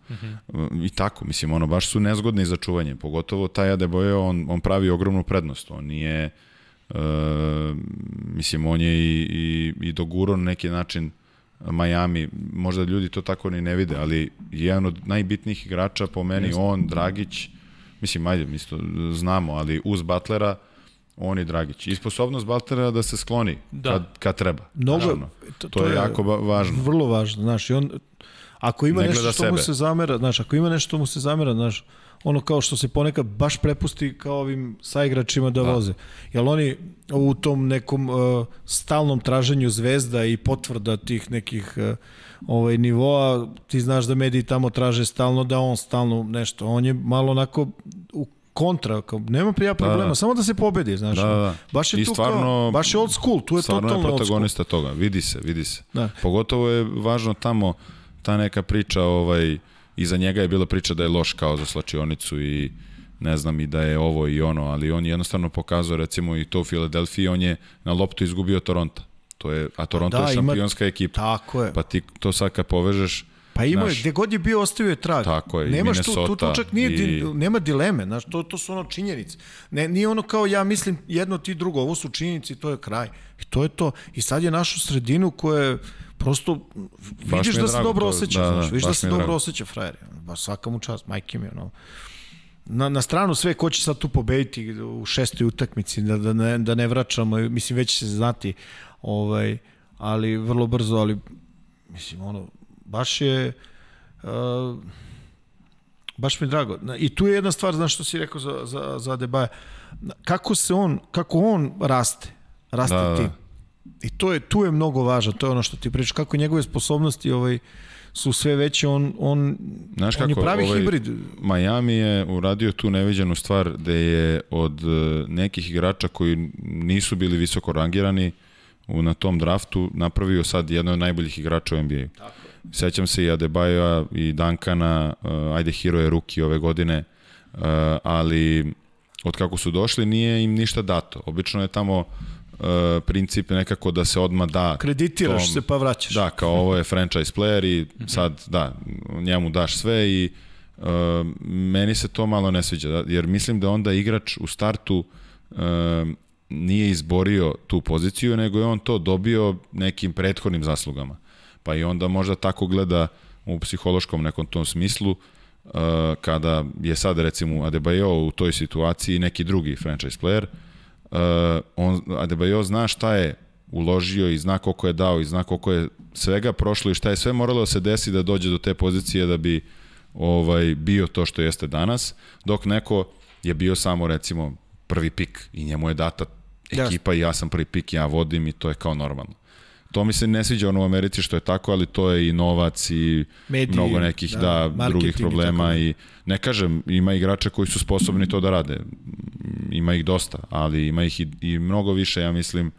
I tako, mislim, ono, baš su nezgodni za čuvanje, pogotovo taj Adebayo, on, on pravi ogromnu prednost, on nije, e, mislim, on je i, i, i doguro na neki način Miami, možda ljudi to tako ni ne vide, ali jedan od najbitnijih igrača po meni, on, Dragić, mislim, ajde, mi to znamo, ali uz Butlera, on i Dragić. I sposobnost Butlera da se skloni Da. kad, kad treba. Mnogo, naravno. to, To, je jako ba- važno. Vrlo važno, znaš, i on, ako ima Ne nešto što mu sebe. se zamera, znaš, ako ima nešto što mu se zamera, znaš, ono kao što se ponekad baš prepusti kao ovim saigračima da, da. voze. Jel oni u tom nekom uh, stalnom traženju zvezda i potvrda tih nekih uh, ovaj nivoa, ti znaš da mediji tamo traže stalno da on stalno nešto. On je malo onako u kontra, kao, nema prija problema, da, da. samo da se pobedi, znaš. Da, da. Baš je I tu stvarno- kao, baš je old school, tu je Stvarno je totalno old school. protagonista toga, vidi se, vidi se. Da. Pogotovo je važno tamo ta neka priča, ovaj, iza njega je bila priča da je loš kao za slačionicu i ne znam i da je ovo i ono, ali on je jednostavno pokazao recimo i to u Filadelfiji, on je na loptu izgubio Toronto. To je, a Toronto Da, je ima- šampionska ekipa. Tako je. Pa ti to sad kad povežeš, Pa ima je, Znaš, gde god je bio ostavio je trag. Tako je, i Nemaš tu, tu, tu čak nije, i- di, nema dileme, znaš, to, to su ono činjenice. Ne, nije ono kao ja mislim jedno ti drugo, ovo su činjenice i to je kraj. I to je to. I sad je našu sredinu koja je prosto Baš vidiš da se dobro to, osjeća, da, da, znaš, vidiš da se dobro drago. osjeća frajer. Baš svaka mu čast, majke mi, ono. Na, na stranu sve, ko će sad tu pobediti u šestoj utakmici, da, da, ne, da ne vraćamo, mislim, već će se znati, ovaj, ali vrlo brzo, ali mislim, ono, baš je, uh, baš mi je drago. I tu je jedna stvar, znaš što si rekao za, za, za Debaja, kako se on, kako on raste, raste Da, da, da. I to je, tu je mnogo važno, to je ono što ti pričaš, kako njegove sposobnosti ovaj, su sve veće, on, on, Znaš on je kako, pravi ovaj, hibrid. Miami je uradio tu neviđenu stvar da je od e, nekih igrača koji nisu bili visoko rangirani u, na tom draftu napravio sad jedno od najboljih igrača u NBA. Sećam se i Adebayo i Duncana, uh, ajde Hero je ruki ove godine, uh, ali od kako su došli nije im ništa dato. Obično je tamo uh, princip nekako da se odma da Kreditiraš tom- se pa vraćaš. Da, kao ovo je franchise player i sad, da, njemu daš sve i uh, meni se to malo ne sviđa, da, jer mislim da onda igrač u startu uh, nije izborio tu poziciju, nego je on to dobio nekim prethodnim zaslugama. Pa i onda možda tako gleda u psihološkom nekom tom smislu, uh, kada je sad recimo Adebayo u toj situaciji neki drugi franchise player, on, Adebayo zna šta je uložio i zna koliko je dao i zna koliko je svega prošlo i šta je sve moralo da se desi da dođe do te pozicije da bi ovaj bio to što jeste danas, dok neko je bio samo recimo prvi pik i njemu je data ekipa i ja sam prvi pik, ja vodim i to je kao normalno. To mi se ne sviđa ono u Americi što je tako, ali to je i novac i Mediji, mnogo nekih da, da drugih problema i, i ne kažem, ima igrača koji su sposobni to da rade. Ima ih dosta, ali ima ih i, i mnogo više, ja mislim,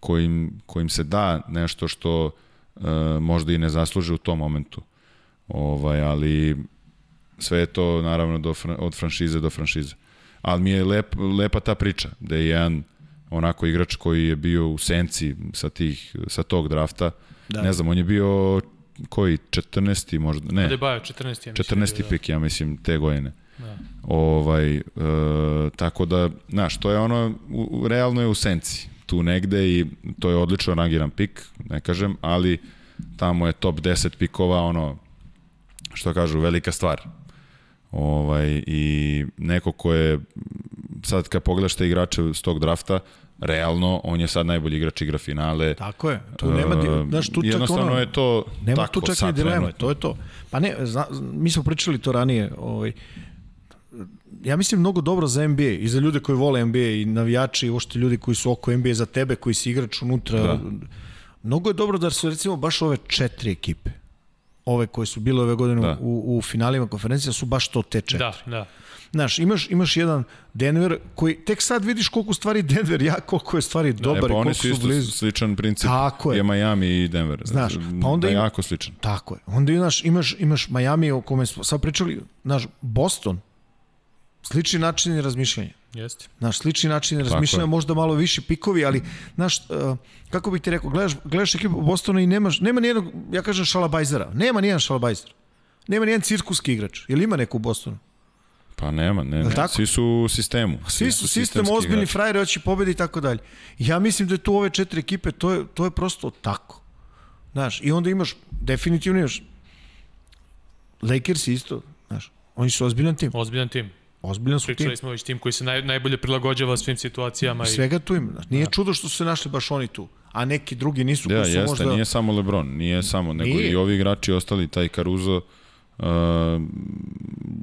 kojim, kojim se da nešto što uh, možda i ne zasluže u tom momentu. Ovaj, ali sve je to naravno do, od franšize do franšize. Ali mi je lep, lepa ta priča, da je jedan onako igrač koji je bio u senci sa, tih, sa tog drafta. Da. Ne znam, on je bio koji 14. možda, ne. Adebayo 14. Ja mislim, 14. Da. pik, ja mislim, te godine. Da. Ovaj, e, tako da, znaš, to je ono, u, realno je u senci tu negde i to je odlično rangiran pik, ne kažem, ali tamo je top 10 pikova, ono, što kažu, velika stvar. Ovaj, I neko ko je, sad kad pogledaš te igrače s tog drafta, realno on je sad najbolji igrač igra finale. Tako je. Tu nema uh, znaš tu jednostavno ono, je to nema tako tu čak ni dileme, to je to. Pa ne, zna, mi smo pričali to ranije, ovaj ja mislim mnogo dobro za NBA i za ljude koji vole NBA i navijači i uopšte ljudi koji su oko NBA za tebe koji si igrač unutra. Da. Mnogo je dobro da su recimo baš ove četiri ekipe ove koje su bile ove godine da. u, u finalima konferencija su baš to te četiri. Da, da. Znaš, imaš, imaš jedan Denver koji tek sad vidiš koliko stvari Denver ja, koliko je stvari da, dobar da, pa i koliko su isto blizu. sličan princip. Tako je. je Miami i Denver. Znaš, pa onda da im, jako sličan. Tako je. Onda imaš, imaš, imaš Miami o kome smo sad pričali, znaš, Boston, slični načini razmišljanja. Jeste. Naš slični način razmišljanja, možda malo više pikovi, ali znaš, uh, kako bih ti rekao, gledaš, gledaš ekipu Bostona i nemaš, nema nijednog, ja kažem šalabajzera, nema nijedan šalabajzer. Nema nijedan cirkuski igrač. Jel ima neko u Bostonu? Pa nema, ne, ne. Svi su u sistemu. Svi, su sistem, ozbiljni frajeri, hoće pobedi i tako dalje. Ja mislim da je tu ove četiri ekipe, to je, to je prosto tako. Znaš, i onda imaš, definitivno imaš Lakers isto, znaš, oni su ozbiljan tim. Ozbiljan tim. Ozbiljno su Pričali tim. smo već tim koji se naj, najbolje prilagođava svim situacijama. I... Svega tu ima. Nije da. čudo što su se našli baš oni tu, a neki drugi nisu. Da, koji su jeste, možda... nije samo Lebron, nije samo, nego nije. i ovi igrači ostali, taj Caruso, uh,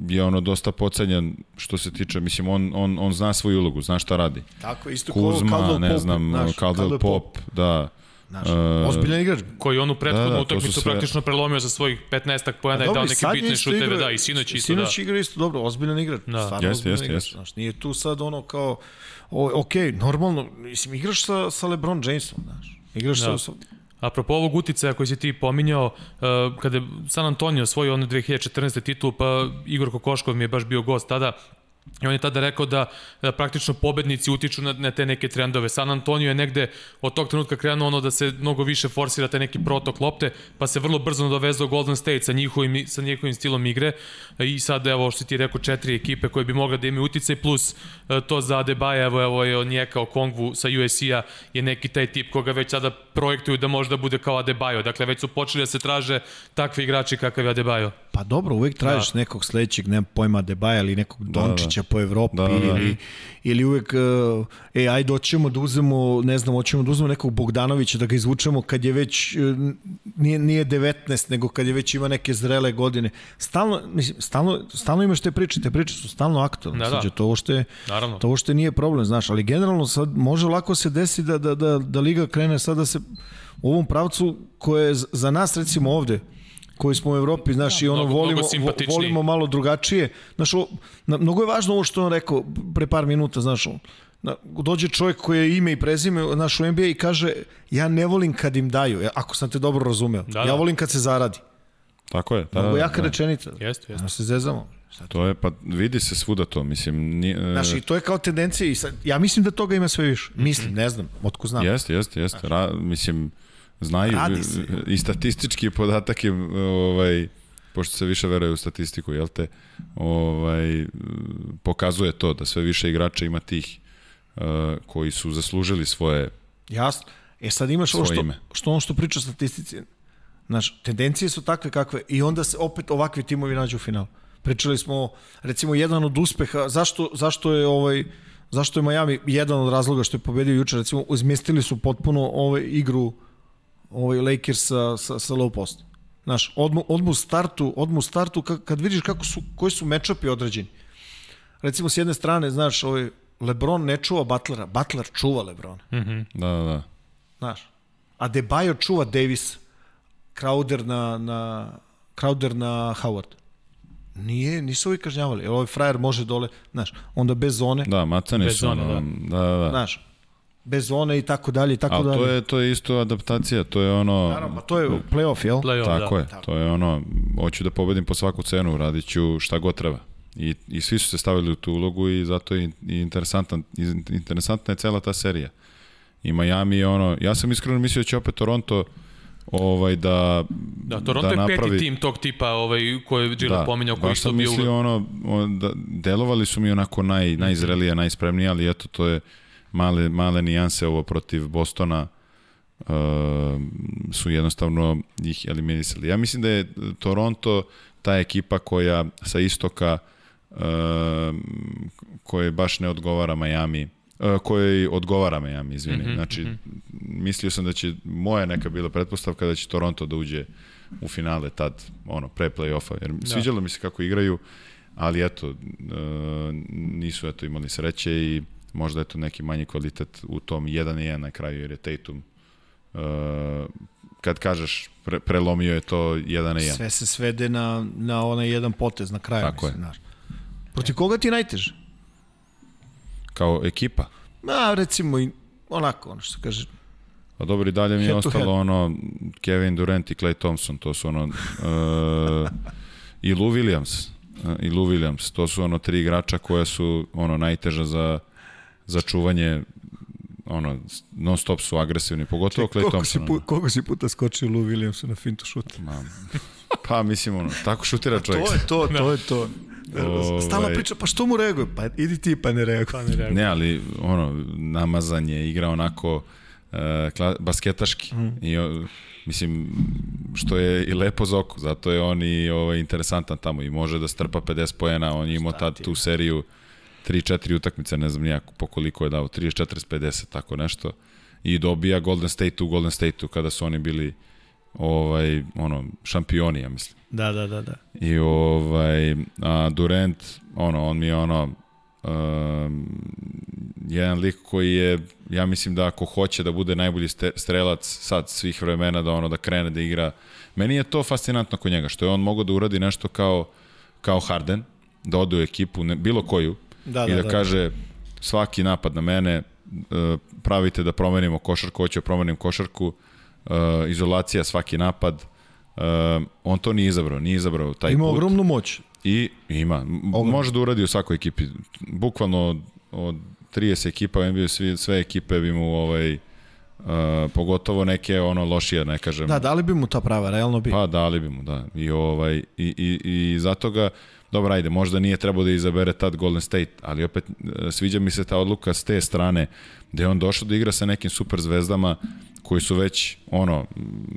je ono dosta pocenjan što se tiče, mislim, on, on, on zna svoju ulogu, zna šta radi. Tako, isto Kuzma, Caldwell ne znam, Caldwell Pop, Pop, da. Naš, uh, ozbiljan igrač. Koji onu prethodnu da, da, utakmicu sve... praktično prelomio sa svojih 15 poena i dao neke bitne šuteve, igra, da, i sinoć isto, sinoć da. igra isto dobro, ozbiljan igrač. Da. Stvarno jeste, jeste, jeste. Znaš, nije tu sad ono kao, o, ok, normalno, mislim, igraš sa, sa LeBron Jamesom, znaš. Igraš da. sa, Apropo ovog uticaja koji si ti pominjao, uh, kada je San Antonio osvojio ono 2014. titulu, pa Igor Kokoškov mi je baš bio gost tada, I on je tada rekao da, da praktično pobednici utiču na, na te neke trendove. San Antonio je negde od tog trenutka krenuo ono da se mnogo više forsira te neki protok lopte, pa se vrlo brzo dovezao Golden State sa njihovim, sa njihovim stilom igre i sad evo što ti rekao četiri ekipe koje bi mogle da imaju uticaj plus e, to za Adebayo, evo, evo je Njeka o Kongvu sa USC-a je neki taj tip koga već sada projektuju da možda bude kao Adebayo. Dakle, već su počeli da se traže takvi igrači kakav je Adebayo. Pa dobro, uvek tražiš da. nekog sledećeg, nema pojma Adebayo ili nekog Dončića da, da. Po Evropi da, da, da. ili, ili uvek, e, ajde, hoćemo da uzemo, ne znam, hoćemo da uzemo nekog Bogdanovića, da ga izvučemo kad je već, e, nije, nije 19, nego kad je već ima neke zrele godine. Stalno, mislim, stalno, stalno imaš te priče, te priče su stalno aktualne. Da, da. To uopšte, Naravno. to uopšte nije problem, znaš, ali generalno sad može lako se desi da, da, da, da Liga krene sad da se u ovom pravcu koje je za nas recimo ovde, koji smo u Evropi, znaš, da, i ono mnogo, volimo, mnogo volimo malo drugačije. Znaš, o, na, mnogo je važno ovo što on rekao pre par minuta, znaš, na, dođe čovjek koji je ime i prezime naš u NBA i kaže ja ne volim kad im daju, ako sam te dobro razumeo. Da, da. Ja volim kad se zaradi. Tako je. Da, Mnogo da, jaka da. rečenica. Jeste, jeste. Da se zezamo. Sad. To je, pa vidi se svuda to, mislim... Nije, Znaš, i to je kao tendencija i sad, ja mislim da toga ima sve više. Mislim, ne znam, otko znam. Jeste, jeste, jeste. Ra, mislim, znaju i statistički podatak je ovaj pošto se više veruje u statistiku, jel te, ovaj, pokazuje to da sve više igrača ima tih uh, koji su zaslužili svoje Jasno. E sad imaš ovo što, ime. što on što priča o statistici. Znaš, tendencije su takve kakve i onda se opet ovakvi timovi nađu u finalu. Pričali smo, recimo, jedan od uspeha, zašto, zašto je ovaj, Zašto je Miami jedan od razloga što je pobedio juče, recimo, izmestili su potpuno ovaj igru ovaj Lakers sa, sa, sa low post. Znaš, odmu, odmu u startu, odmu u startu kad, kad vidiš kako su, koji su mečapi određeni. Recimo, s jedne strane, znaš, ovaj, Lebron ne čuva Butlera, Butler čuva Lebrona. Mhm. Da, da, da. Znaš, a Debajo čuva Davis, Crowder na, na, Crowder na Howard. Nije, nisu ovi kažnjavali. Ovaj frajer može dole, znaš, onda bez zone, Da, macani Bez su, zone, ono, da, da, da. znaš, bez zone i tako dalje i tako Ali dalje. to je, to je isto adaptacija, to je ono... Naravno, pa to je playoff, jel? Playoff, Tako da. je, to je ono, hoću da pobedim po svaku cenu, radit ću šta god treba. I, I svi su se stavili u tu ulogu i zato je i interesantan, interesantna je cela ta serija. I Miami je ono, ja sam iskreno mislio da će opet Toronto ovaj da Da, Toronto da je peti napravi, tim tog tipa ovaj, koji je Gila da, pominjao, koji sam bio... mislio ono, on, da, delovali su mi onako naj, najzrelije, najspremnije, ali eto, to je male, male nijanse ovo protiv Bostona uh, su jednostavno ih eliminisali. Ja mislim da je Toronto ta ekipa koja sa istoka uh, koje baš ne odgovara Miami uh, koje odgovara Miami, izvini. Mm -hmm, znači, mm -hmm. mislio sam da će, moja neka bila pretpostavka da će Toronto da uđe u finale tad, ono, pre play-offa, jer da. sviđalo mi se kako igraju, ali eto, uh, nisu eto imali sreće i možda je to neki manji kvalitet u tom 1-1 na kraju, jer je Tatum uh, kad kažeš pre, prelomio je to 1 na 1. Sve se svede na, na onaj jedan potez na kraju. Tako mislim, je. Znaš. Protiv koga ti je najteže? Kao ekipa. Ma, recimo, i onako, ono što kaže, Pa dobro, i dalje mi je Head ostalo head. ono Kevin Durant i Clay Thompson, to su ono uh, i Lou Williams uh, i Lou Williams, to su ono tri igrača koja su ono najteža za za čuvanje ono non stop su agresivni, pogotovo Clay koliko si, Thompson. pu, koliko si puta skočio Lou Williamsu na fintu šut? Ma, pa mislim ono, tako šutira čovjek. To je to, to je to. Stalno Ovaj. priča, pa što mu reaguje? Pa idi ti, pa ne reaguje. Pa ne reaguje. Ne, ali ono, namazan je, igra onako uh, kla, basketaški. Mm. I, o, mislim, što je i lepo za oko, zato je on i ovaj, interesantan tamo i može da strpa 50 pojena, on je imao tad tu seriju 3-4 utakmice, ne znam nijako po koliko je dao, 30, 40, 50, tako nešto. I dobija Golden State u Golden State-u kada su oni bili ovaj ono šampioni ja mislim. Da, da, da, da. I ovaj a Durant ono on mi je ono um, jedan lik koji je ja mislim da ako hoće da bude najbolji strelac sad svih vremena da ono da krene da igra meni je to fascinantno kod njega što je on mogao da uradi nešto kao kao Harden da ode u ekipu ne, bilo koju Da, i da, da, da. kaže svaki napad na mene e, pravite da promenimo košarku, hoće da promenim košarku, e, izolacija svaki napad, e, on to nije izabrao, nije izabrao taj Ima put. ogromnu moć. I ima, M- Ogromno. može da uradi u svakoj ekipi. Bukvalno od, od 30 ekipa u NBA, svi, sve ekipe bi mu ovaj, uh, pogotovo neke ono lošije, ne kažem. Da, dali bi mu ta prava, realno bi. Pa dali bi mu, da. I, ovaj, i, i, i zato ga, dobro, ajde, možda nije trebao da izabere tad Golden State, ali opet e, sviđa mi se ta odluka s te strane, gde je on došao da igra sa nekim super zvezdama koji su već, ono,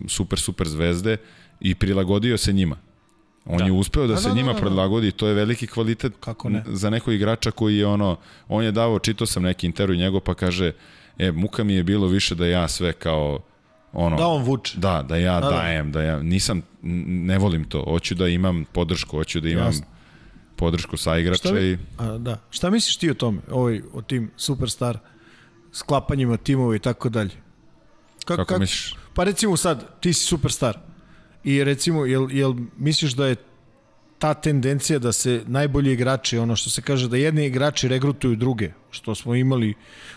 super, super zvezde i prilagodio se njima. On Da. je uspeo da, Da, se da, da, njima da. prilagodi, to je veliki kvalitet Kako ne? za nekog igrača koji je ono, on je davao, čitao sam neki intervju njegov pa kaže, e, muka mi je bilo više da ja sve kao, ono, Da on vuče. Da, da ja Da, da. dajem, da ja nisam, ne volim to. Hoću da imam podršku, hoću da imam Jasno. Podršku sa Šta, igrača mi, i a, da. Šta misliš ti o tome? Ovoj, o tim superstar sklapanjima timova i tako dalje? Ka- kako kak- misliš? Pa recimo sad, ti si superstar. I recimo, jel, jel misliš da je ta tendencija da se najbolji igrači, ono što se kaže da jedni igrači regrutuju druge, što smo imali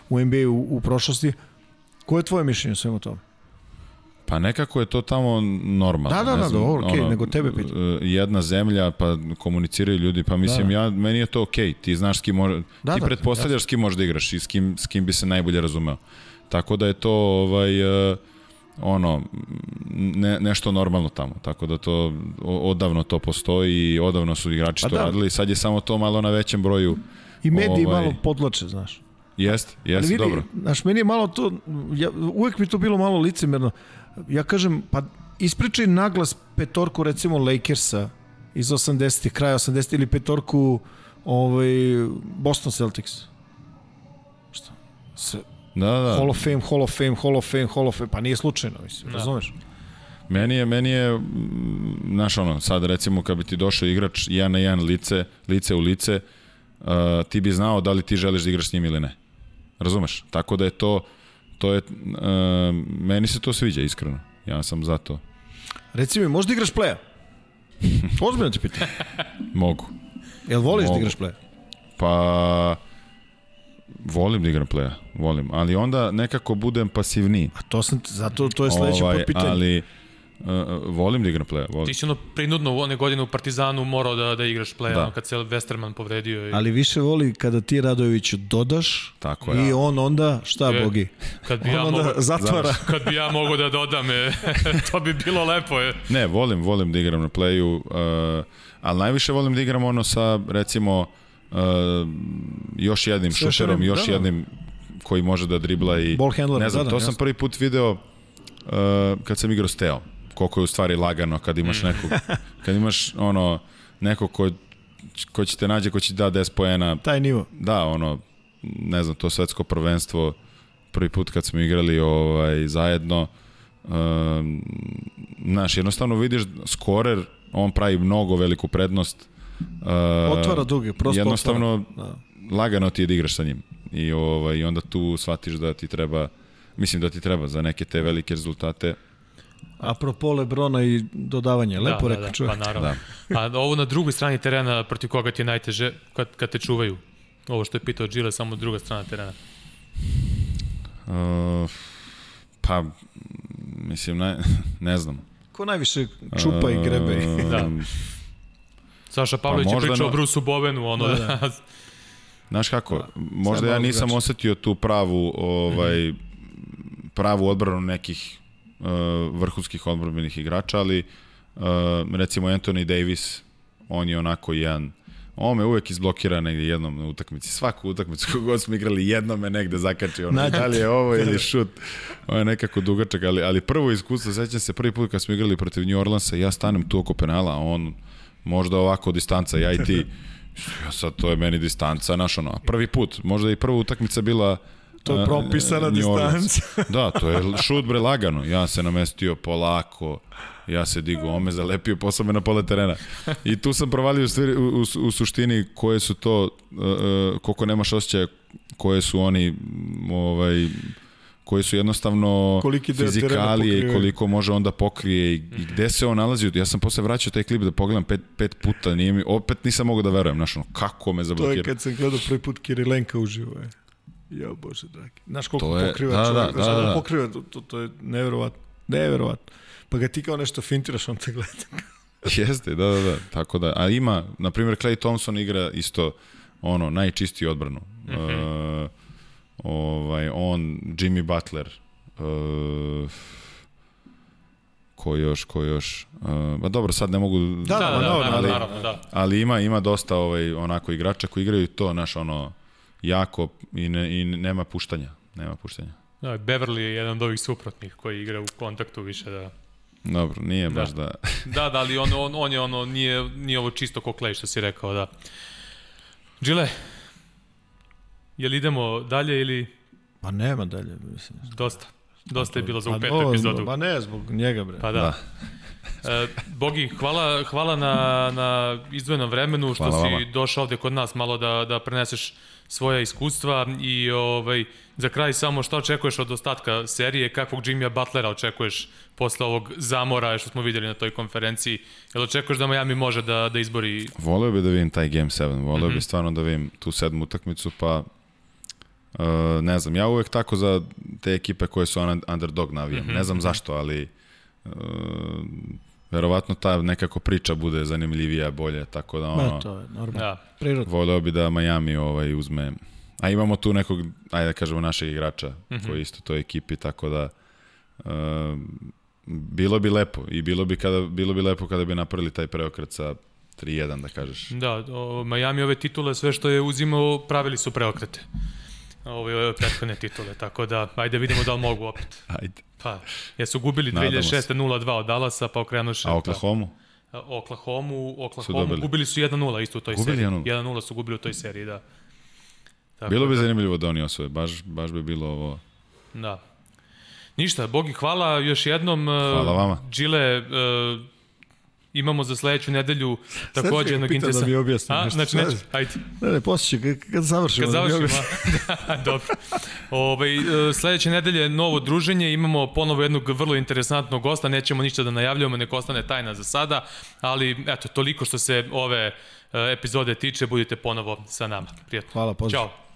u NBA u, u prošlosti, koje je tvoje mišljenje o svemu tome? Pa nekako je to tamo normalno. Da, da, ne da, dobro, okej, nego tebe pitam. e, Jedna zemlja, pa komuniciraju ljudi, pa mislim, Da, ja, meni je to okej. Ti znaš s kim može, Da, ti da, pretpostavljaš s kim možeš da igraš i s kim, s kim bi se najbolje razumeo. Tako da je to ovaj, e, ono, ne, nešto normalno tamo. Tako da to, odavno to postoji i odavno su igrači Pa to da. radili. Sad je samo to malo na većem broju I mediji Ovaj- malo podlače, znaš. Jest, jest, Ali vidi, dobro. Znaš, meni je malo to, ja, uvek mi to bilo malo licemerno. Ja kažem, pa ispričaj naglas petorku recimo Lakersa iz 80-ih, kraja 80-ih ili petorku ovaj, Boston Celtics. S, Da, da. Hall of Fame, Hall of Fame, Hall of Fame, Hall of Fame, pa nije slučajno, mislim, Da. razumeš? Meni je, meni je, mm, znaš ono, sad recimo kad bi ti došao igrač jedan na jedan lice, lice u lice, uh, ti bi znao da li ti želiš da igraš s njim ili ne. Razumeš? Tako da je to, to je, uh, meni se to sviđa iskreno. Ja sam za to. Reci mi, možda igraš playa? Ozbiljno ti pitam. Mogu. Jel voliš da Mogu. igraš playa? Pa, volim da igram playa, volim, ali onda nekako budem pasivniji. A to sam, zato to je sledeće ovaj, pitanje. ali uh, volim da igram playa, volim. Ti si ono prinudno u one godine u Partizanu morao da, da igraš play, Da. ono, kad se Westerman povredio. I, Ali više voli kada ti Radojeviću dodaš Tako je. i on onda, šta Je. Bogi? kad bi On ja onda mogao, zatvara. kad bi ja mogao da dodam, e, to bi bilo lepo. Je. Ne, volim, volim da igram na playu, uh, ali najviše volim da igram ono sa, recimo, uh, još jednim još šuterom, jednim, još da, da. jednim koji može da dribla i... Ball handler, ne znam, da, da, to sam jasno. prvi put video uh, kad sam igrao s Teo. Koliko je u stvari lagano kad imaš nekog, kad imaš ono, neko ko, ko će te nađe, ko će da 10 poena, Taj nivo. da, ono, ne znam, to svetsko prvenstvo, prvi put kad smo igrali ovaj, zajedno, um, znaš, jednostavno vidiš skorer, on pravi mnogo veliku prednost. Uh, Otvara duge, prosto Jednostavno, otvara. Da. lagano ti je da igraš sa njim. I, ovaj, I onda tu shvatiš da ti treba, mislim da ti treba za neke te velike rezultate. Apropo Lebrona i dodavanje, lepo da, rekao da, čovjek. Pa naravno. Da. A ovo na drugoj strani terena, protiv koga ti je najteže, kad, kad te čuvaju? Ovo što je pitao Gile, samo druga strana terena. Uh, pa, mislim, ne, ne znam. Ko najviše čupa i grebe? Da. Um, Saša Pavlović Pa je možda pričao o na- Brusu Bovenu, ono Da, da, da. Znaš kako, možda Sad ja nisam osetio tu pravu ovaj pravu odbranu nekih uh, vrhunskih odbrambenih igrača, ali uh, recimo Anthony Davis, on je onako jedan On me uvek izblokira negde jednom na utakmici. Svaku utakmicu kogu god smo igrali, jednom me negde zakači. Ono, Nađe da li je ovo ili šut. On je nekako dugačak, ali, ali prvo iskustvo, sećam se prvi put kad smo igrali protiv New Orleansa, ja stanem tu oko penala, a on možda ovako distanca, ja i ti. Ja sad, to je meni distanca, znaš ono, prvi put, možda i prva utakmica bila To je propisana distanca. Da, to je šut bre lagano. Ja se namestio polako, ja se digu, on me zalepio posle me na pola terena. I tu sam provalio u, stvari, u, u, suštini koje su to, uh, koliko nemaš osjećaja, koje su oni, ovaj, koji su jednostavno Koliki fizikalije i koliko može onda pokrije i, i gde se on nalazi. Ja sam posle vraćao taj klip da pogledam pet, pet puta, nije mi, opet nisam mogao da verujem, znaš ono, kako me To je zablokira. kad sam gledao prvi put Kirilenka uživo. Je. Jo, bože dragi. Znaš koliko To je- pokriva da, čovjek, da, da, koliko da. pokriva, to, to, to je neverovatno. Neverovatno. Pa ga ti kao nešto fintiraš, on te gleda. Jeste, da, da, da. Tako da, a ima, na primjer, Clay Thompson igra isto ono, najčistiju odbranu. Mm -hmm. uh, ovaj, on, Jimmy Butler, uh, ko još, ko još, uh, ba dobro, sad ne mogu, Da, Da, da, da, ali- naravno, da. ali ima, ima dosta ovaj, onako igrača koji igraju to, naš ono, jako i, ne, i nema puštanja, nema puštanja. Da, Beverly je jedan od ovih suprotnih koji igra u kontaktu više da... Dobro, nije Da. baš da... Da, da, ali on, on, on je ono, nije, nije ovo čisto ko Clay što si rekao, da. Gile, jel idemo dalje ili Pa nema dalje, mislim. dosta? Dosta je bilo za Pa u petu ovo, epizodu. Pa ne, zbog njega, bre. Pa da. E, Bogi, hvala, hvala na, na izdvojenom vremenu što Hvala si vama. došao ovde kod nas malo da, da preneseš svoja iskustva i ovaj, za kraj samo šta očekuješ od ostatka serije, kakvog Jimmya Butlera očekuješ posle ovog zamora što smo videli na toj konferenciji, jel očekuješ da Miami može da, da izbori Voleo bi da vidim taj Game 7, voleo mm Mhm. -hmm. bi stvarno da vidim tu sedmu utakmicu, pa uh, ne znam, ja uvek tako za te ekipe koje su un- underdog navijam. Mhm, Ne znam zašto, ali uh, verovatno ta nekako priča bude zanimljivija, bolje, tako da ono, Ma, to je normalno. da, Prirodno. voleo bi da Miami ovaj uzme a imamo tu nekog, ajde da kažemo našeg igrača mm -hmm. koji je isto u toj ekipi, tako da uh, bilo bi lepo i bilo bi, kada, bilo bi lepo kada bi napravili taj preokret sa 3-1 da kažeš. da, o, Miami ove titule, sve što je uzimao, pravili su preokrete. Ove, ove prethodne titule, tako da, ajde vidimo da li mogu opet. Ajde. Pa, jesu gubili Nadamo se. 2006. 0-2 od Dallasa, pa okrenuše. A Oklahoma? Pa, Oklahoma, Su Oklahoma dobili. gubili su 1-0 isto u toj Gubili seriji. 1:0? 1-0 su gubili u toj seriji, da. Tako Bilo bi da- zanimljivo da oni osvoje, baš, baš bi bilo ovo... Da. Ništa, Bogi, hvala još jednom. Hvala vama. Džile, uh, imamo za sledeću nedelju takođe jednog da interesa. mi objasni A, nešto. znači, neću, Ajde. Ne, ne, poslije ću, kad, kad završimo. Kad da završimo, da, dobro. Ove, e, sledeće nedelje novo druženje, imamo ponovo jednog vrlo interesantnog gosta, nećemo ništa da najavljamo, nek ostane tajna za sada, ali eto, toliko što se ove e, epizode tiče, budite ponovo sa nama. Prijatno. Hvala, pozdrav. Ćao.